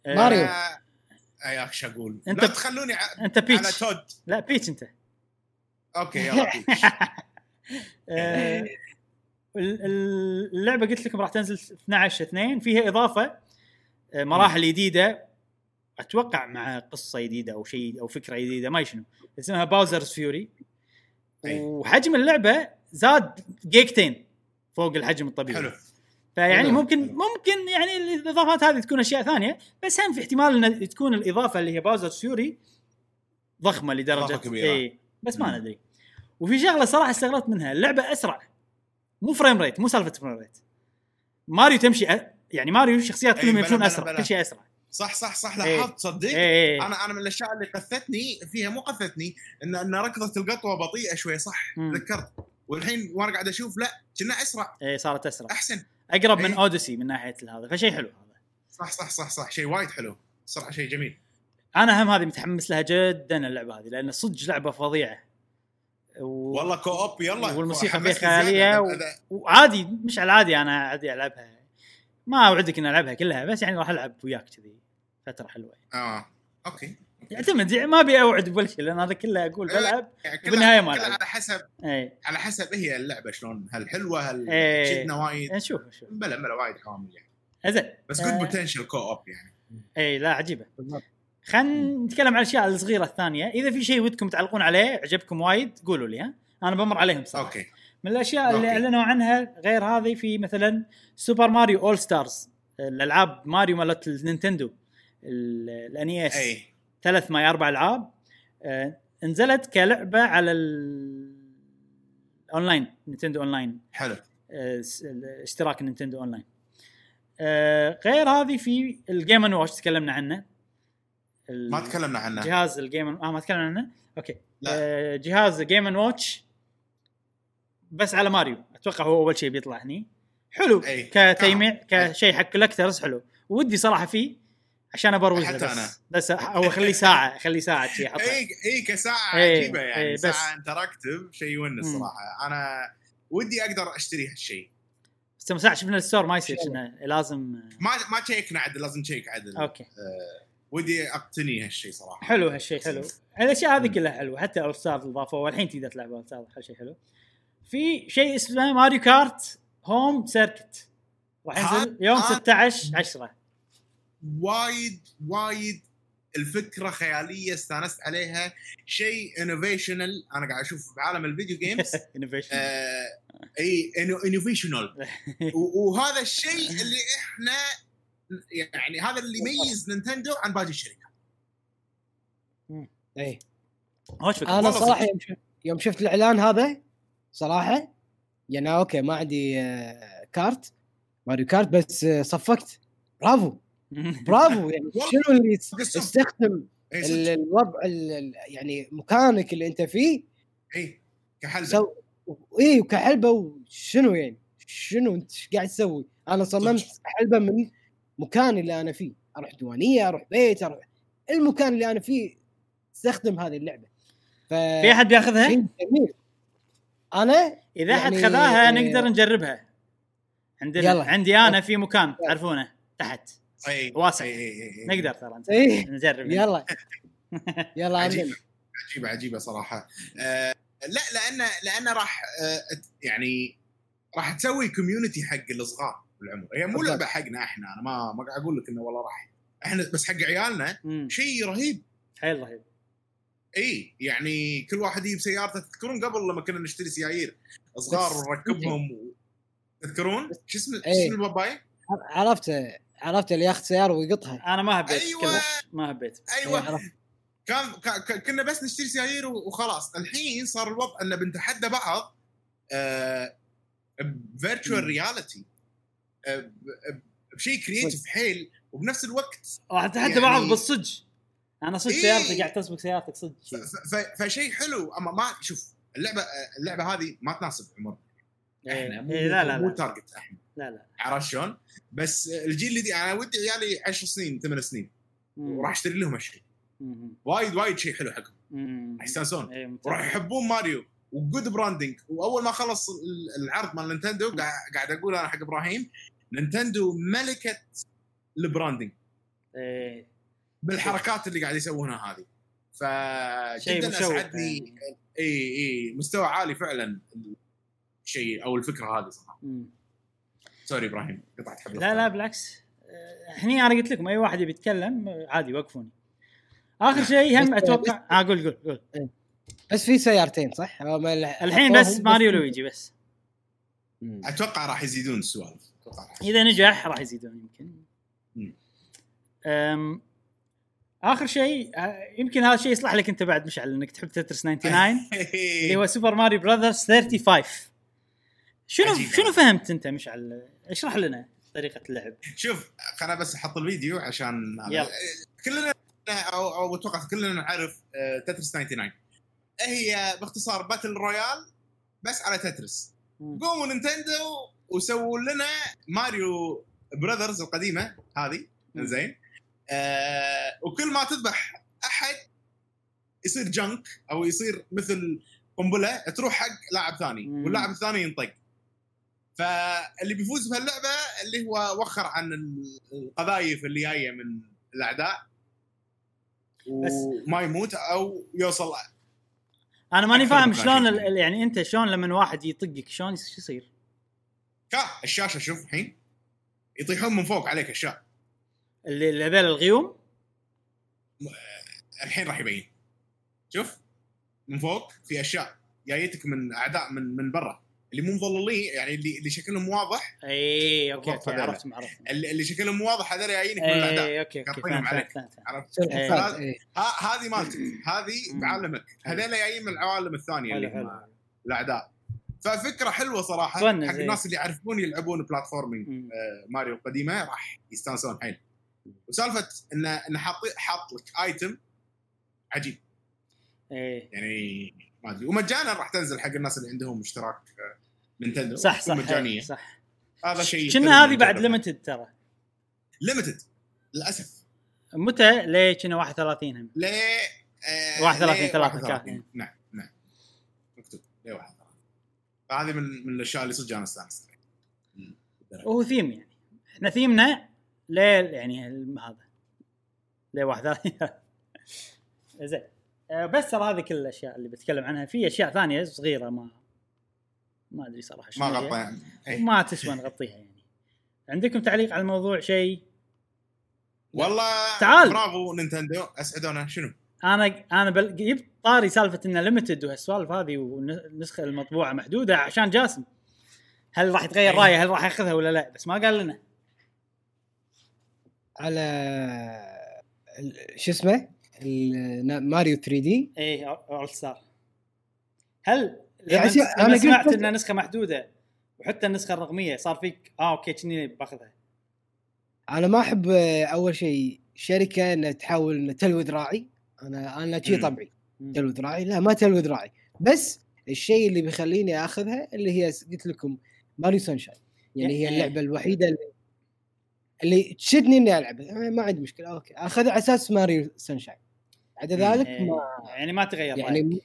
آه، ماريو. أنا- شو أقول أنت- لا تخلوني ع... أنت على بيتش تود. لا بيتش أنت. okay يلا بيتش. آه، ال- ال- اللعبة قلت لكم راح تنزل 12 2 فيها إضافة آه، مراحل جديدة. أتوقع مع قصة جديدة أو شيء أو فكرة جديدة ما شنو. اسمها Bowser's Fury أي. وحجم اللعبة زاد جيجتين فوق الحجم الطبيعي. حلو. فيعني ممكن. ممكن يعني الإضافات هذه تكون أشياء ثانية بس هم في احتمال إن تكون الإضافة اللي هي Bowser Fury ضخمة لدرجه كبيرة. اي بس ما. ندري وفي شغلة صراحة استغربت منها اللعبة أسرع مو frame rate مو سالفة frame rate ماريو تمشي أ... يعني ماريو الشخصيات كلهم بلا- يمشون أسرع بلا. كل شيء أسرع صح صح صح إيه. لاحظت تصدق اي اي أنا أنا من الأشياء اللي قثتني فيها مو قثتني ان إن ركضه القطوة بطيئة شوي صح. تذكرت والحين وأنا قاعد أشوف لا كنا أسرع اي صارت أسرع أحسن أقرب من. اوديسي من ناحية هذا فشيء حلو هذا. صح صح صح صح شيء وايد حلو. صراحة شيء جميل. أنا هم هذه متحمس لها جدا اللعبة هذه لأن صدق لعبة فظيعة. و... والله co-op يلا. والموسيقى فيها زيادة. و- وعادي مش على العادي أنا عادي ألعبها. ما أوعدك إني ألعبها كلها بس يعني راح ألعب وياك كذي فترة حلوة. آه okay. يعتمد يعني ما أبي أوعد بكل شيء لأن هذا كله أقول بلعب يعني وبالنهاية ما كلها ألعب. على حسب اي على حسب هي اللعبة شلون هل حلوة هل إيه. جدنا وايد؟ نشوف نشوف بلا بلا وايد عوامل يعني. زين. بس. good potential co-op يعني. اي لا عجيبة. خلينا نتكلم عن الأشياء الصغيرة الثانية. إذا في شيء ودكم تعلقون عليه عجبكم وايد قولوا لي ها. أنا بمر عليهم صراحة. okay. من الأشياء اللي okay. أعلنوا عنها غير هذه في مثلا Super Mario All-Stars الألعاب ماريو مالت النينتندو ال NES ثلاث ما أربع ألعاب آه، نزلت كلعبة على ال online Nintendo Online حلو. آه، اشتراك Nintendo Online آه، غير هذه في ال Game & Watch تكلمنا عنه. ما تكلمنا عنه. جهاز ال Game آه ما تكلمنا عنه. okay. لا. آه، جهاز Game & Watch بس على ماريو. أتوقع هو أول شيء بيطلع هني. حلو. أي. كتيميع. كشيء حق collectors حلو. ودي صراحة فيه عشان أبروزه حتى بس. أنا. بس هو خليه ساعة خليه ساعة شيء احطه إي إي كساعة عجيبة يعني بس. ساعة interactive شيء يونس. صراحة. أنا ودي أقدر أشتري هالشيء. بس ساعة شفنا ال store ما يصير لازم ما ما checkنا عدل لازم نشيك عدل. okay. ودي أقتني هالشيء صراحة. حلو هالشيء حلو. الأشياء هذه كلها حلوة حتى All-Star اضافوه والحين تقدر تلعب All-Star هالشيء حلو. في شيء اسمه Mario Kart Home Circuit. راح ينزل يوم آه. 16 10 وايد وايد الفكرة خيالية استانست عليها. شيء innovational أنا قاعد أشوف بعالم ال video games innovation آه إي innovational وهذا الشيء اللي إحنا يعني هذا اللي يميز نينتندو عن باقي الشركات. إي. أنا صراحة صدق. يوم شفت يوم شفت الإعلان هذا صراحة يعني okay ما عندي آه، Kart. Mario Kart بس آه، صفقت. برافو. برافو يعني شنو اللي ال- صدق. الوضع ال- ال- يعني مكانك اللي أنت فيه اي كحل سو اي وكحلبة وشنو يعني؟ شنو أنت قاعد تسوي؟ أنا صممت حلبة من مكاني اللي أنا فيه. أروح ديوانية أروح بيت أروح المكان اللي أنا فيه استخدم هذه اللعبة. ف في أحد بياخذها؟ جميل. أنا؟ إذا أحد يعني- خذاها نقدر نجربها. عندنا يلا. عندي أنا في مكان تعرفونه؟ تحت. إي واسع. إي نقدر ترى. نجرب. يلا. يلا عجيبة. عندنا عجيبة عجيبة صراحة. آه لا لأن لأن راح آه يعني راح تسوي community حق الصغار بالعمر. هي مو. لعبة حقنا إحنا أنا ما ما قاعد أقول لك إنه والله راح. إحنا بس حق عيالنا. شيء رهيب. حيل رهيب. إي يعني كل واحد يجيب سيارته. تذكرون قبل لما كنا نشتري سيايير؟ صغار ونركبهم و... تذكرون؟ شو اسمه شو. اسم الباباي؟ عرفت عرفت اللي ياخذ سيارة ويقطها. أنا ما هبيت أيوة. كلش ما هبيت. أيوه. عرفت. كان كا- كا- كنا بس نشتري سيايير و- وخلاص. الحين صار الوضع ان بنتحدى بعض آه virtual مم. reality بشيء creative حيل. وبنفس الوقت راح نتحدى يعني- بعض بالصج أنا صدق إيه. سيارتي قاعد تسبق سيارتك صدق. ف- ف- ف- فشيء حلو. أما ما شوف اللعبة اللعبة هذه ما تناسب عمرنا. إحنا مو إيه لا لا مو لا. target إحنا. لا لا عرفت شلون؟ بس الجيل اللي أنا ودي عيالي 10 سنين 8 سنين. وراح أشتري لهم هالشيء. وايد وايد شيء حلو حقهم. راح يستانسون إيه،. وراح يحبون ماريو وجود branding وأول ما خلص ال- العرض مال نينتندو قاعد أقول أنا حق إبراهيم نينتندو ملكه ال branding إيه. بالحركات اللي قاعد يسوونها هذه فجدا مشوق أسعدني يعني. اي اي مستوى عالي فعلا الشيء أو الفكرة هذه صراحة. sorry إبراهيم قطعت حبل لا لا بالعكس. آه، هني أنا قلت لكم أي واحد يبي يتكلم آه، عادي وقفوني. آخر شيء هم أتوقع آه قول قول قول. بس في سيارتين صح؟ الحين بس ماريو لويجي بس. أتوقع راح يزيدون السوالف. إذا نجح راح يزيدون يمكن. أم آخر شيء آه، يمكن هذا الشيء يصلح لك أنت بعد مشعل إنك تحب Tetris 99 اللي هو Super Mario Bros 35 شنو. شنو فهمت أنت مشعل اشرح لنا طريقة اللعب شوف خلنا بس أحط الفيديو عشان يلا. كلنا أو أو أتوقع كلنا نعرف آه، Tetris 99 هي باختصار battle royale بس على تترس. قوموا نينتندو وسووا لنا ماريو براذرز القديمة هذه. زين آه وكل ما تذبح أحد يصير جنك أو يصير مثل قنبلة تروح حق لاعب ثاني. واللاعب الثاني ينطق فاللي بيفوز بهاللعبه اللي هو وخر عن القذايف اللي جاية من الأعداء. وما يموت أو يوصل أنا ماني فاهم شلون. ال- يعني أنت شلون لما واحد يطقك شلون شو يصير؟ كا الشاشة شوف الحين. يطيحون من فوق عليك اشياء اللي اللي هذول الغيوم؟ الحين راح يبين. شوف من فوق في أشياء جايتك من أعداء من من برا. اللي مو مظللين يعني اللي اللي شكلهم واضح اي okay okay. عرفت عرفت اللي, اللي شكلهم واضح هذول جايين يكونون الأعداء اي okay okay فهمت عليك. عرفت؟ إيه. إيه. هذه مالتك هذه. بعالمك هذول جايين من العوالم الثانية اللي هم الأعداء ففكرة حلوة صراحة حق إيه. الناس اللي يعرفون يلعبون platforming. آه، ماريو القديمة راح يستانسون حيل وسالفة انه انه حاط حاط لك item عجيب إيه يعني ما أدري ومجانا راح تنزل حق الناس اللي عندهم اشتراك آه، نينتندو صح صح مجانيه صح. هذا شيء كنا هذه بعد limited ترى؟ limited للأسف. متى؟ ليه كنا 31 هم؟ ليه؟ آه 31 ليه 3 31. كان. نعم نعم. مكتوب ليه 31 فهذه من من الأشياء اللي صدق أنا استانست. وهو ثيم يعني. إحنا ثيمنا ليه يعني هذا. ليه 31 زين. آه، بس ترى هذه كل الأشياء اللي بتكلم عنها. في أشياء ثانية صغيرة ما ما أدري صراحة ما. غطى يعني. إيه. ما تسوى نغطيها يعني. عندكم تعليق على الموضوع شيء؟ والله تعال. برافو نينتندو. أسعدونا. شنو؟ أنا أنا بل... جبت طاري سالفة إنه limited وهالسوالف هذه والنسخه المطبوعة محدودة عشان جاسم. هل راح يتغير أي. رأيه؟ هل راح يأخذها ولا لا؟ بس ما قال لنا. على ال- شو اسمه؟ ال- ماريو 3D. إيه All Star هل يعني قلت سمعت إنها نسخة محدودة وحتى النسخة الرقمية صار فيك آه okay كني باخذها. أنا ما أحب آه، أول شيء شركة إنها تحاول إنها تلوي ذراعي أنا أنا شي مم. طبعي تلوي ذراعي لا ما تلوي ذراعي بس الشيء اللي بيخليني آخذها اللي هي قلت لكم ماريو Sunshine. يعني هي. اللعبة الوحيدة اللي اللي تشدني إني العبها ما عندي مشكلة. okay. اخذها على أساس ماريو Sunshine. بعد ذلك إيه. ما يعني ما تغير يعني يعني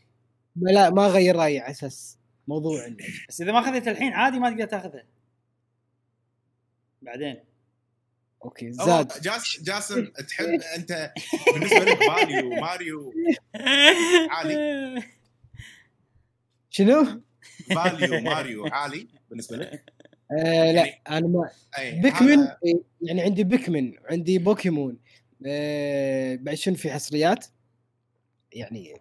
ما لا ما غير رأيي على أساس موضوع بس إذا ما اخذت الحين عادي ما تقدر تاخذها بعدين. okay زاد. جاس جاسم تحب أنت بالنسبة لك ماريو ماريو. عالي. شنو؟ value ماريو عالي بالنسبة لك؟ آه لا أنا ما اي Pikmin إيه، يعني عندي Pikmin عندي بوكيمون. آه بعد شنو في حصريات؟ يعني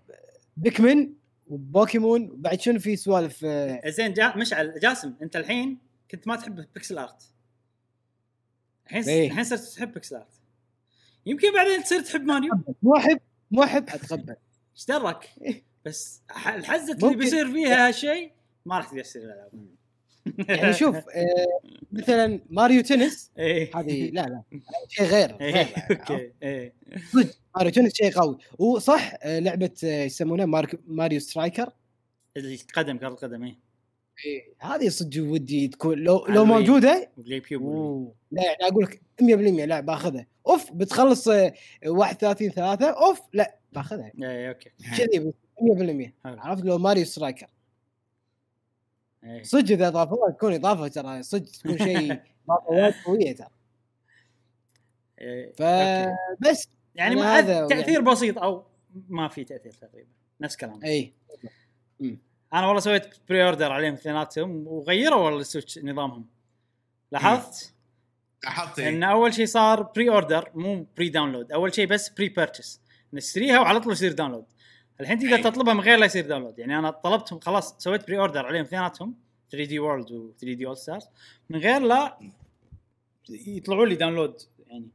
Pikmin وبوكيمون بعد شنو في سوالف آه زين جا مشعل جاسم انت الحين كنت ما تحب pixel art. الحين إيه. الحين صرت تحب pixel art. يمكن بعدين تصير تحب ماريو. مو أحب مو أحب. أتقبل. إيش درك؟ إيه. بس الحزة اللي. بيصير فيها هالشيء ما راح تقدر تصير الالعاب يعني شوف آه مثلا ماريو تنس إيه. هذه لا لا شيء غير إيه، غير okay إيه. ماريو تنس شيء قوي. وصح آه لعبة آه، يسمونها مارك- ماريو striker؟ القدم كرة القدم إيه، هذه صدق ودي تكون لو لو. موجودة. لا يعني أقول لك 100% لا باخذها. أوف بتخلص آه، 31 3 أوف لا باخذها. إيه okay. كذي بس 100% حلو. عرفت؟ لو ماريو striker. إيه. صدق إذا اضافوها تكون اضافه ترى صدق تكون شيء اضافه وايد قوية ترى. إيه. فبس يعني ما هذا تأثير يعني- بسيط أو ما في تأثير تقريبا نفس كلام اي أنا والله سويت pre-order عليهم اثنيناتهم وغيروا والله ال Switch نظامهم. لاحظت؟ لاحظت إن إيه. أول شيء صار pre-order مو pre-download أول شيء بس pre-purchase نشتريها وعلى طول يصير download الحين تقدر أي. تطلبها من غير لا يصير download. يعني أنا طلبتهم خلاص سويت pre-order عليهم اثنيناتهم 3D World و 3D All-Stars من غير لا يطلعوا لي download يعني.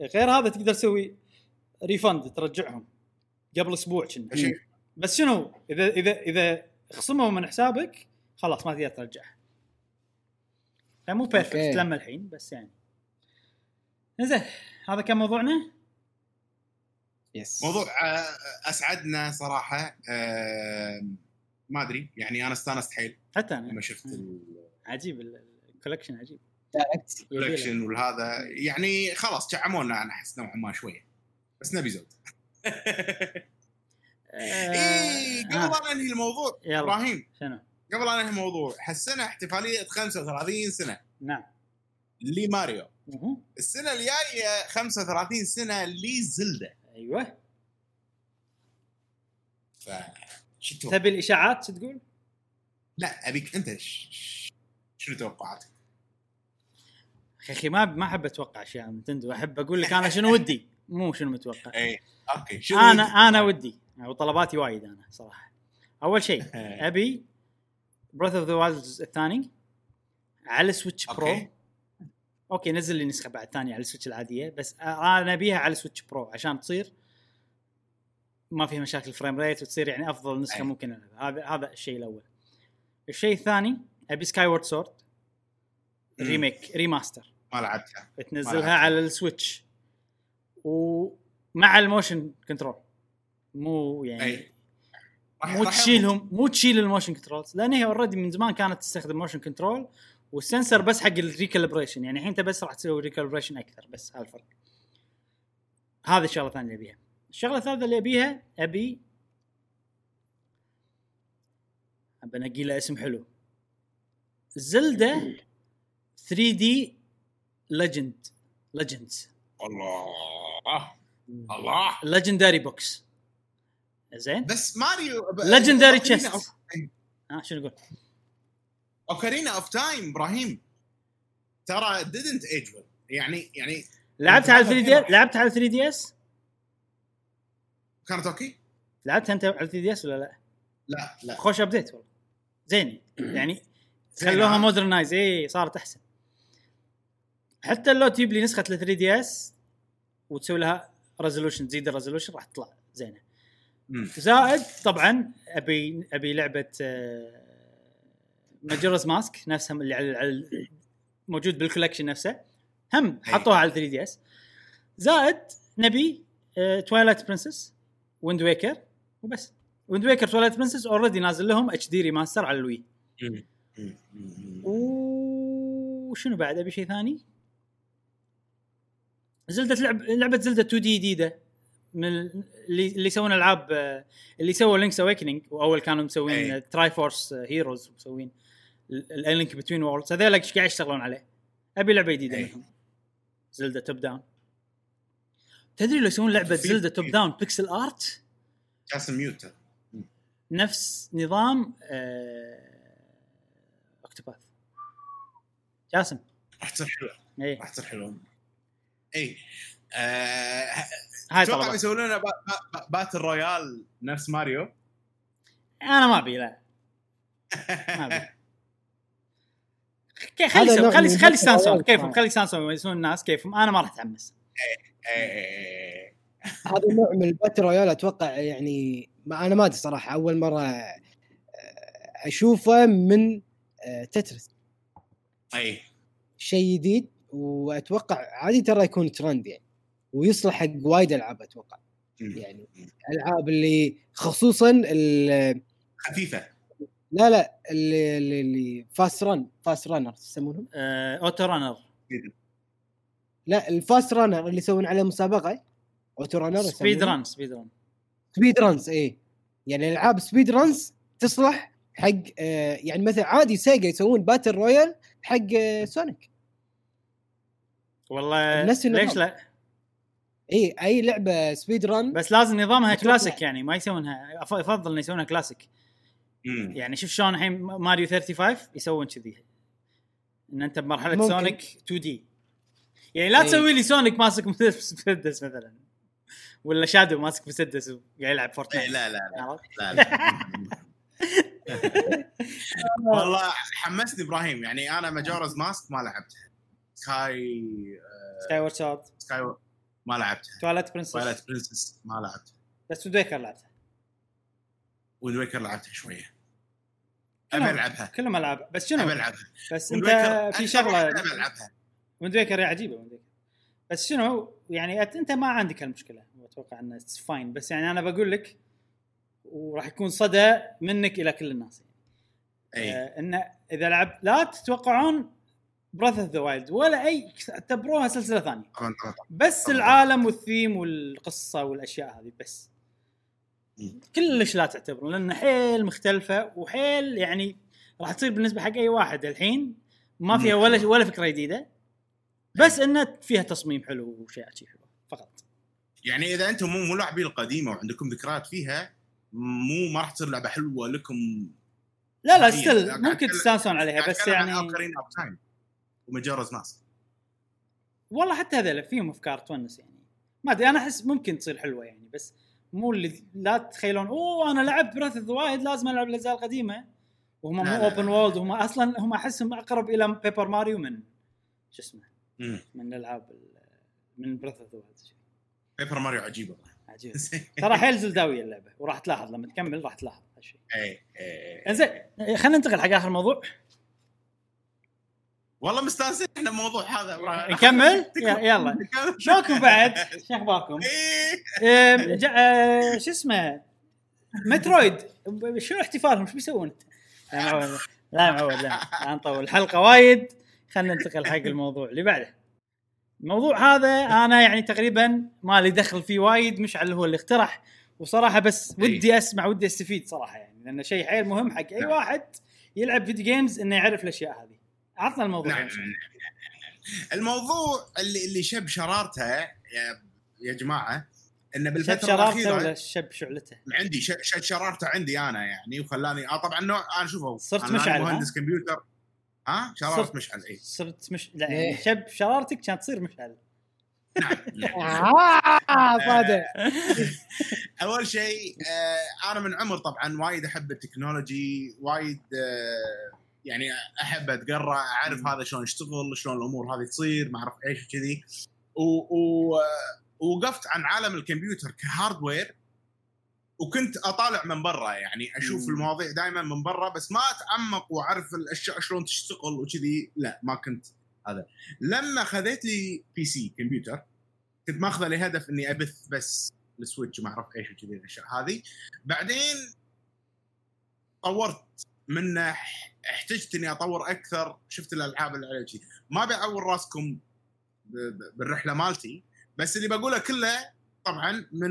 غير هذا تقدر تسوي refund ترجعهم قبل أسبوع كنا. بس شنو إذا إذا إذا خصموا من حسابك خلاص ما تقدر ترجعها. مو perfect. لما الحين بس يعني. زين هذا كان موضوعنا. yes موضوع آه، أسعدنا صراحة آه، ما أدري يعني أنا استانست حيل حتى أنا. لما شفت عجيب ال- ال collection عجيب. ال collection والهذا يعني خلاص شعمونا أنا أحس نوعا ما شوية. بس نبي زود. آه، اي قبل آه، لا ننهي الموضوع إبراهيم. شنو؟ قبل لا ننهي الموضوع حسنا احتفالية 35 سنة. نعم. لماريو. السنة الجاية 35 سنة لزلدة. أيوه ف شو؟ تبي الإشاعات تقول؟ لا أبيك أنت ش- شنو توقعاتك؟ يا أخي ما ما أحب أتوقع أشياء من نتندو أحب أقول لك أنا شنو ودي مو شنو متوقع اي أوكي شنو أنا ودك؟ أنا ودي وطلباتي وايد أنا صراحة أول شيء إيه. أبي Breath of the Wild الجزء الثاني على Switch Pro okay. okay نزل لي نسخة بعد ثانية على ال Switch العادية بس أنا أبيها على Switch Pro عشان تصير ما فيها مشاكل frame rate وتصير يعني أفضل نسخة. ممكن هذا هذا الشيء الأول. الشيء الثاني أبي Skyward Sword. remake remaster ما لعبتها. تنزلها. على ال Switch. ومع ال motion control. مو يعني راح- مو تشيلهم مو تشيل ال motion controls لأن هي already من زمان كانت تستخدم motion control وال sensor بس حق ال recalibration يعني الحين انت بس راح تسوي recalibration أكثر بس هذا الفرق. هذه الشغلة الثانية اللي أبيها. الشغلة الثالثة اللي أبيها أبي أبي أنقي له اسم حلو. Zelda 3D Legend Legends الله. الله. Legendary Box زين؟ بس ماريو Legendary Chest ها شنو أقول؟ Ocarina of Time إبراهيم. ترى didn't age well. يعني يعني لعبت على 3D هذا لعبت على 3DS كانت okay؟ لعبت أنت على 3DS ولا لا؟ لا لا. خوش ابديت والله. زين. يعني خلوها ها؟ modernize اي صارت أحسن. حتى لو تجيب لي نسخة ال 3DS وتسوي لها resolution تزيد ال resolution راح تطلع زينة. زائد طبعا ابي أبي لعبة Majora's Mask نفسها اللي على على- موجود بال collection نفسه. هم حطوها على 3DS زائد نبي Twilight Princess Wind Waker وبس. Wind Waker Twilight Princess already نازل لهم HD remaster على ال Wii. وشنو بعد؟ أبي شيء ثاني؟ زلدة لعب لعبة زلدة 2D جديدة. من ال- اللي اللي يسوون ألعاب آه، اللي سووا Link's Awakening وأول كانوا مسوين. Tri Force Heroes مسوين. ال Link Between Worlds هذول إيش قاعد يشتغلون عليه؟ أبي لعبة جديدة أي. منهم. زلدة top-down. تدري لو يسوون لعبة زلدة top-down pixel art؟ جاسم mute. نفس نظام آه... Octopath. جاسم. راح تصير حلوة. اي راح تصير حلوة. اي آه، هاي أتوقع طلبات. بيسوون لنا با- با- با- battle royale نفس ماريو؟ أنا ما أبي لا. ما أبي. خلي نوع خلي من خلي سانسون royale كيفهم. خلي سانسون يسوون الناس كيفهم؟ أنا ما راح أتحمس. إيه. هذا النوع من ال battle royale أتوقع يعني ما أنا ما أدري صراحة. أول مرة آه، أشوفه من آه، Tetris. أي. شيء جديد وأتوقع عادي ترى يكون ترند يعني. ويصلح حق وايد ألعاب أتوقع. يعني العاب اللي خصوصا خفيفة. لا لا اللي اللي, اللي fast run fast runner يسمونهم؟ آه، auto runner لا ال fast runner اللي يسوون عليه مسابقة auto runner speed run speed run speed runs اي يعني العاب speed runs تصلح حق آه يعني مثلا عادي Sega يسوون battle royale حق آه Sonic والله نفس النظام. ليش لا؟ اي أي لعبة speed run بس لازم نظامها. كلاسيك يعني ما يسوونها افضل إنه يسوونها كلاسيك مم. يعني شوف شلون الحين ماريو 35 يسوون كذي. إن أنت بمرحلة ممكن. Sonic 2D. يعني لا إيه. تسوي لي Sonic ماسك مسدس مثلا. ولا Shadow ماسك مسدس وقاعد يلعب Fortnite لا لا لا؟ لا لا. والله حمسني إبراهيم. يعني أنا Majora's Mask ما لعبتها. Sky Skyward Sword Sky ما لعبتها. Twilight Princess. Twilight Princess ما لعبتها. بس Wind Waker لعبتها. Wind Waker لعبتها شوية. أبي ألعبها. كلهم ألعاب. بس أبي شنو ألعبها. بس أنت في شغله أبي ألعبها. Wind Waker عجيبة Wind Waker بس شنو؟ يعني أنت ما عندك هالمشكلة. أتوقع انه fine بس يعني أنا بقول لك وراح يكون صدى منك إلى كل الناس أي. آه انه إذا لعب لا تتوقعون Breath of the Wild ولا أي اعتبروها سلسلة ثانية. بس. العالم والثيم والقصة والأشياء هذه بس. كلش لا تعتبرون لأن حيل مختلفة وحيل يعني راح تصير بالنسبة حق أي واحد الحين ما فيها. ولا ولا فكرة جديدة بس انه فيها تصميم حلو وشيء شيء حلو فقط. يعني إذا أنتم مو مو لاعبين القديمة وعندكم ذكريات فيها مو ما راح تصير لعبة حلوة لكم لا لا still ممكن تستانسون عليها بس يعني Ocarina of Time و Majora's Mask والله حتى هذول فيهم أفكار تونس يعني. ما أدري أنا أحس ممكن تصير حلوة يعني بس مو اللي لا تتخيلون أوه أنا لعبت Breath of Wild لازم ألعب الأجزاء القديمة. وهم مو open. World هم أصلا هم أحسهم أقرب إلى Paper Mario من شو اسمه. من الألعاب ال- من Breath of the Paper Mario عجيب والله. عجيب. ترى حيل زلداويه اللعبة وراح تلاحظ لما تكمل راح تلاحظ هالشيء اي اي إنزين خلينا ننتقل حق آخر موضوع. والله مستانسين إحنا الموضوع هذا. نكمل؟ يلا. شلونكم بعد؟ شو أخباركم؟ إيه. آه، شو اسمه؟ مترويد. شنو احتفالهم؟ شو بيسوون؟ لا معود لا معود لا نطول الحلقة وايد. خلينا ننتقل حق الموضوع اللي بعده. الموضوع هذا أنا يعني تقريبا ما لي دخل فيه وايد مشعل هو اللي اقترح. وصراحة بس إي. ودي أسمع ودي أستفيد صراحة يعني. لأنه شيء حيل مهم حق أي نعم. واحد يلعب video games إنه يعرف الأشياء هذه. عطنا الموضوع نعم. الموضوع اللي اللي شب شرارته يا يا جماعة انه شب بالفترة شرارته الاخيره ولا شب شعلته؟ عندي ش- شد شرارته عندي أنا يعني وخلاني آه طبعا نوع أنا شوفه صرت أنا مشعل، مهندس ها؟ كمبيوتر ها شرارة صرت- مشعل اي صرت مش لا إيه. شب شرارتك كانت تصير مشعل نعم نعم. آه، صادق أول شيء آه أنا من عمر طبعا وايد أحب التكنولوجي وايد آه يعني أحب أتقرأ أعرف هذا شلون يشتغل شلون الأمور هذه تصير ما أعرف إيش و- ووقفت عن عالم الكمبيوتر كهاردوير وكنت أطالع من برا يعني أشوف مم. المواضيع دائما من برا بس ما أتعمق وأعرف الأشياء شلون تشتغل وكذي. لا ما كنت هذا. لما خذيت لي PC كمبيوتر كنت ماخذه لهدف إني أبث بس ال Switch وما أعرف إيش وكذي الأشياء هذه. بعدين طورت منه احتجت إني أطور أكثر شفت الألعاب اللي على كذي ما بعور راسكم بالرحلة مالتي بس اللي بقوله كله طبعا من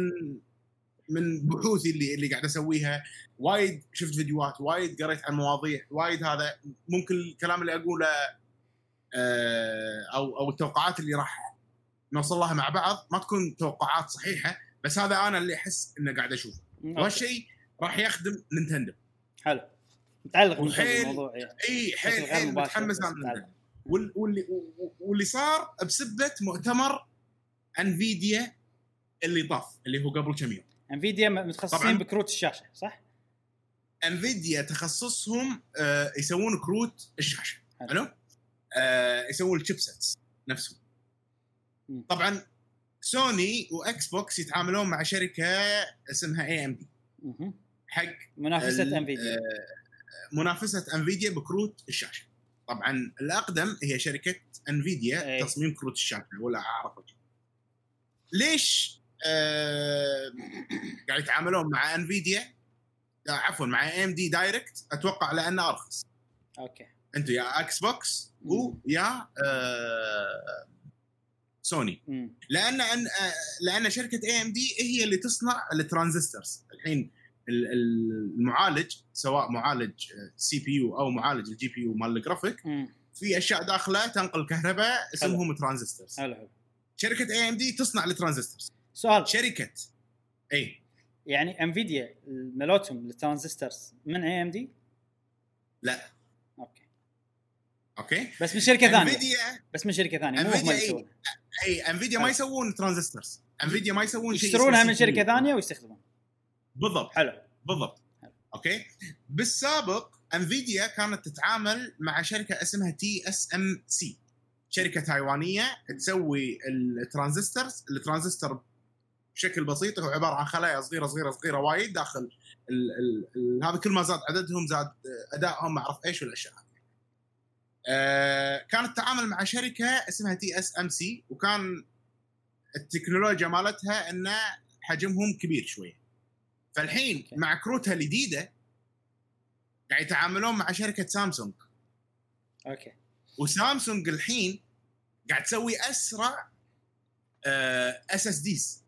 من بحوثي اللي اللي قاعد أسويها. وايد شفت فيديوهات وايد قريت عن مواضيع وايد هذا. ممكن الكلام اللي أقوله آه، أو أو التوقعات اللي راح نوصل لها مع بعض ما تكون توقعات صحيحة بس هذا أنا اللي أحس إنه قاعد أشوفه. وهالشيء راح يخدم نينتندو. حلو. متعلق بالموضوع يعني إي حيل حيل متحمس واللي واللي صار بسبة مؤتمر انفيديا اللي طاف اللي هو قبل كم يوم انفيديا متخصصين. بكروت الشاشة صح؟ Nvidia تخصصهم آه، يسوون كروت الشاشة حلو. آه، يسوون ال chipsets نفسهم مم. طبعا Sony و Xbox يتعاملون مع شركة اسمها AMD. حق منافسة Nvidia آه، منافسة Nvidia بكروت الشاشة. طبعا الأقدم هي شركة Nvidia أي. تصميم كروت الشاشة ولا اعرف ليش آه قاعد يتعاملون مع Nvidia آه، عفوا مع AMD direct أتوقع لأنه أرخص. okay. أنتم يا Xbox ويا آه سوني مم. لأن أن آه، لأن شركة AMD هي اللي تصنع ال transistors. الحين ال- ال- المعالج سواء معالج CPU أو معالج ال GPU مال الجرافيك. في أشياء داخلة تنقل كهرباء اسمهم transistors. حلو حلو. شركة AMD تصنع ال transistors سؤال. شركة اي يعني Nvidia ملوتهم لل transistors من AMD؟ لا. okay. Okay؟ بس من شركة ثانية. Nvidia بس من شركة ثانية مو هم. يسوونها اي Nvidia ما. يسوون transistors. Nvidia ما يسوون شيء يشترونها من. شركة ثانية ويستخدمون بالضبط حلو بالضبط حلو. okay بالسابق Nvidia كانت تتعامل مع شركة اسمها TSMC شركة تايوانية تسوي ال transistors الترانزستور بشكل بسيط هو عبارة عن خلايا صغيرة صغيرة صغيرة وايد داخل ال ال ال هذا كل ما زاد عددهم زاد أدائهم ما أعرف إيش والأشياء هذه. آه كانت تتعامل مع شركة اسمها TSMC وكان التكنولوجيا مالتها ان حجمهم كبير شوية. فالحين. مع كروتها الجديدة قاعد يتعاملون مع شركة Samsung. Okay. و Samsung الحين قاعد تسوي أسرع SSDs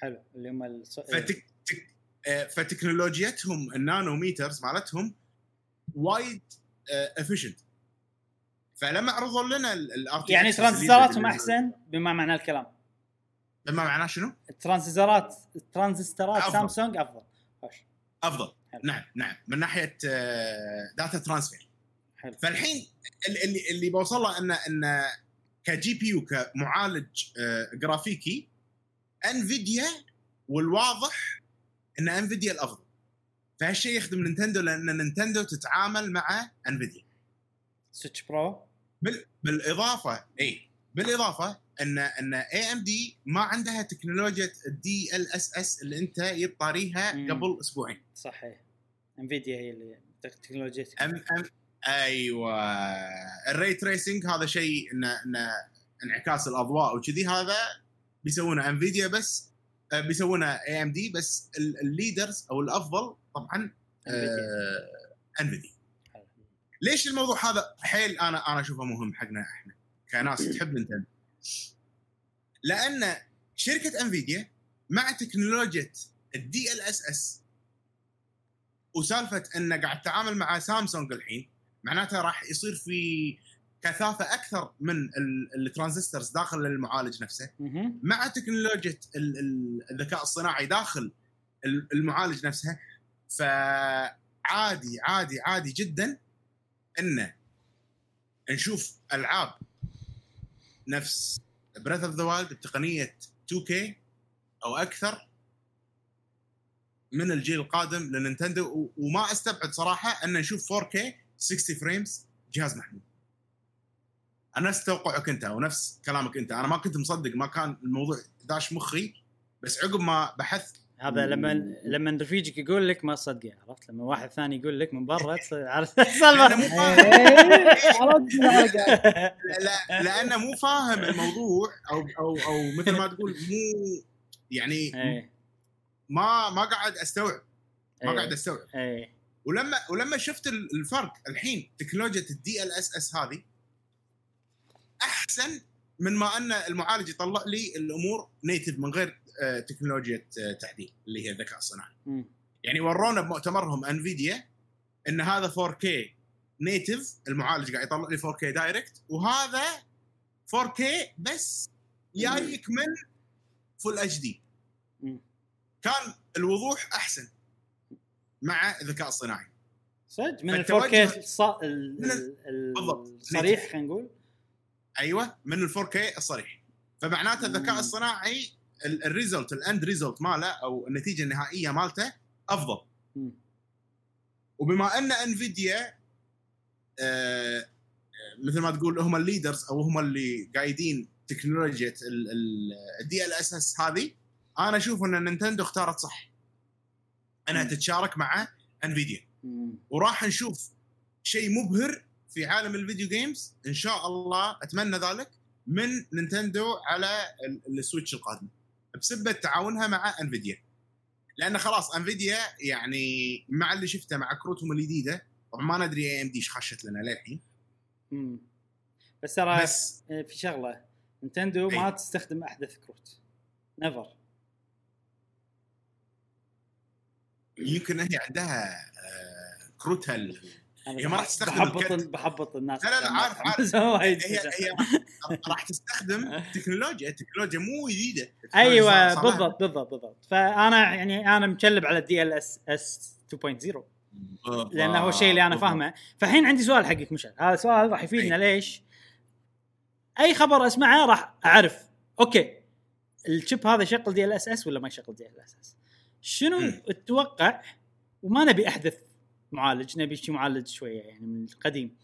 حلو. اللي هم الص... فتك تك آه، فتكنولوجيتهم ال nanometers مالتهم وايد efficient فلما عرضوا لنا ال RTX يعني ترانزستوراتهم أحسن بما معنى الكلام. بما معناه شنو؟ الترانزستورات الترانزستورات أفضل. سامسونج أفضل. خوش. أفضل. حلو. نعم نعم. من ناحية data transfer حلو. فالحين ال- اللي اللي بوصل له ان ان ك GPU كمعالج آه، جرافيكي Nvidia والواضح إن Nvidia الأفضل. فهالشيء يخدم Nintendo لأن Nintendo تتعامل مع Nvidia Switch Pro. بال... بالإضافة اي بالإضافة إن إن AMD ما عندها تكنولوجيا ال DLSS اللي أنت جبت طاريها مم. قبل أسبوعين. صحيح. Nvidia هي اللي تكنولوجيا أم أم أيوه. ال ray tracing هذا شيء ان إن انعكاس الأضواء وكذي هذا بيسوونه Nvidia بس آه، بيسوونه AMD بس ال- ال leaders أو الأفضل طبعا آه، Nvidia ليش الموضوع هذا؟ حيل أنا أنا أشوفه مهم حقنا إحنا كناس تحب Nintendo لأن شركة Nvidia مع تكنولوجيا ال DLSS وسالفة إنه قاعد تتعامل مع سامسونج الحين معناته راح يصير في كثافة أكثر من ال- ال transistors داخل المعالج نفسه. مع تكنولوجيا ال- ال- الذكاء الصناعي داخل ال- المعالج نفسها فعادي عادي عادي جدا ان نشوف ألعاب نفس Breath of the Wild بتقنية 2K أو أكثر من الجيل القادم لنينتندو وما أستبعد صراحة أن نشوف 4K 60 frames جهاز محمول. أنا نفس توقعك أنت ونفس كلامك أنت أنا ما كنت مصدق ما كان الموضوع داش مخي بس عقب ما بحثت هذا لما لما رفيجك يقول لك ما تصدقه عرفت؟ لما واحد ثاني يقول لك من برا عرفت؟ لأنه السالفه مو فاهم. إيه،. لا لأنه مو فاهم الموضوع أو أو أو مثل ما تقول مو يعني إيه. ما ما قاعد أستوعب. ما إيه. قاعد أستوعب. ولما ولما شفت ال- الفرق الحين تكنولوجيا ال DLSS هذه أحسن من ما أن المعالج يطلع لي الأمور native من غير تكنولوجيا آه، تعديل اللي هي الذكاء الصناعي. يعني ورونا بمؤتمرهم انفيديا إن هذا 4K native المعالج قاعد يطلع لي 4K direct وهذا 4K بس جايك من full HD. كان الوضوح أحسن مع الذكاء الصناعي صدق من ال فالتوجه- 4K الص-. الصريح خلينا نقول أيوه من ال 4K الصريح فمعناته الذكاء. الصناعي ال- ال result ال end result ماله أو النتيجة النهائية مالته أفضل. وبما أن انفيديا آه، آه، مثل ما تقول هم ال leaders أو هم اللي قايدين تكنولوجيا ال DLSS هذه أنا أشوف أن نينتندو اختارت صح أنها. تتشارك مع انفيديا. وراح نشوف شيء مبهر في عالم ال video games إن شاء الله أتمنى ذلك من نينتندو على ال- Switch القادم بسبة تعاونها مع انفيديا لأن خلاص انفيديا يعني مع اللي شفته مع كروتهم الجديدة طبعا ما ندري AMD إيش خشت لنا للحين. بس ترى بس آه، في شغلة. نينتندو ما أي. تستخدم أحدث كروت. never يمكن هي عندها آه، كروتها هي ما راح تستخدم بحبط الكرت. بحبط الناس لا، لا، لا، عارف، عارف. هي هي راح تستخدم تكنولوجيا. تكنولوجيا مو جديدة. أيوه بالضبط بالضبط بالضبط. فأنا يعني أنا مكلب على ال DLSS 2.0 لأنه هو الشيء اللي أنا. فاهمه. فالحين عندي سؤال حقك مشعل. هذا سؤال راح يفيدنا. ليش؟ أي خبر أسمعه راح أعرف. okay. ال chip هذا يشغل DLSS ولا ما يشغل DLSS شنو. تتوقع وما نبي أحدث معالج نبي شيء معالج شوية يعني من القديم.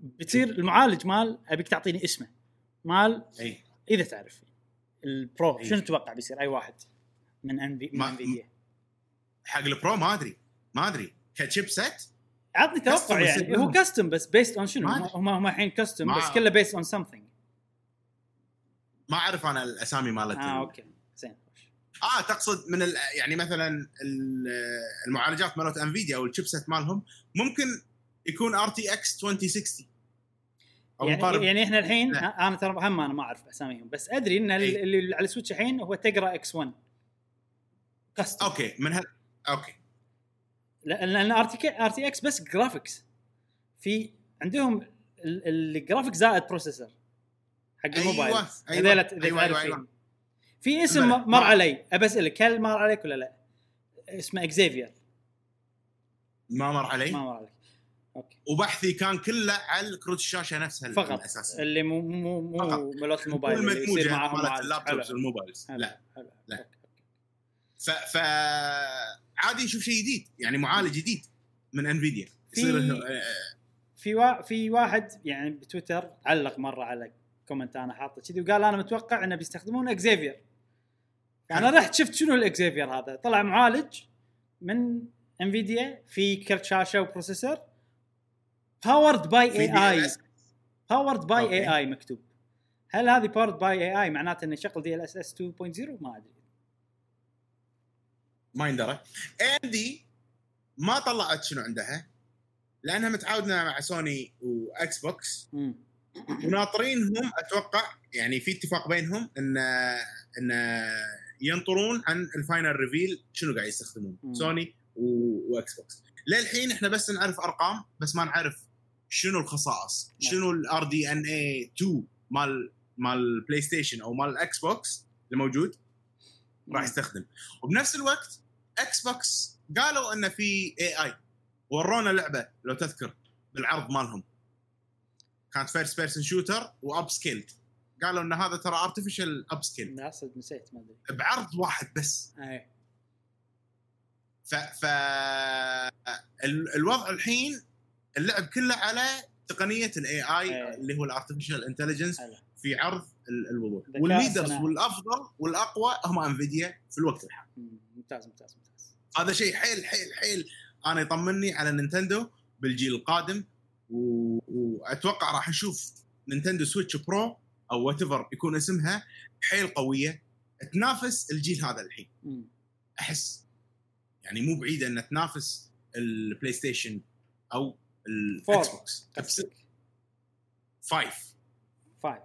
بتصير المعالج مال أبيك تعطيني اسمه. مال أي. إذا تعرف ال Pro أي. شنو تتوقع بيصير؟ أي واحد من انفي من أنفيديا. حق ال Pro ما أدري. ما أدري. ك chipset عطني توقع يعني. هو. custom بس based on شنو؟ هم. هم الحين custom بس كله based on something ما أعرف أنا الأسامي مالت آه okay. زين. آه تقصد من ال... يعني مثلا ال- المعالجات مالت انفيديا أو ال chipset مالهم ممكن يكون RTX 2060 أو يعني, مقارب يعني إحنا الحين لا. أنا ترى هم أنا ما أعرف أساميهم بس أدري إن أي. اللي على ال Switch الحين هو Tegra X 1 custom okay من هال okay لأن RT RTX بس graphics في عندهم ال- الجرافيك زائد processor حق أيوة، الموبايل أيوة، أيوة، تعرف أيوة، فيهم. أيوة. في اسم مر علي. ابى أسألك هل مر عليك ولا لا؟ اسمه Xavier. ما مر علي؟ ما مر عليك. okay. وبحثي كان كله على كروت الشاشة نفسها فقط. الأساسي. اللي مو مو مو. ملوت الموبايل اللي يصير معاهم مالت حلو. والموبايلز. لا. حلو. لا. ف ف عادي نشوف شيء جديد. يعني معالج جديد من انفيديا في- يصير إنه، آه، في وا... في واحد يعني بتويتر علق مرة على comment أنا حاطه كذي وقال أنا متوقع إنه بيستخدمون Xavier. أنا رحت شفت شنو ال Xavier هذا؟ طلع معالج من إنفيديا في كرت شاشة و processor. powered by AI. powered by. AI مكتوب. هل هذه powered by AI معناته انه يشغل DLSS 2.0 ما أدري. ما يندرى. AMD ما طلعت شنو عندها لأنها متعاونة مع سوني و Xbox. وناطرينهم أتوقع يعني في اتفاق بينهم ان إن ينطرون عن ال final reveal شنو قاعد يستخدمون؟ مم. سوني و- و Xbox. للحين إحنا بس نعرف أرقام بس ما نعرف شنو الخصائص نعم. شنو ال RDNA 2 مال مال بلاي ستيشن أو مال ال Xbox الموجود راح يستخدم. وبنفس الوقت Xbox قالوا انه في AI ورونا لعبة لو تذكر بالعرض مالهم. كانت first person shooter و upscaled قالوا إن هذا ترى artificial upscale نسيت ما أدري بعرض واحد بس اي ف, ف... ال- الوضع الحين اللعب كله على تقنية ال AI. اللي هو ال artificial intelligence. في عرض ال- الوضوح وال leaders. والأفضل والأقوى هم Nvidia في الوقت الحالي مم. ممتاز ممتاز ممتاز هذا شيء حيل حيل حيل أنا يطمني على Nintendo بالجيل القادم و... وأتوقع راح نشوف Nintendo Switch Pro أو what يكون اسمها حيل قوية تنافس الجيل هذا الحين. أحس. يعني مو بعيده انها تنافس ال PlayStation أو ال X. box five five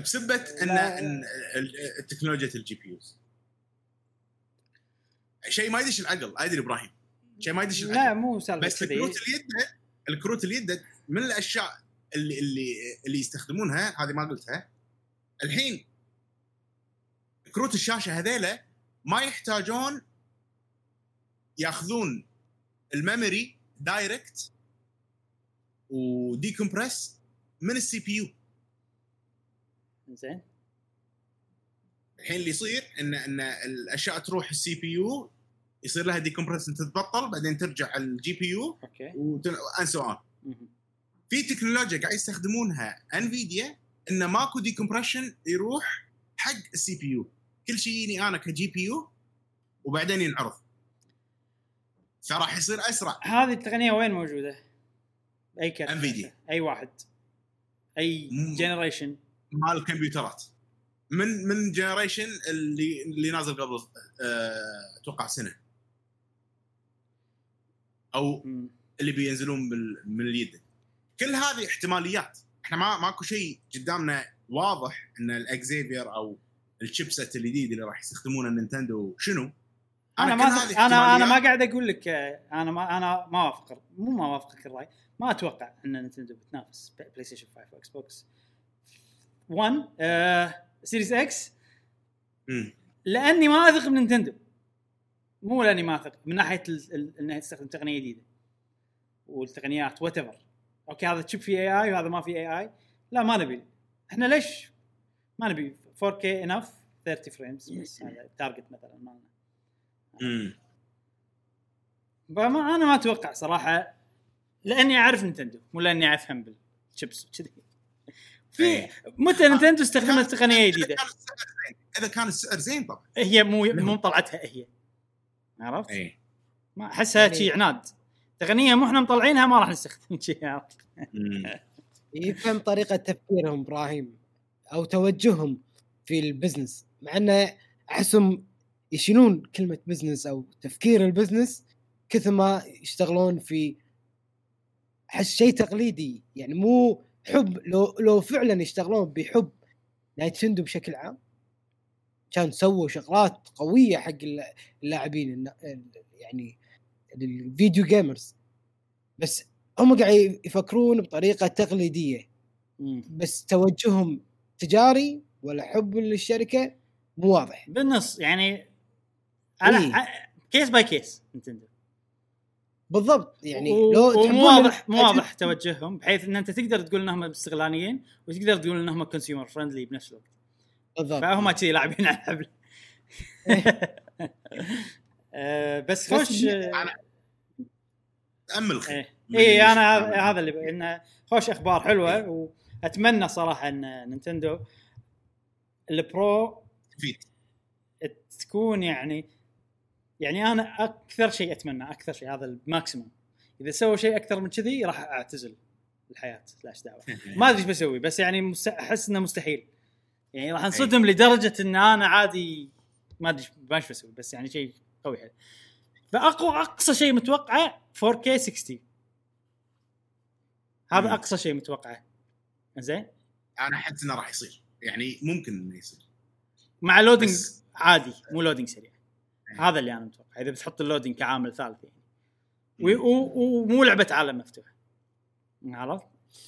بسبه ان. إن التكنولوجيا الجي بي يوز شيء ما يدش العقل. أدري إبراهيم. شيء ما يدش العقل. لا مو سالفة بس. الكروت اليد الكروت اليد من الأشياء اللي اللي اللي يستخدمونها هذه ما قلتها. الحين كروت الشاشة هذيلا ما يحتاجون ياخذون الميموري دايركت و decompress من ال CPU. زين الحين اللي يصير ان إن الأشياء تروح ال CPU يصير لها decompress انت تبطل بعدين ترجع ال GPU أوكي. And so on. في تكنولوجيا قاعد يستخدمونها. Nvidia انه ماكو decompression يروح حق ال CPU كل شيء يجيني أنا ك GPU وبعدين ينعرض. فراح يصير أسرع. هذه التقنية وين موجودة؟ أي كرت Nvidia. أي واحد. أي. جنريشن مال الكمبيوترات من من جنريشن اللي اللي نازل قبل آه، أتوقع سنة. أو اللي بينزلون من اليد. كل هذه احتماليات. إحنا ما ماكو شيء قدامنا واضح إن الإكزيفير أو الشيبسيت الجديد اللي راح يستخدمونه نينتندو شنو؟ أنا كل ما أنا أنا ما قاعد أقول لك أنا ما أنا ما اوافق مو ما اوافقك الرأي. ما أتوقع إن Nintendo بتنافس PlayStation 5 و Xbox 1 آه Series X. لأني ما أثق ب Nintendo. مو لأني ما أثق من ناحية إنها تستخدم تقنية جديدة والتقنيات whatever أوكي هذا chip فيه AI وهذا ما فيه AI لا ما نبي. إحنا ليش؟ ما نبي. 4K enough 30 frames بس هذا ال target مثلا مالنا. مم. فما أنا ما أتوقع صراحة لأني أعرف Nintendo مو لأني افهم بالشيبس كذي في إيه. متى Nintendo استخدمت كان- تقنية جديدة؟ كان السعر زين إذا كان السعر زين طبعا هي مو مو مطلعتها هي. عرفت؟ اي ما أحسها شي عناد. تقنيه مو إحنا مطلعينها ما راح نستخدم شي عرفت؟ مم. يفهم طريقة تفكيرهم إبراهيم أو توجههم في ال business مع إنه أحسهم يشيلون كلمة business أو تفكير ال business كثر ما يشتغلون في احس شيء تقليدي يعني مو حب لو لو فعلا يشتغلون بحب Nintendo بشكل عام كان سووا شغلات قوية حق الل- اللاعبين يعني ال video gamers. بس هم قاعد يفكرون بطريقة تقليدية. بس توجههم تجاري ولا حب للشركة مو واضح. بالنص يعني أنا إيه. Case by case Nintendo بالضبط يعني و- لو تحبون واضح مو واضح توجههم بحيث إن أنت تقدر تقول انهم استغلاليين وتقدر تقول انهم consumer friendly بنفس الوقت. بالضبط. فهم كذي لاعبين على الحبل. آه بس خوش تامل خير إيه. من اي أنا يشوف. هذا اللي إنه خوش أخبار حلوة وأتمنى صراحة إن نينتندو البرو فيت تكون يعني يعني أنا أكثر شيء أتمنى أكثر شيء هذا الماكسيموم. إذا سووا شيء أكثر من كذي راح أعتزل الحياة لا إيش دعوة. ما أدري إيش بسوي بس يعني أحس إنه مستحيل. يعني راح أنصدم لدرجة إن أنا عادي ما أدري ما إيش بسوي بس يعني شيء قوي حيل. فاقوى أقصى شيء متوقعه 4K 60 هذا مم. أقصى شيء متوقعه. زين أنا أحس إنه راح يصير. يعني ممكن إنه يصير. مع loading بس- عادي مو loading سريع. إيه. هذا اللي أنا متوقع. إذا بتحط ال loading كعامل ثالث يعني. ومو لعبة عالم مفتوح عرفت؟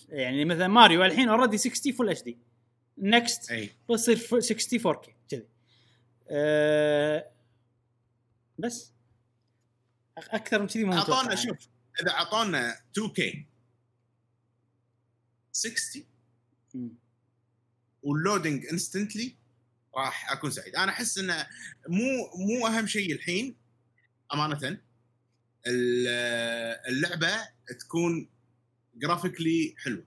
يعني مثلا ماريو الحين already 60 full HD next بتصير ف- 60 4K كذي. أه بس. أكثر من كذي متوقع. اعطونا شوف إذا اعطونا 2K 60 مم. وال loading instantly راح أكون سعيد. أنا أحس إنه مو مو أهم شيء الحين أمانة ال- اللعبة تكون graphically حلوة.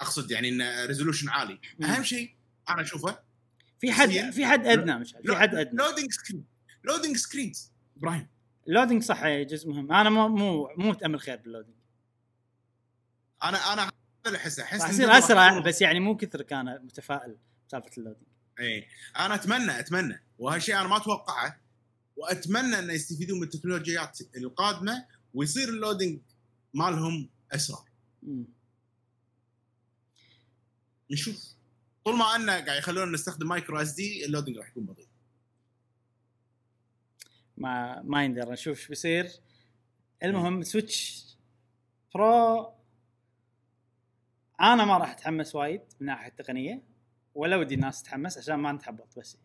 أقصد يعني انه resolution عالي. أهم شيء أنا أشوفه في حد. في حد أدنى مش في حد أدنى. loading screen loading screens إبراهيم. ال loading صح هي جزء مهم. أنا مو مو مو متأمل خير بال loading أنا أنا اللي احسه احس يصير أسرع بس يعني مو كثر كان متفائل بسالفة ال loading إيه. أنا اتمنى أتمنى وهالشيء أنا ما أتوقعه وأتمنى إنه يستفيدون من التكنولوجيات القادمة ويصير ال loading مالهم أسرع. مم. نشوف. طول ما أنه قاعد يخلونا نستخدم micro S D ال loading راح يكون بطيء. ما ما ندري نشوف إيش بيصير. المهم Switch Pro أنا ما راح أتحمس وايد من ناحية التقنية ولا ودي الناس تتحمس عشان ما نتحبط بس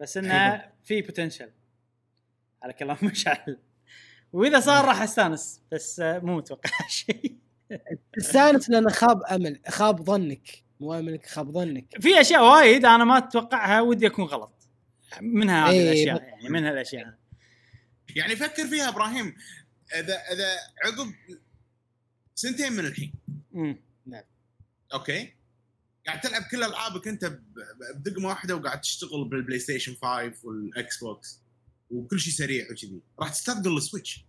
بس إنه في بوتنشل على كلام مشعل. وإذا صار راح أستانس بس مو متوقع شيء. تستانس لأن خاب أمل خاب ظنك. مو أملك خاب ظنك. في أشياء وايد أنا ما أتوقعها ودي أكون غلط. منها هذه إيه، الأشياء يعني منها الأشياء. يعني فكر فيها إبراهيم إذا إذا عقب سنتين من الحين مم. أوكي قاعد تلعب كل ألعابك أنت ب- ب- بدقمة واحدة وقاعد تشتغل بال PlayStation 5 وال Xbox وكل شيء سريع وكذي راح تستثقل ال Switch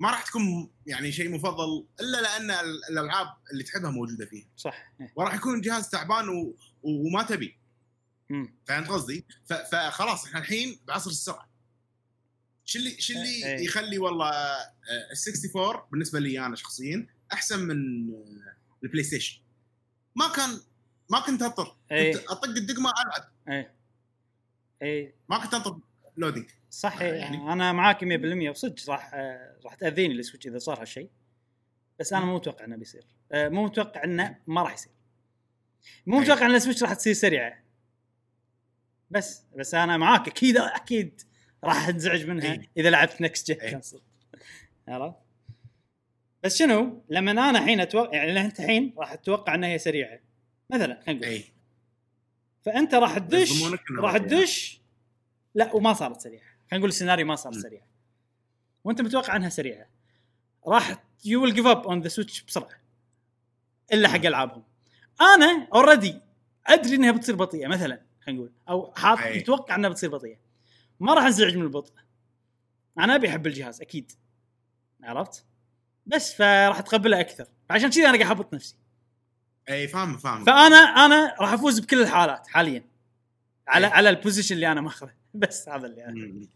ما راح تكون يعني شيء مفضل إلا لأن ال- الألعاب اللي تحبها موجودة فيها صح. وراح يكون الجهاز تعبان و... وما تبي. فهمت قصدي؟ ف... فخلاص إحنا الحين بعصر السرعة شو اللي شو اللي إيه. يخلي والله آه، ال 64 بالنسبة لي أنا شخصيا أحسن من آه، ال Play Station ما كان ما كنت انطر إيه. كنت أطق الدقمه ألعب. إيه. إيه. ما كنت انطر loading صح يعني- يعني أنا معاك 100% وصدق راح آه، راح تأذيني ال Switch إذا صار هالشيء. بس أنا مو متوقع إنه بيصير. مو متوقع إنه ما راح يصير. مو. متوقع إن ال Switch راح تصير سريعه بس بس أنا معاك. أكيد أكيد راح انزعج منها أي. إذا لعبت next. gen عرفت؟ بس شنو؟ لما أنا الحين أتوقع يعني انت الحين راح تتوقع إنها هي سريعة. مثلا خلينا نقول. اي فأنت راح تدش راح. تدش. لا وما صارت سريعة. خلينا نقول السيناريو ما صار. سريع. وأنت متوقع إنها سريعة. راح you will give up on the Switch بسرعة. إلا حق ألعابهم. أنا already أدري إنها بتصير بطيئة مثلا خلينا نقول. أو حاط أي. متوقع إنها بتصير بطيئة. ما راح أنزعج من البطء. أنا أبي أحب الجهاز أكيد. عرفت؟ بس فراح أتقبله أكثر. عشان كذا أنا قاعد أحبط نفسي. إي فاهم فاهم فأنا أنا راح أفوز بكل الحالات حاليا. على أي. على ال position اللي أنا ماخذه بس هذا اللي. مم.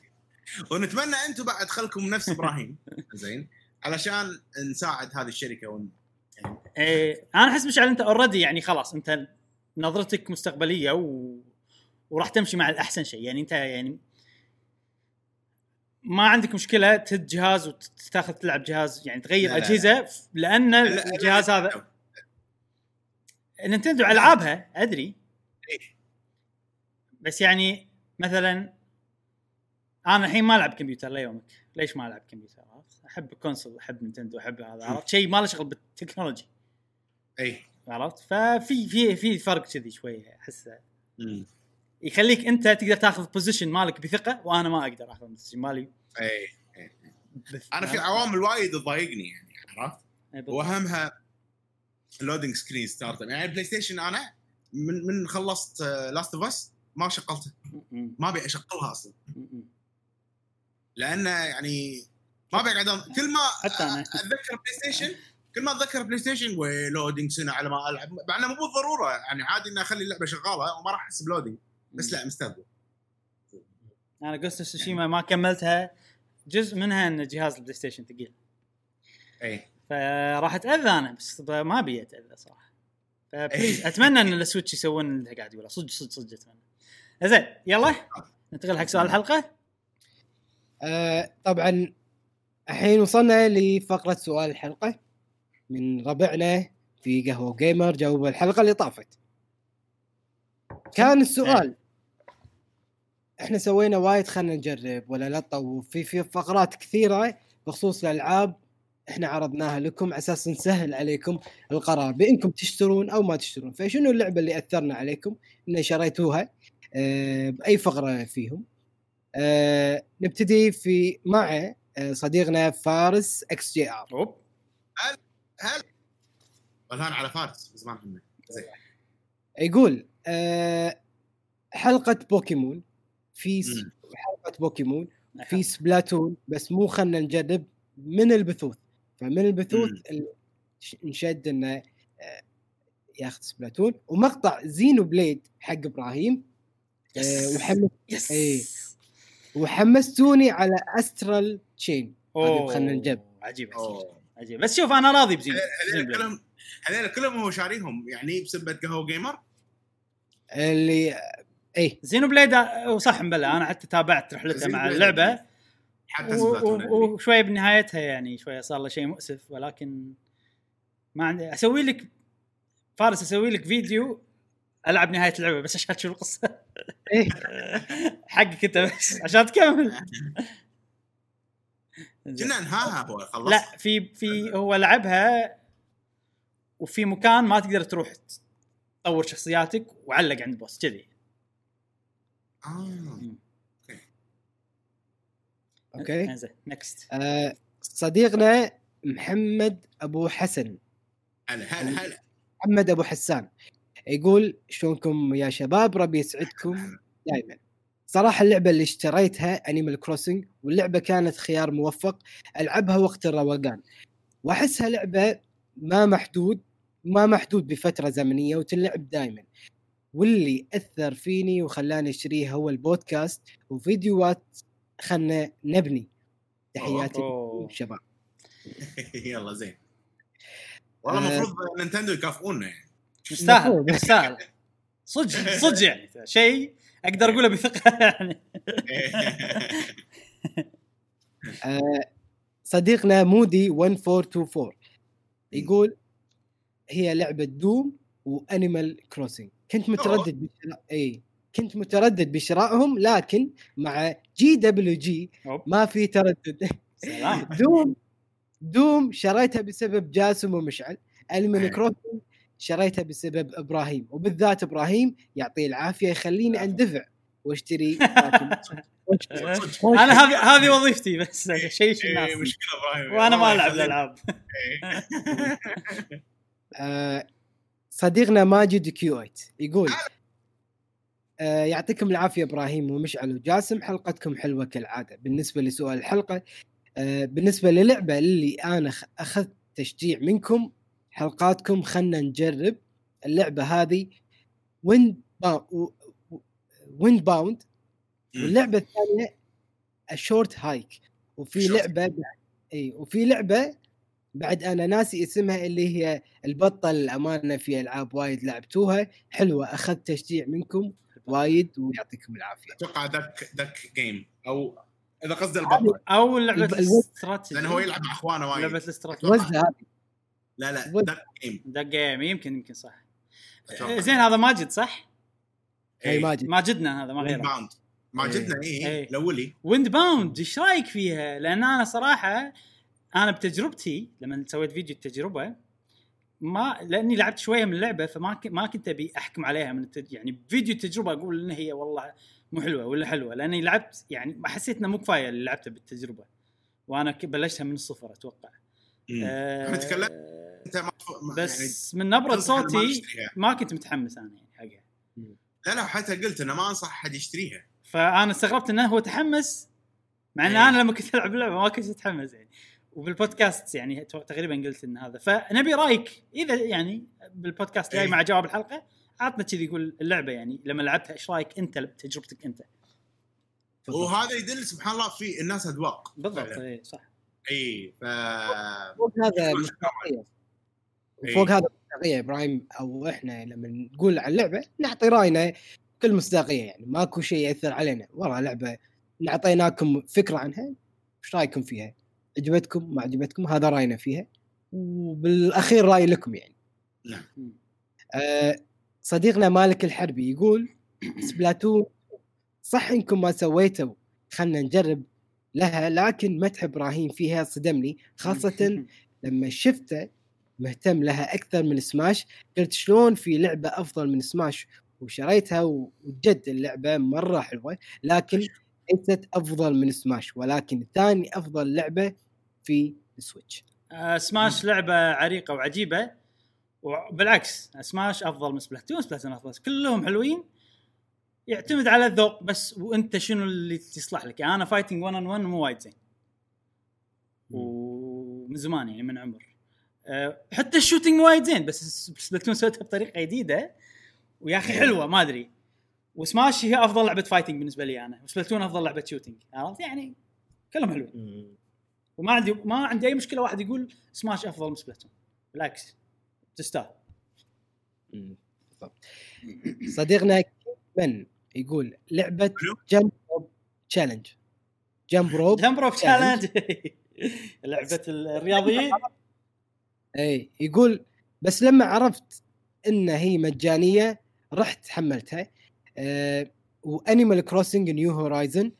ونتمنى أنتم بعد خلكم نفس إبراهيم. زين. علشان نساعد هذه الشركة ون... إيه أنا أحس مشعل أنت already يعني خلاص أنت نظرتك مستقبلية و... وراح تمشي مع الأحسن شيء. يعني أنت يعني ما عندك مشكلة تهد جهاز وتاخذ تلعب جهاز يعني تغير لا، لا، لا. أجهزة ف- لأن لا، لا، الجهاز لا. هذا Nintendo ألعابها أدري. إيه. بس يعني مثلا أنا الحين ما ألعب كمبيوتر ليومك ليش ما ألعب كمبيوتر؟ أحب ال console أحب Nintendo أحب هذا عرفت؟ شيء ما له شغل بال technology. اي عرفت؟ ففي في في فرق كذي شوية أحسه. يخليك انت تقدر تاخذ position مالك بثقة وأنا ما أقدر أخذ ال position مالي. اي بث- أنا في عوامل وايد تضايقني يعني عرفت؟ إي بالضبط. وأهمها ال loading screen start يعني PlayStation أنا من من خلصت Last of Us ما شغلته ما أبي اشغلها أصلا. لأنه يعني ما أبي أقعد أ- كل ما. أتذكر PlayStation كل ما أتذكر PlayStation و loading سنة على ما ألعب. مع إنه مو بالضرورة يعني عادي إني أخلي اللعبة شغالة وما راح أحس ب loading بس لا مستقبل أنا Ghost Tsushima ما كملتها جزء منها إن جهاز ال PlayStation ثقيل. أي. فراح أتأذى أنا بس ما أبي أتأذى صراحة. ف please أتمنى إن ال Switch يسوون اللي قاعد يقوله. صدق صدق صدق أتمنى. زين يلا ننتقل حق سؤال الحلقة. آه طبعا الحين وصلنا لفقرة سؤال الحلقة. من ربعنا في قهوة Gamer جاوب الحلقة اللي طافت. كان السؤال إحنا سوينا وايد خلينا نجرب. ولا لا وفي في فقرات كثيرة بخصوص الألعاب إحنا عرضناها لكم على أساس نسهل عليكم القرار بإنكم تشترون أو ما تشترون. فشنو اللعبة اللي أثرنا عليكم ان شريتوها؟ باي فقرة فيهم؟ نبتدي في مع آه، صديقنا فارس XGR. أوب. والله ولهان على فارس زمان زين. يقول آه، حلقة بوكيمون. في. حلقة بوكيمون في سبلاتون بس مو خلنا نجرب من البثوث. فمن البثوث نشد انه آه، ياخذ Splatoon ومقطع Xenoblade حق إبراهيم آه، وحمس yes. إيه. وحمستوني على Astral Chain خلنا نجرب. عجيب. عجيب بس شوف أنا راضي بزين هذول كلهم هذول كلهم هو شاريهم يعني بسبه قهوة Gamer؟ اللي اي Xenoblade صح مبلى أنا حتى تابعت رحلته مع. اللعبة حتى و- Splatoon و-. وشوية بنهايتها يعني شوية صار له شيء مؤسف ولكن ما عندي أسوي لك فارس أسوي لك فيديو ألعب نهاية اللعبة بس عشان تشوف القصة إيه. حقك أنت بس عشان تكمل كنا انهاها خلص لا في في هو لعبها وفي مكان ما تقدر تروح تطور شخصياتك وعلق عند بوس كذي آه. أوكي. next آه صديقنا محمد أبو حسن. هلا هلا هلا. محمد أبو حسان. يقول شلونكم يا شباب؟ ربي يسعدكم دائما صراحة اللعبة اللي اشتريتها Animal Crossing واللعبة كانت خيار موفق ألعبها وقت الروقان. وأحسها لعبة ما محدود ما محدود بفترة زمنية وتلعب دائما واللي اثر فيني وخلاني اشتريها هو البودكاست وفيديوهات خلنا نبني. تحياتي شباب. يلا زين. والله آه. المفروض نينتندو يكافئونا يعني. يستاهل. يستاهل صدق صدق يعني. شيء أقدر أقوله بثقة يعني. آه، صديقنا مودي 1424 يقول هي لعبة Doom و Animal Crossing كنت متردد بشراء إي كنت متردد بشرائهم لكن مع GWG. ما في تردد. سلام. Doom Doom شريتها بسبب جاسم ومشعل. أيوة. Crossing شريتها بسبب إبراهيم. وبالذات إبراهيم يعطيه العافية يخليني أندفع وأشتري أنا هذه هذه وظيفتي بس شيء الناس. إيه، مشكلة إبراهيم. وأنا ما ألعب. الألعاب. صديقنا ماجد كيو 8 يقول آه، يعطيكم العافية إبراهيم ومشعل وجاسم حلقتكم حلوة كالعادة. بالنسبة لسؤال الحلقة آه، بالنسبة للعبة اللي أنا أخذت تشجيع منكم حلقاتكم خلنا نجرب اللعبة هذه Wind Wind Bound واللعبة الثانية ال Short Hike وفي لعبة إي وفي لعبة بعد أنا ناسي اسمها اللي هي البطة الأمانة في ألعاب وايد لعبتوها. حلوة أخذت تشجيع منكم وايد ويعطيكم العافية. أتوقع Duck Duck Game أو إذا قصده البطة أو لعبة الاستراتيجي لأنه هو يلعب مع أخوانه وايد. لعبة الاستراتيجي لا لا Duck Game Duck Game يمكن يمكن صح. أتوقع. زين هذا ماجد صح؟ إي إيه. ماجد. ماجدنا هذا ما Wind غيره. Bound ماجدنا إي. إيه. الاولي Windbound إيش رأيك فيها؟ لأن أنا صراحة أنا بتجربتي لما سويت فيديو التجربة ما لأني لعبت شوية من اللعبة فما. ما كنت أبي أحكم عليها من التج... يعني فيديو التجربة أقول ان هي والله مو حلوة ولا حلوة لأني لعبت يعني ما حسيت انه مو كفاية اللي لعبته بالتجربة وأنا بلشتها من الصفر أتوقع آه، إحنا تكلمنا أنت ما ما- بس من نبرة صوتي. ما كنت متحمس أنا يعني حقها لا لا حتى قلت انه ما أنصح أحد يشتريها فأنا استغربت إنه هو تحمس مع إن إيه. أنا لما كنت ألعب اللعبة ما كنت أتحمس يعني وبالبودكاست يعني تقريبا قلت إن هذا. فنبي رأيك إذا يعني بالبودكاست جاي إيه. مع جواب الحلقة عطنا كذي يقول اللعبة يعني لما لعبتها إيش رأيك أنت بتجربتك أنت؟ وهذا يدل سبحان الله في الناس أذواق. بالضبط. اي صح. اي ف فوق هذا مصداقيه وفوق هذا مصداقيه إبراهيم أو إحنا لما نقول عن لعبه نعطي رأينا بكل مصداقية يعني. ماكو شيء يأثر علينا. والله لعبة اعطيناكم فكرة عنها إيش رأيكم فيها؟ عجبتكم؟ ما عجبتكم؟ هذا رأينا فيها. وبالأخير رأي لكم يعني. مم. آه، صديقنا مالك الحربي يقول Splatoon صح إنكم ما سويتوا خلنا نجرب لها لكن مدح إبراهيم فيها؟ صدمني خاصة لما شفته مهتم لها أكثر من سماش. قلت شلون في لعبة أفضل من سماش؟ وشريتها وجد اللعبة مرة حلوة. لكن ليست أفضل من سماش ولكن ثاني أفضل لعبة في ال Switch آه، سماش لعبة عريقة وعجيبة وبالعكس Smash أفضل من Splatoon Splatoon أفضل. كلهم حلوين يعتمد على الذوق بس وأنت شنو اللي يصلح لك؟ يعني أنا fighting 1 on 1 مو وايد زين. ومن زمان يعني من عمر. أه حتى ال shooting مو وايد زين بس Splatoon سوتها بطريقة جديدة. ويا أخي حلوة ما أدري. وسماش هي أفضل لعبة fighting بالنسبة لي أنا و Splatoon أفضل لعبة shooting عرفت؟ يعني كلهم حلوين. وما عندي ما عندي أي مشكلة واحد يقول سماش أفضل من Splatoon بالعكس تستاهل. صديقنا من يقول لعبة؟ Jump Rope Challenge Jump Rope Jump Rope Challenge لعبة الرياضيين إي يقول بس لما عرفت إن هي مجانية رحت حملتها. و Animal Crossing New Horizon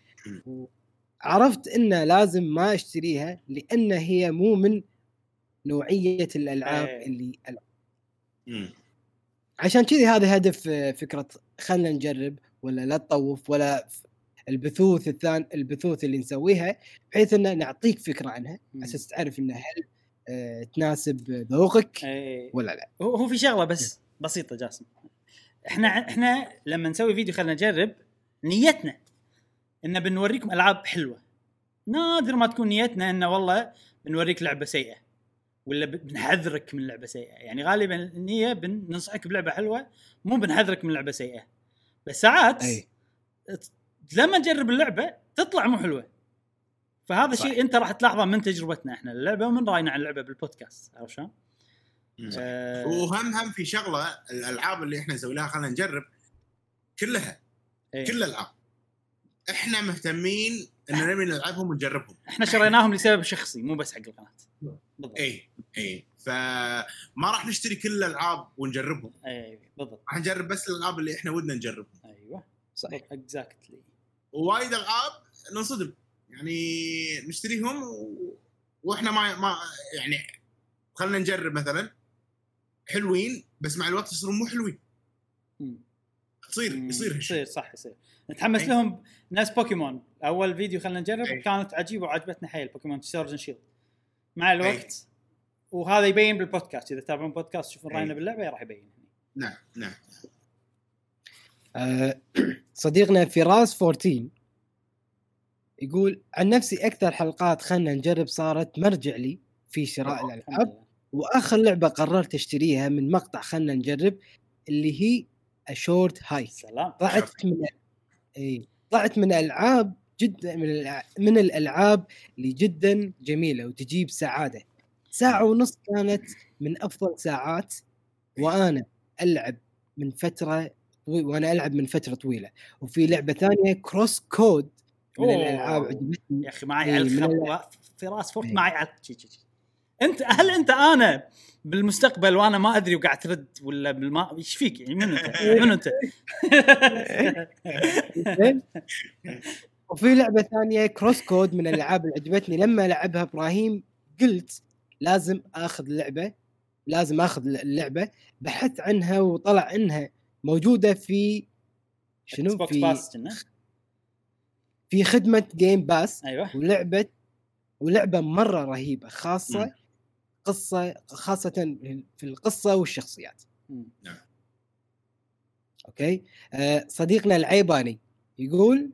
عرفت إن لازم ما أشتريها لأن هي مو من نوعية الألعاب إيه. اللي ألعب. مم. عشان كذي هذا هدف آه، فكرة خلنا نجرب ولا لا تطوف ولا البثوث الثاني البثوث اللي نسويها بحيث ان نعطيك فكرة عنها. أساس تعرف انها هل آه، تناسب ذوقك إيه. ولا لا هو هو في شغلة بس بسيطة جاسم إحنا إحنا لما نسوي فيديو خلينا نجرب نيتنا. إن بنوريكم ألعاب حلوة. نادر ما تكون نيتنا إنه والله بنوريك لعبة سيئة. ولا بنحذرك من لعبة سيئة. يعني غالبا النيه بننصحك بلعبة حلوة مو بنحذرك من لعبة سيئة. بس ساعات أي. لما نجرب اللعبة تطلع مو حلوة. فهذا صح. شيء أنت راح تلاحظه من تجربتنا إحنا للعبة ومن رأينا عن اللعبة بالبودكاست. عرفت شلون؟ آه، وهم هم في شغلة الألعاب اللي إحنا نسوي خلينا نجرب كلها إيه. كل الألعاب. إحنا مهتمين إن نبي نلعبهم ونجربهم. إحنا شريناهم لسبب شخصي مو بس حق القناة. بالضبط. اي اي فما راح نشتري كل الألعاب ونجربهم. اي بالضبط. راح نجرب بس الألعاب اللي إحنا ودنا نجربهم. أيوه. صحيح. exactly ووايد ألعاب ننصدم. يعني نشتريهم و... وإحنا ما ما يعني خلينا نجرب مثلا. حلوين بس مع الوقت يصيرون مو حلوين. تصير يصير هالشيء. يصير صح يصير. نتحمس أي. لهم ناس بوكيمون. أول فيديو خلينا نجرب أي. كانت عجيبة وعجبتنا حيل Pokémon Sword Shield مع الوقت وهذا يبين بالبودكاست. إذا تتابعون بودكاست تشوفون أي. رأينا باللعبة راح يبين. نعم نعم. آه، صديقنا فراس 14 يقول عن نفسي أكثر حلقات خلنا نجرب صارت مرجع لي في شراء الألعاب. وآخر لعبة قررت أشتريها من مقطع خلنا نجرب اللي هي A Short Hike سلام. طلعت من إي طلعت من ألعاب جدا من الألع- من الألعاب اللي جدا جميلة وتجيب سعادة. ساعة ونص كانت من أفضل ساعات وأنا ألعب من فترة وأنا ألعب من فترة طويلة. وفي لعبة ثانية CrossCode من أوه. الالعاب عجبتني. يا أخي معي على الخط فراس فورت. معي على. انت هل أنت أنا بالمستقبل وأنا ما أدري وقاعد ترد ولا بالما إيش فيك يعني؟ من أنت؟ من أنت؟ وفي لعبة ثانية كروس كود من الألعاب اللي عجبتني. لما لعبها إبراهيم قلت لازم آخذ لعبه لازم آخذ اللعبة. بحثت عنها وطلع إنها موجودة في شنو؟ في في خدمة Game Pass أيوه. ولعبه ولعبة مرة رهيبة خاصة مم. قصة خاصه في القصة والشخصيات. مم. أوكي؟ آه صديقنا العيباني يقول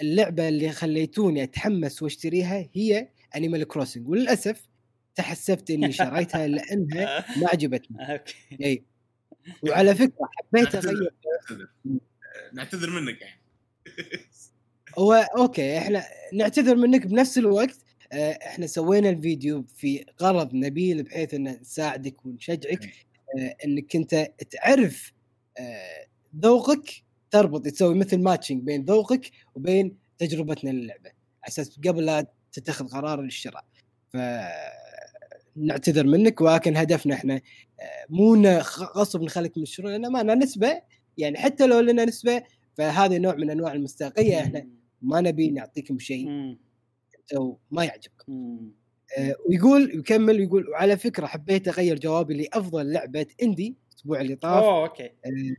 اللعبة اللي خليتوني أتحمس وأشتريها هي Animal Crossing وللأسف تحسفت إني شريتها لأنها ما عجبتني. أوكي. إي. وعلى فكرة حبيت نعتذر أغير. نعتذر. نعتذر منك يعني. هو okay إحنا نعتذر منك بنفس الوقت إحنا سوينا الفيديو في غرض نبيل بحيث ان نساعدك ونشجعك آه، إنك أنت تعرف آه، ذوقك تربط تسوي مثل matching بين ذوقك وبين تجربتنا للعبة. على أساس قبل لا تتخذ قرار للشراء. ف نعتذر منك ولكن هدفنا إحنا آه، مو غصب نخليك من الشروع لأن ما لنا نسبة. يعني حتى لو لنا نسبة فهذا نوع من أنواع المصداقية إحنا ما نبي نعطيكم شيء. أنتم ما يعجبكم مم. آه، ويقول يكمل يقول وعلى فكرة حبيت أغير جوابي لأفضل لعبة indie الأسبوع اللي طاف. أوه okay. آه،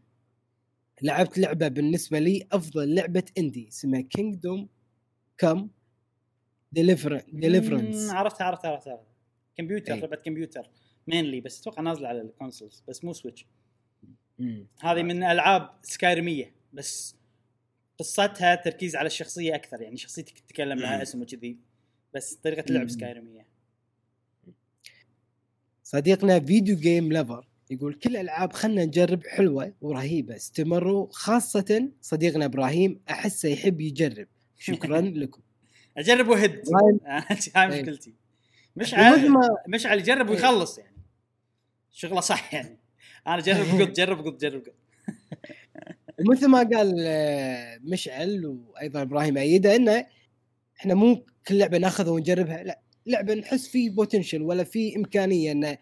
لعبت لعبة بالنسبة لي أفضل لعبة indie اسمها كينجدوم Come Deliverance مم، عرفت عرفت عرفت عرفت. كمبيوتر أي. لعبة كمبيوتر. mainly بس أتوقع نازلة على ال consoles بس مو سويتش هذه من ألعاب Skyrim إيه بس قصتها تركيز على الشخصية أكثر يعني شخصيتك تتكلم مم. اسم وكذي بس طريقة اللعب مم. Skyrim إيه صديقنا Video Game Lover يقول كل الالعاب خلنا نجرب حلوة ورهيبة استمروا. خاصة صديقنا إبراهيم أحسه يحب يجرب. شكرا لكم. أجرب وهد. والله هاي أي. مشكلتي. مشعل مشعل يجرب أي. ويخلص يعني. شغله صح يعني. أنا جرب قط جرب قط جرب قط ومثل ما قال آه، مشعل وأيضا إبراهيم أيده إنه إحنا مو كل لعبة ناخذها ونجربها لا لعبة نحس في بوتنشل ولا في إمكانية إنه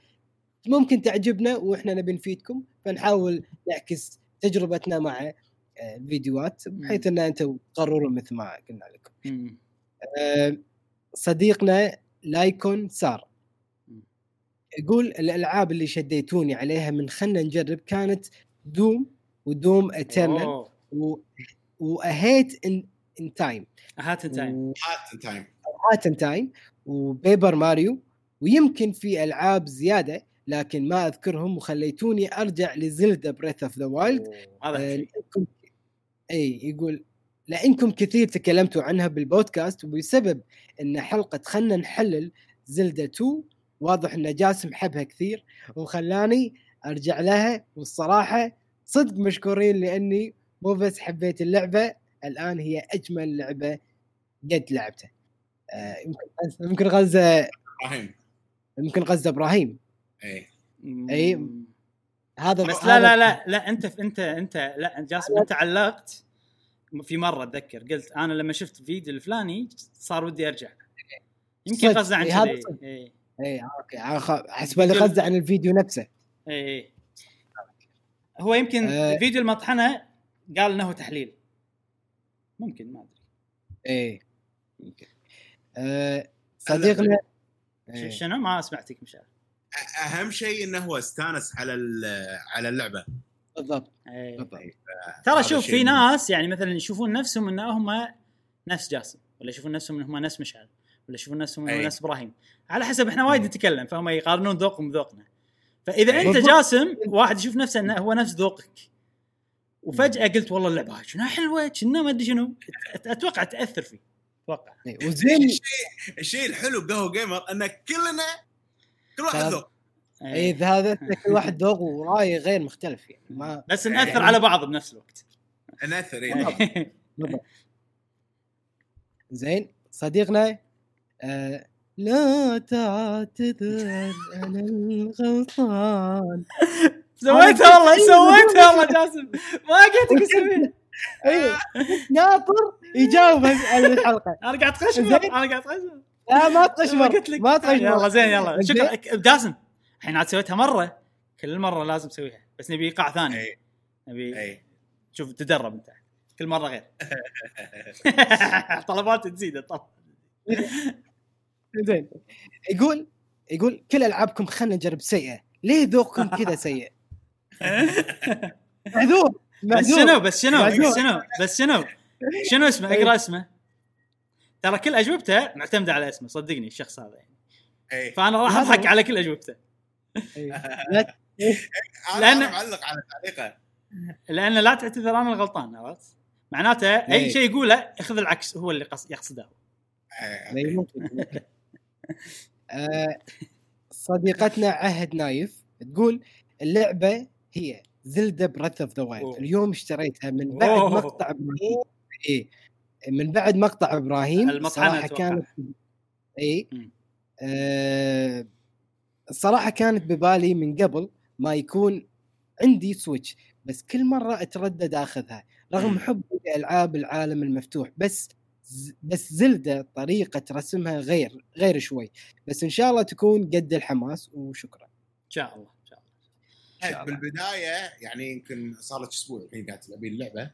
ممكن تعجبنا وإحنا نبي نفيدكم فنحاول نعكس تجربتنا مع آه، الفيديوهات بحيث إن أنتم تقررون مثل ما قلنا لكم. آه، صديقنا لايكون سار. يقول الألعاب اللي شديتوني عليها من خلنا نجرب كانت Doom و Doom Eternal. و A Hat in in Time Hat Time Hat Time و Hat in Time و Paper Mario ويمكن في ألعاب زيادة لكن ما أذكرهم وخليتوني أرجع ل Zelda Breath of the Wild إي يقول لأنكم كثير تكلمتوا عنها بالبودكاست وبسبب إن حلقة خلنا نحلل زلدا 2 واضح إن جاسم حبها كثير وخلاني أرجع لها والصراحة صدق مشكورين لأني مو بس حبيت اللعبة الآن هي أجمل لعبة قد لعبتها. آه، يمكن غزه إبراهيم. يمكن غزة إبراهيم. اي. مم. هذا بس لا لا لا لا أنت أنت أنت لا جاسم أنت علقت. في مرة أتذكر قلت أنا لما شفت الفيديو الفلاني صار ودي أرجع. يمكن غزة عن إي، هذا كذي. اي اي okay. أخ- حسب لي غزة عن الفيديو نفسه. اي اي هو يمكن آه. الفيديو المطحنة قال إنه تحليل. ممكن ما أدري. إيه. يمكن. آه صديقنا إيه. شنو؟ ما سمعتك مشعل. أهم شيء إنه هو استانس على ال- على اللعبة. بالضبط. إي. بالضبط. ترى هذا شوف في. ناس يعني مثلا يشوفون نفسهم إن هم نفس جاسم ولا يشوفون نفسهم إن هم نفس مشعل ولا يشوفون نفسهم انهم أي. نفس إبراهيم. على حسب إحنا وايد نتكلم فهم يقارنون ذوقهم بذوقنا. فإذا أنت بالضبط. جاسم واحد يشوف نفسه إنه هو نفس ذوقك وفجأة قلت والله اللعبة هاي شنو حلوة كنا ما أدري شنو أتوقع تأثر فيه أتوقع إيه. وزين الشيء الشيء الحلو بقهوة جيمر إن كلنا كل واحد ذوق. اي إذا هذا كل واحد ذوق ورأي غير مختلف يعني ما بس نأثر يعني- على بعض بنفس الوقت نأثر. إيه. بالضبط زين صديقنا آه لا تعتذر أنا الغلطان. سويتها والله سويتها والله جاسم. ما قلت اسويها أيوه. ناطر يجاوب على الحلقة. أنا قاعد زين. أنا قاعد تخشمر لا ما تقشمر قلت لك. ما تقشمر يلا زين يلا. شكرا. جاسم الحين عاد سويتها مرة. كل مرة لازم تسويها. بس نبي إيقاع ثاني. نبي شوف تدرب أنت. كل مرة غير. طلبات تزيد الطلب زين. يقول يقول كل ألعابكم خلنا نجرب سيئة. ليه ذوقكم كذا سيء معذور بس شنو؟ بس شنو. بس شنو؟ بس شنو؟ شنو اسمه؟ اقرأ اسمه. ترى كل أجوبته معتمدة على اسمه. صدقني الشخص هذا يعني. اي فأنا راح أضحك. على كل أجوبته. إيه. لا. أنا لأن- أنا معلق على تعليقه. لأن لا تعتذر أنا الغلطان عرفت؟ معناته أي إيه. شيء يقوله اخذ العكس هو اللي قص- يقصده. إيه. ممكن. صديقتنا عهد نايف تقول اللعبة هي Zelda Breath of the Wild. اليوم اشتريتها من بعد أوه. مقطع إبراهيم إيه من بعد مقطع إبراهيم صراحة. كانت اي. آه الصراحه كانت ببالي من قبل ما يكون عندي Switch بس كل مرة أتردد أخذها رغم حبي لألعاب العالم المفتوح بس بس Zelda طريقة رسمها غير غير شوي بس إن شاء الله تكون قد الحماس وشكرا إن شاء الله إن شاء الله شاء الله. بالبداية يعني يمكن صار لك أسبوع الحين قاعد تلعبين اللعبة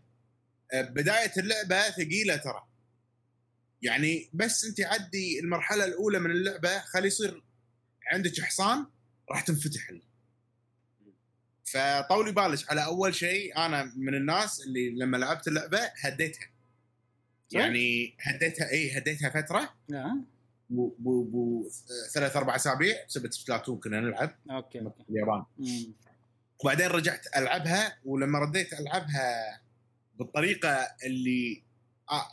آه، بداية اللعبة ثقيلة ترى يعني بس أنت عدي المرحلة الأولى من اللعبة خلي يصير عندك حصان راح تنفتح له. فطولي بالك على أول شيء أنا من الناس اللي لما لعبت اللعبة هديتها؟ يعني هديتها اي هديتها فترة آه. بو بو بو ثلاث أربع أسابيع بسبب Splatoon كنا نلعب okay okay في اليابان. وبعدين رجعت ألعبها ولما رديت ألعبها بالطريقة اللي آه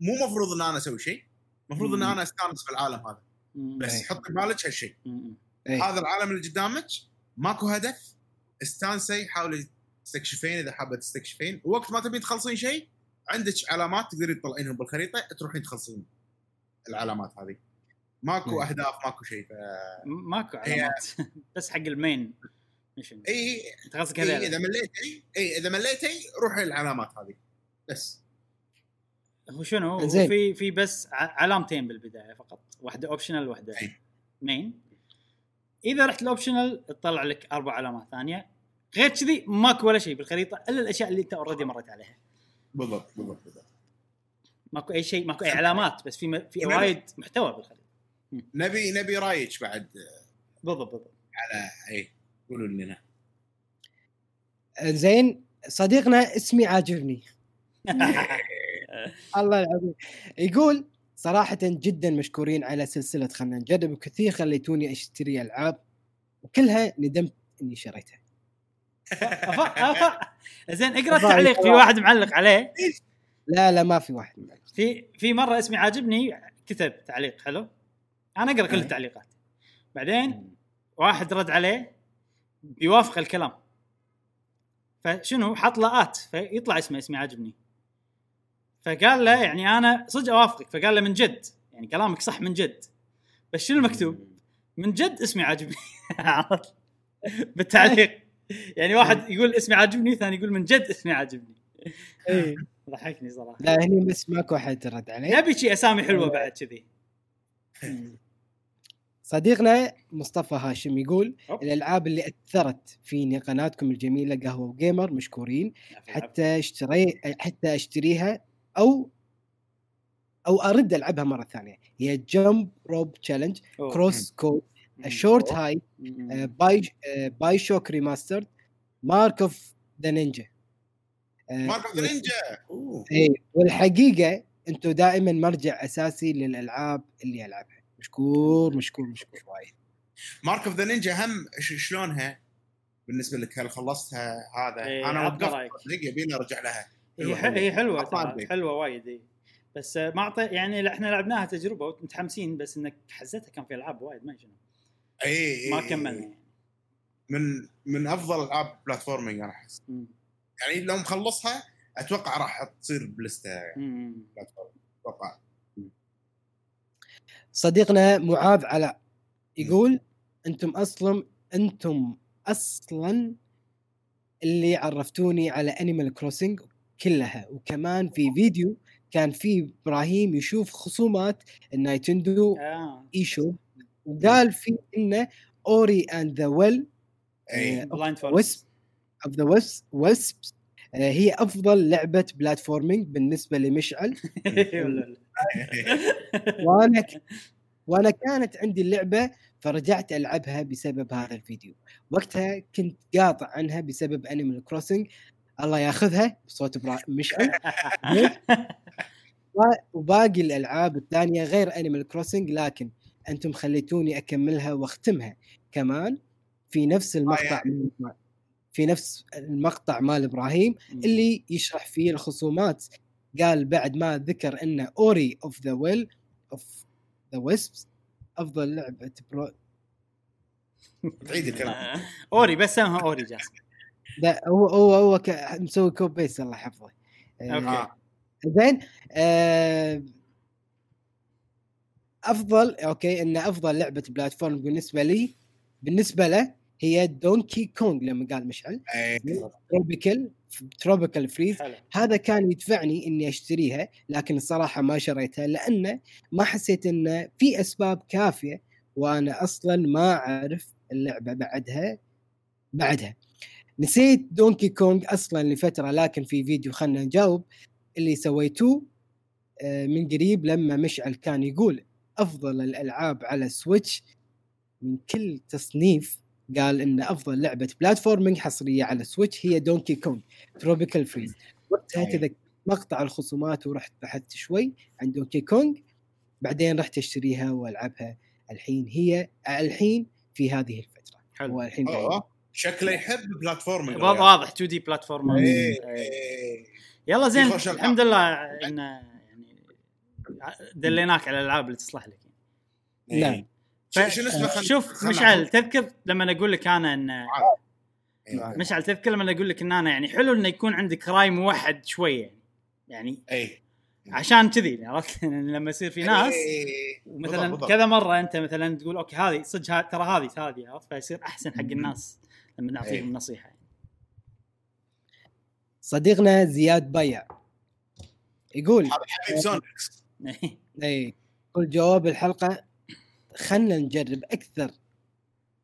مو مفروض إن أنا أسوي شيء المفروض إن. أنا أستانس في العالم هذا مم. بس إيه. حطي بالك هالشيء. إيه. هذا العالم اللي قدامك ماكو هدف استانسي حاولي تستكشفين إذا حابة تستكشفين ووقت ما تبين تخلصين شيء عندك علامات تقدرين تطلعينهم بالخريطة تروحين تخلصين العلامات هذه. ماكو. أهداف ماكو شيء ف... ماكو هي- علامات. بس حق ال main. mission إي أنت قصدك إيه هذول إذا مليتي إي إذا مليتي روحي العلامات هذه. بس. هو شنو؟ هو. في في بس ع- علامتين بالبداية فقط. واحدة optional واحدة. main إذا رحت ال optional تطلع لك أربع علامات ثانية. غير كذي ماكو ولا شيء بالخريطة إلا الأشياء اللي أنت already مريت عليها. بالضبط بالضبط بالضبط ماكو أي شيء ماكو أي علامات بس في م- في وايد محتوى بالخريطه نبي نبي رايك بعد. بالضبط بالضبط. على اي قولوا لنا. زين صديقنا اسمي عاجبني الله العظيم يقول صراحة جدا مشكورين على سلسلة خلنا نجرب وكثير خليتوني أشتري ألعاب وكلها ندمت إني شريتها. زين اقرأ التعليق في واحد معلق عليه. لا لا ما في واحد من في في مرة اسمي عاجبني كتب تعليق حلو؟ أنا أقرأ كل أي. التعليقات. بعدين واحد رد عليه بيوافق الكلام. فشنو؟ حط لاءات فيطلع اسمه اسمي عاجبني. فقال له يعني أنا صدق أوافقك فقال له من جد يعني كلامك صح من جد. بس شنو المكتوب؟ من جد اسمي عاجبني؟ بالتعليق. يعني واحد يقول اسمي عاجبني ثاني يقول من جد اسمي عاجبني. إيه. ضحكني صراحة. لا هني بس ماكو أحد رد عليه نبي شي أسامي حلوة بعد كذي. صديقنا مصطفى هاشم يقول أوب. الألعاب اللي أثرت في قناتكم الجميلة قهوة وجيمر مشكورين حتى اشتري حتى أشتريها أو أو أرد ألعبها مرة ثانية. هي Jump Rope Challenge. CrossCode مم. Short Hike. باي BioShock Remastered Mark of the Ninja Mark of the Ninja. اي والحقيقة أنتم دائما مرجع أساسي للألعاب اللي ألعبها. مشكور مشكور مشكور وايد. Mark of the Ninja هم شلونها؟ بالنسبة لك هل خلصتها هذا؟ إيه، أنا وقفت يبيني أرجع لها. هي حلوة حلوة. حلوة وايد إي. بس آه، ما أعطي يعني إحنا لعبناها تجربة ومتحمسين بس إنك حزتها كان في ألعاب وايد ما شنو. اي ما إي، كملنا إي. من من أفضل ألعاب platforming أنا أحس. يعني لو مخلصها أتوقع راح تصير ب ال list. platform أتوقع. صديقنا معاذ علاء يقول أنتم أصلا أنتم أصلا اللي عرفتوني على Animal Crossing كلها. وكمان في فيديو كان في إبراهيم يشوف خصومات ال Nintendo آه. اي شو وقال في إنه Ori and the Will Wisp of the Wisps هي أفضل لعبة platforming بالنسبة لمشعل وأنا ك... وأنا كانت عندي اللعبة فرجعت ألعبها بسبب هذا الفيديو. وقتها كنت قاطع عنها بسبب Animal Crossing الله ياخذها بصوت برا- مشعل وباقي الألعاب الثانية غير Animal Crossing لكن أنتم خليتوني أكملها وأختمها. كمان في نفس المقطع في نفس المقطع مال إبراهيم اللي يشرح فيه الخصومات. قال بعد ما ذكر إن Ori and the Will of the Wisps أفضل لعبة برو تعيد الكلام. Ori بس سمها Ori جاسم. لا هو هو هو ك- مسوي copy paste الله يحفظه. آه، okay. آه. زين آه، أفضل okay إن أفضل لعبة platform بالنسبة لي بالنسبة له هي Donkey Kong لما قال مشعل. Tropical Tropical Freeze. هذا كان يدفعني إني أشتريها لكن الصراحة ما شريتها لأنه ما حسيت انه في أسباب كافية وأنا أصلا ما أعرف اللعبة بعدها بعدها نسيت Donkey Kong أصلا لفترة لكن في فيديو خلنا نجاوب اللي سويتوه آه، من قريب لما مشعل كان يقول أفضل الألعاب على Switch من كل تصنيف قال إن أفضل لعبة platforming حصرية على Switch هي Donkey Kong Tropical Freeze وقتها أي. تذكر مقطع الخصومات ورحت بحثت شوي عن Donkey Kong بعدين رحت أشتريها وألعبها. الحين هي الحين في هذه الفترة. حلو. هو الحين قاعد- أوه. شكله يحب platforming واضح 2D platform إيه. يلا زين. الحمد لله إن دليناك على الألعاب اللي تصلح لك نعم. ش- شنو اسمه شوف مشعل تذكر لما أقول لك أنا ان إيه. مشعل تذكر لما أقول لك إن أنا يعني حلو إنه يكون عندك راي موحد شوية يعني يعني اي عشان كذي عرفت لما يصير في ناس إيه. مثلا بالضبط، بالضبط. كذا مرة أنت مثلا تقول أوكي هذه صدق ها- ترى هذه هذه عرفت فيصير أحسن حق الناس لما نعطيهم إيه. نصيحة يعني. صديقنا زياد بيع يقول هذا حبيب Sonic X اي كل جواب الحلقة خلنا نجرب أكثر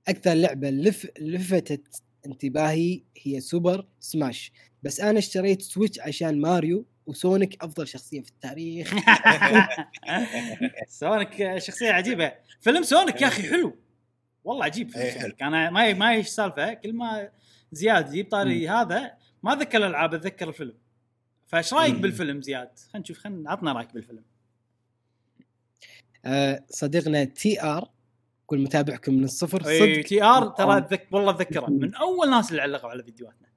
أكثر لعبة لف لفتت انتباهي هي Super Smash بس أنا اشتريت Switch عشان Mario و Sonic أفضل شخصية في التاريخ. سونيك شخصية عجيبة. فيلم Sonic يا أخي حلو. والله عجيب فيلم إيه، Sonic. أنا ما ما إيش سالفة كل ما زياد يجيب طاري هذا ما ذكر الألعاب اتذكر الفيلم. فإيش رأيك. بالفيلم زياد؟ خلينا نشوف خلينا عطنا رأيك بالفيلم. صديقنا TR يقول متابعكم من الصفر اي صدق TR ترى أتذك... والله أتذكره من أول الناس اللي علقوا على فيديوهاتنا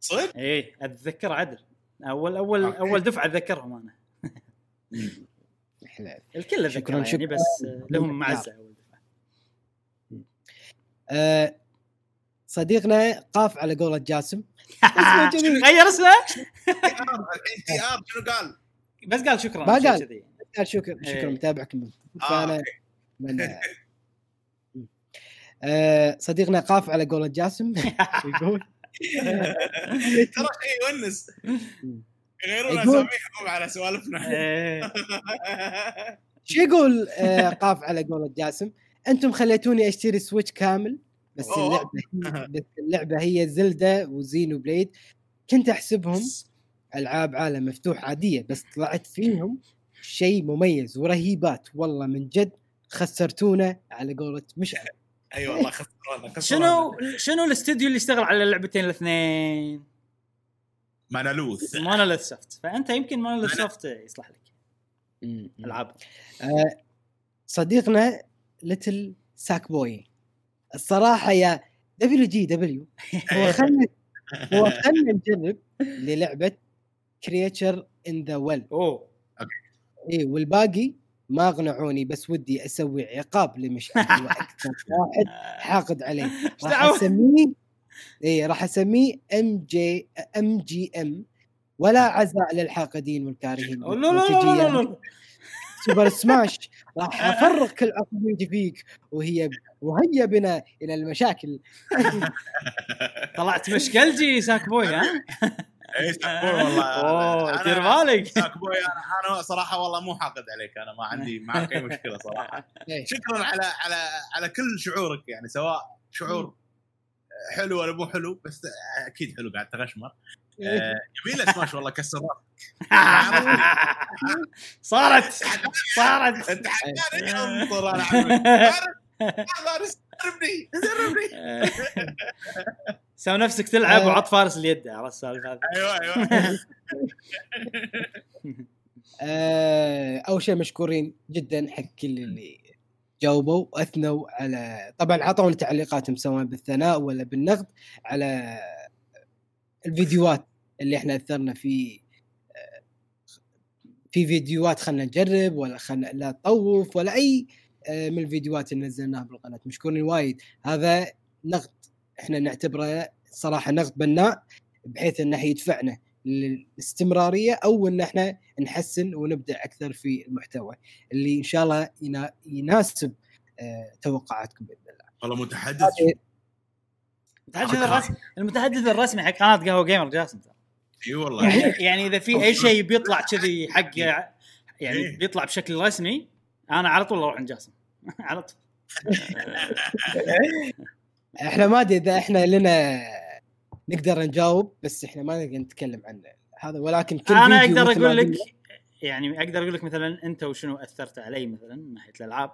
صدق؟ اي اتذكر عدل اول اول okay. أول دفعة أتذكرهم أنا. الكل شكراً، اتذكره يعني شكراً. بس آه، لهم معزة أول دفعة آه صديقنا قاف على قولة جاسم. غير اسمه الحين TR شنو قال؟ بس قال شكرا ما قال. قال شكرا إيه. شكرا متابعكم من آه، فأنا آه صديقنا قاف على قولة جاسم. يقول ترى شيء يونس. يغيرون أساميهم على سوالفنا. إيه. شو يقول آه قاف على قولة جاسم؟ أنتم خليتوني أشتري Switch كامل بس. اللعبة بس اللعبة هي Zelda و Xenoblade. كنت أحسبهم ألعاب عالم مفتوح عادية بس طلعت فيهم شيء مميز ورهيبات. والله من جد خسرتونا على قولة مشعل. أي والله خسرونا شنو شنو الاستوديو اللي اشتغل على اللعبتين الاثنين؟ Monolith Monolith Soft فأنت يمكن Monolith Soft يصلح لك. ألعاب. آه، صديقنا Little Sackboy الصراحة يا WJW هو خلنا هو خلنا نجرب للعبة Creature in the Well أوه. اي والباقي ما اقنعوني بس ودي أسوي عقاب لمشعل أكثر واحد حاقد عليه. إيش راح؟ أسميه اي راح أسميه MJ MJ M ولا عزاء للحاقدين والكارهين. لا لا لا Super Smash راح افرغ كل عقليتي فيك وهي وهيا بنا إلى المشاكل. طلعت مشكلجي Sackboy ها؟ اي Sackboy والله. اوه دير بالك. ساكبوي أنا أنا صراحة والله مو حاقد عليك أنا ما عندي معك أي مشكلة صراحة. إيه. شكرا على على على كل شعورك يعني سواء شعور حلو ولا مو حلو بس أكيد حلو قاعد تغشمر. آه، جميله سماش والله كسرات. صارت صارت. أنت حقاني أنطر أنا عارف. دربني دربني سوي نفسك تلعب آه. وعط فارس اليد عرفت السالفه هذه؟ أيوه أيوه. آه، أول شيء مشكورين جدا حق كل اللي جاوبوا واثنوا على طبعا اعطونا تعليقاتهم سواء بالثناء ولا بالنقد على الفيديوهات اللي إحنا أثرنا في آه، في فيديوهات خلنا نجرب ولا خلنا لا نطوف ولا أي آه، من الفيديوهات اللي نزلناها بالقناة. مشكورين وايد. هذا نقد إحنا نعتبره صراحة نقد بناء بحيث إنه يدفعنا للاستمرارية أو إن إحنا نحسن ونبدع أكثر في المحتوى. اللي إن شاء الله ينا- يناسب آه، توقعاتكم بإذن الله. والله متحدث. المتحدث الرسمي المتحدث الرسمي حق قناة قهوة جيمر جاسم. إي والله. يعني يعني إذا في أي شيء بيطلع كذي حق يعني. بيطلع بشكل رسمي أنا على طول أروح عند جاسم. على طول. إحنا ما ادري إذا إحنا لنا نقدر نجاوب بس إحنا ما نقدر نتكلم عن هذا. ولكن كل أنا أقدر أقول لك يعني أقدر أقول لك مثلا أنت وشنو أثرت علي مثلا من ناحية الألعاب.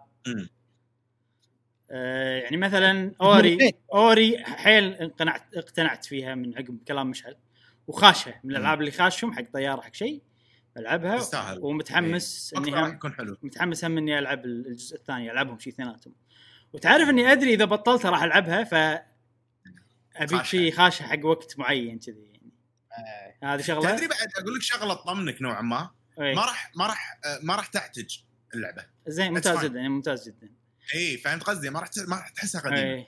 آه يعني مثلا اوري أوري حيل اقتنعت اقتنعت فيها من عقب كلام مشعل وخاشها من الألعاب اللي خاشهم حق طيارة حق شيء. ألعبها تستاهل ومتحمس إني وقتها راح هم يكون حلو. متحمس هم إني ألعب الجزء الثاني ألعبهم شي اثنيناتهم. وتعرف إني أدري إذا بطلتها راح ألعبها ف أبيك. شيء خاشه حق وقت معين كذي يعني. آه، هذه شغلة؟ تدري بعد أقول لك شغلة تطمنك نوعا ما. إيه. ما راح ما راح ما راح تحتج اللعبة. زين ممتاز. جدا يعني ممتاز جدا. اي فهمت قصدي؟ ما راح ت- ما راح تحسها قديمة. إيه.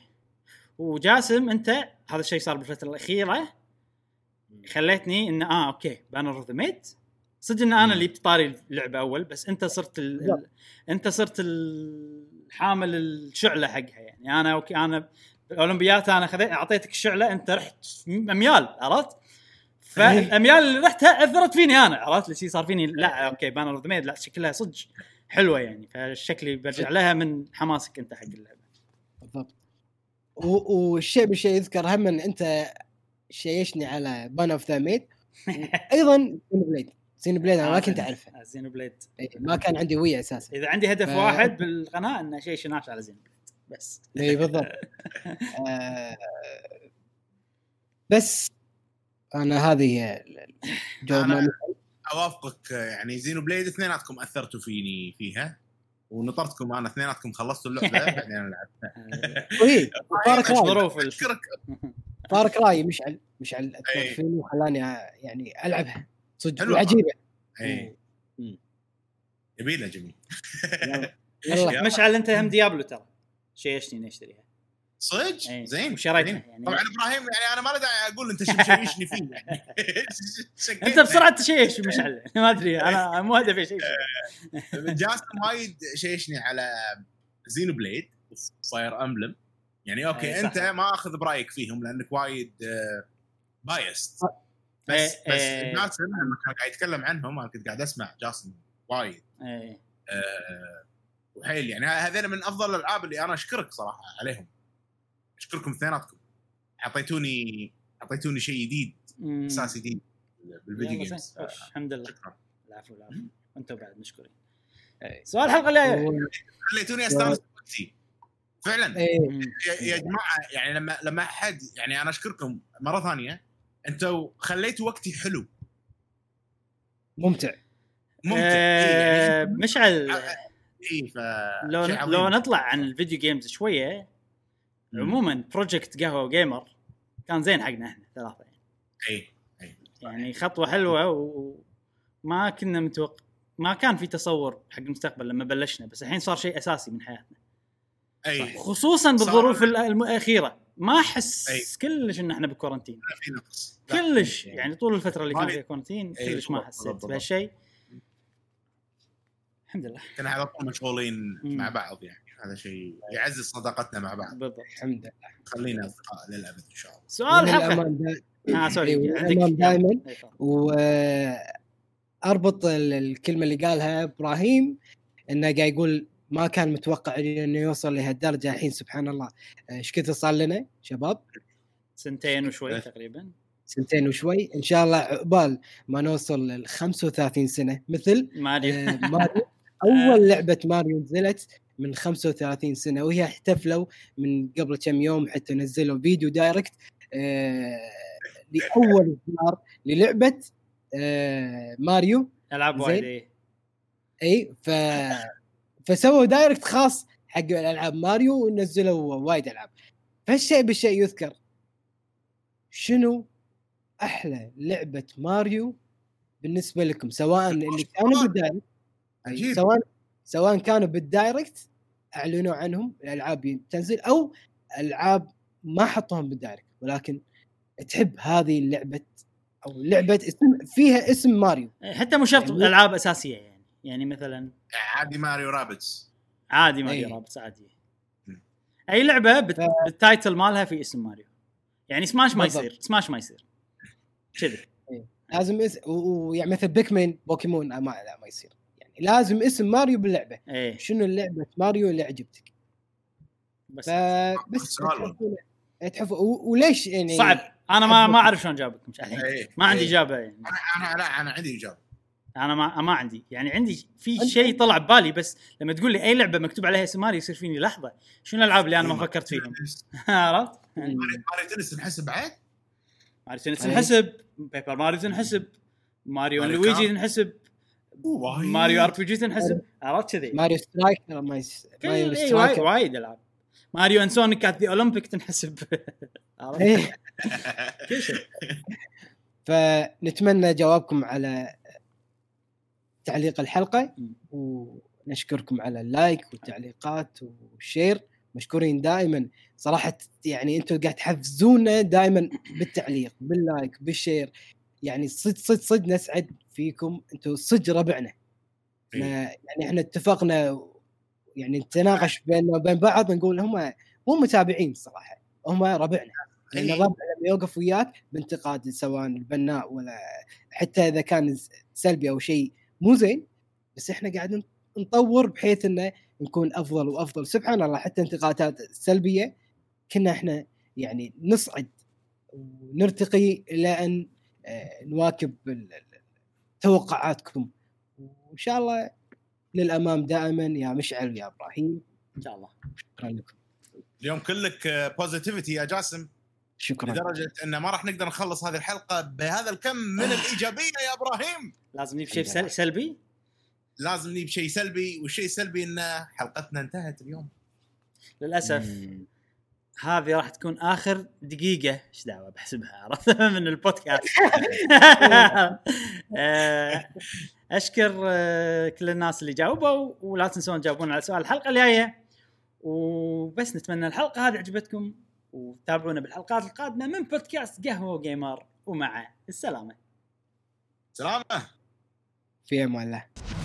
وجاسم أنت هذا الشيء صار بالفترة الأخيرة خليتني إن آه okay Banner of the Maid صدق إن أنا. اللي بطاري اللعبة أول بس أنت صرت ال... أنت صرت الحامل الشعلة حقها يعني. أنا okay أنا الاولمبيات أنا خذيت أعطيتك الشعلة أنت رحت اميال عرفت؟ فالاميال اللي رحتها أثرت فيني أنا عرفت؟ اللي صار فيني لا okay Banner of the Maid لا شكلها صدق حلوة يعني. فشكلي برجع لها من حماسك أنت حق اللعبة. بالضبط. والشيء بالشيء يذكر هم إن أنت شيشني على Banner of the Maid أيضا Blade Xenoblade أنا ما كنت أعرفه. Xenoblade. إيه، ما كان عندي ويا أساسا. إذا عندي هدف ف- واحد بالقناة إنه أشيش الناس على Xenoblade. بس. اي بالضبط. آه، بس أنا هذه هي الجواب أنا-. أوافقك آه، يعني Xenoblade اثنيناتكم أثرتوا فيني فيها ونطرتكم أنا اثنيناتكم خلصتوا اللعبة بعدين أنا لعبت. وهي Far Cry. أشكرك. Far Cry مشعل. مشعل أثر إيه. فيني وخلاني يعني ألعبها. صدق حلوة. وعجيبه اي جميلة جميل يلا. مشعل أنت هم Diablo ترى. شيشني اني اشتريها صدق؟ إيه. زين. وشريتها. يعني. طبعا إبراهيم يعني أنا ما له داعي أقول أنت شو مشيشني فيه يعني. أنت بسرعة تشيش مشعل. ما أدري. أنا مو هدفي أشيش جاسم وايد شيشني على Xenoblade Fire Emblem. يعني okay إيه،. أنت ما أخذ برأيك فيهم لأنك وايد biased بس إيه، بس إيه. جاسم لما كان قاعد يتكلم عنهم أنا كنت قاعد أسمع جاسم وايد. إيه. آه، وحيل يعني هذول من أفضل الألعاب اللي أنا أشكرك صراحة عليهم. أشكركم اثنيناتكم. أعطيتوني أعطيتوني شيء جديد. أساس جديد بال video games. وش، الحمد لله. شكرا. العفو العفو. وأنتم بعد مشكورين. سؤال الحلقة الجاية. خليتوني أستانس بوقتي فعلا. إيه، يا جماعة يعني لما لما أحد يعني أنا أشكركم مرة ثانية. أنتوا خليتوا وقتي حلو. ممتع. ممتع. آه، إيه مشعل اي ف لو. لو نطلع عن ال video games شوية مم. عموما project قهوة Gamer كان زين حقنا إحنا ثلاثة يعني. اي يعني خطوة حلوة وما كنا متوقع ما كان في تصور حق المستقبل لما بلشنا بس الحين صار شيء أساسي من حياتنا. اي خصوصا بالظروف ال- الم- الاخيره ما أحس أي. كلش إن إحنا بال quarantine في نقص. لا. كلش. يعني طول الفترة اللي كان فيها quarantine كلش ما حسيت. بهالشيء. الحمد لله. كنا على طول مشغولين. مع بعض يعني. هذا شيء يعزز صداقتنا مع بعض. بالضبط. الحمد لله. خلينا أصدقاء للأبد إن شاء الله. سؤال دا- آه sorry. والأمان دائما. وأربط الكلمة اللي قالها إبراهيم إنه قاعد يقول ما كان متوقع إنه يوصل لهالدرجه الحين سبحان الله. إيش كثر صار لنا شباب؟ سنتين وشوي. تقريبا. سنتين وشوي. إن شاء الله عقبال ما نوصل لل 35 سنة مثل ماريو آه، ماريو. أول لعبة ماريو نزلت من 35 سنة وهي احتفلوا من قبل كم يوم حتى نزلوا video Direct آه لأول اصدار للعبة آه ماريو. ألعاب زين. وايد إيه. إي ف فسووا Direct خاص حق الألعاب ماريو ونزلوا وايد ألعاب. فالشيء بالشيء يذكر. شنو أحلى لعبة ماريو بالنسبة لكم؟ سواء اللي كانوا بال Direct. عجيب. سواء سواء كانوا بال Direct أعلنوا عنهم الألعاب تنزل أو ألعاب ما حطوهم بال Direct. ولكن تحب هذه اللعبة أو لعبة اسم فيها اسم ماريو. حتى مو شرط يعني- ألعاب أساسية يعني. يعني مثلا عادي Mario Rabbids. عادي ماريو إيه. Rabbids عادي. أي لعبة بت... ف- بال title مالها في اسم ماريو. يعني سماش ما. يصير سماش ما يصير. كذي. لازم اس... و- ويعني مثل Pikmin Pokémon آه، ما لا ما يصير. يعني لازم اسم ماريو باللعبة. إيه. شنو اللعبة ماريو اللي عجبتك؟ بس. والله. تحفون- تحفون و- وليش يعني صعب. أنا ما ما أعرف شلون إيه. ما عندي إيه. إجابة يعني. أنا أنا لا أنا عندي إجابة. أنا ما ما عندي يعني عندي في شيء طلع ببالي بس لما تقول لي أي لعبة مكتوب عليها اسم ماريو يصير فيني لحظة شنو الألعاب اللي أنا ما فكرت فيهم عرفت؟ Mario Tennis تنحسب بعد؟ Mario Tennis أي. تنحسب Paper Mario تنحسب Mario Luigi. تنحسب. Mario RPG تنحسب عرفت كذي ماريو. كل- ماريو إيه، وايد Striker وايد ألعاب Mario and Sonic at the Olympic تنحسب عرفت؟ إيه. كل شيء فنتمنى جوابكم على تعليق الحلقة. ونشكركم على ال like والتعليقات وال share مشكورين دائما صراحة يعني أنتم قاعد تحفزونا دائما بالتعليق بال like بال share يعني صد صد صد نسعد فيكم أنتم صدق ربعنا إيه. يعني إحنا اتفقنا يعني نتناقش بيننا وبين بعض نقول هم مو متابعين صراحة هم ربعنا لأن إيه. الربع لما يوقف وياك بانتقاد سواء البناء ولا حتى إذا كان سلبي أو شيء مو زين بس إحنا قاعد نطور بحيث إنه نكون أفضل وأفضل. سبحان الله حتى انتقادات سلبية كنا إحنا يعني نصعد ونرتقي إلى أن آه، نواكب توقعاتكم. وإن شاء الله للأمام دائما يا مشعل ويا إبراهيم. إن شاء الله. شكرا لكم. اليوم كلك بوزيتيفيتي يا جاسم. شكرا. لدرجة ان ما راح نقدر نخلص هذه الحلقة بهذا الكم من الإيجابية يا إبراهيم. لازم نجيب شيء سل- سلبي؟ لازم نجيب شيء سلبي والشيء السلبي إن حلقتنا انتهت اليوم. للأسف. مم. هذه راح تكون آخر دقيقة. إيش دعوة؟ بحسبها عرفت؟ من البودكاست. آه، أشكر آه، كل الناس اللي جاوبوا ولا تنسون تجاوبون على سؤال الحلقة الجاية. وبس نتمنى الحلقة هذه عجبتكم. وتابعونا بالحلقات القادمة من بودكاست قهوة جيمر ومع السلامة. سلامة. في أمان الله.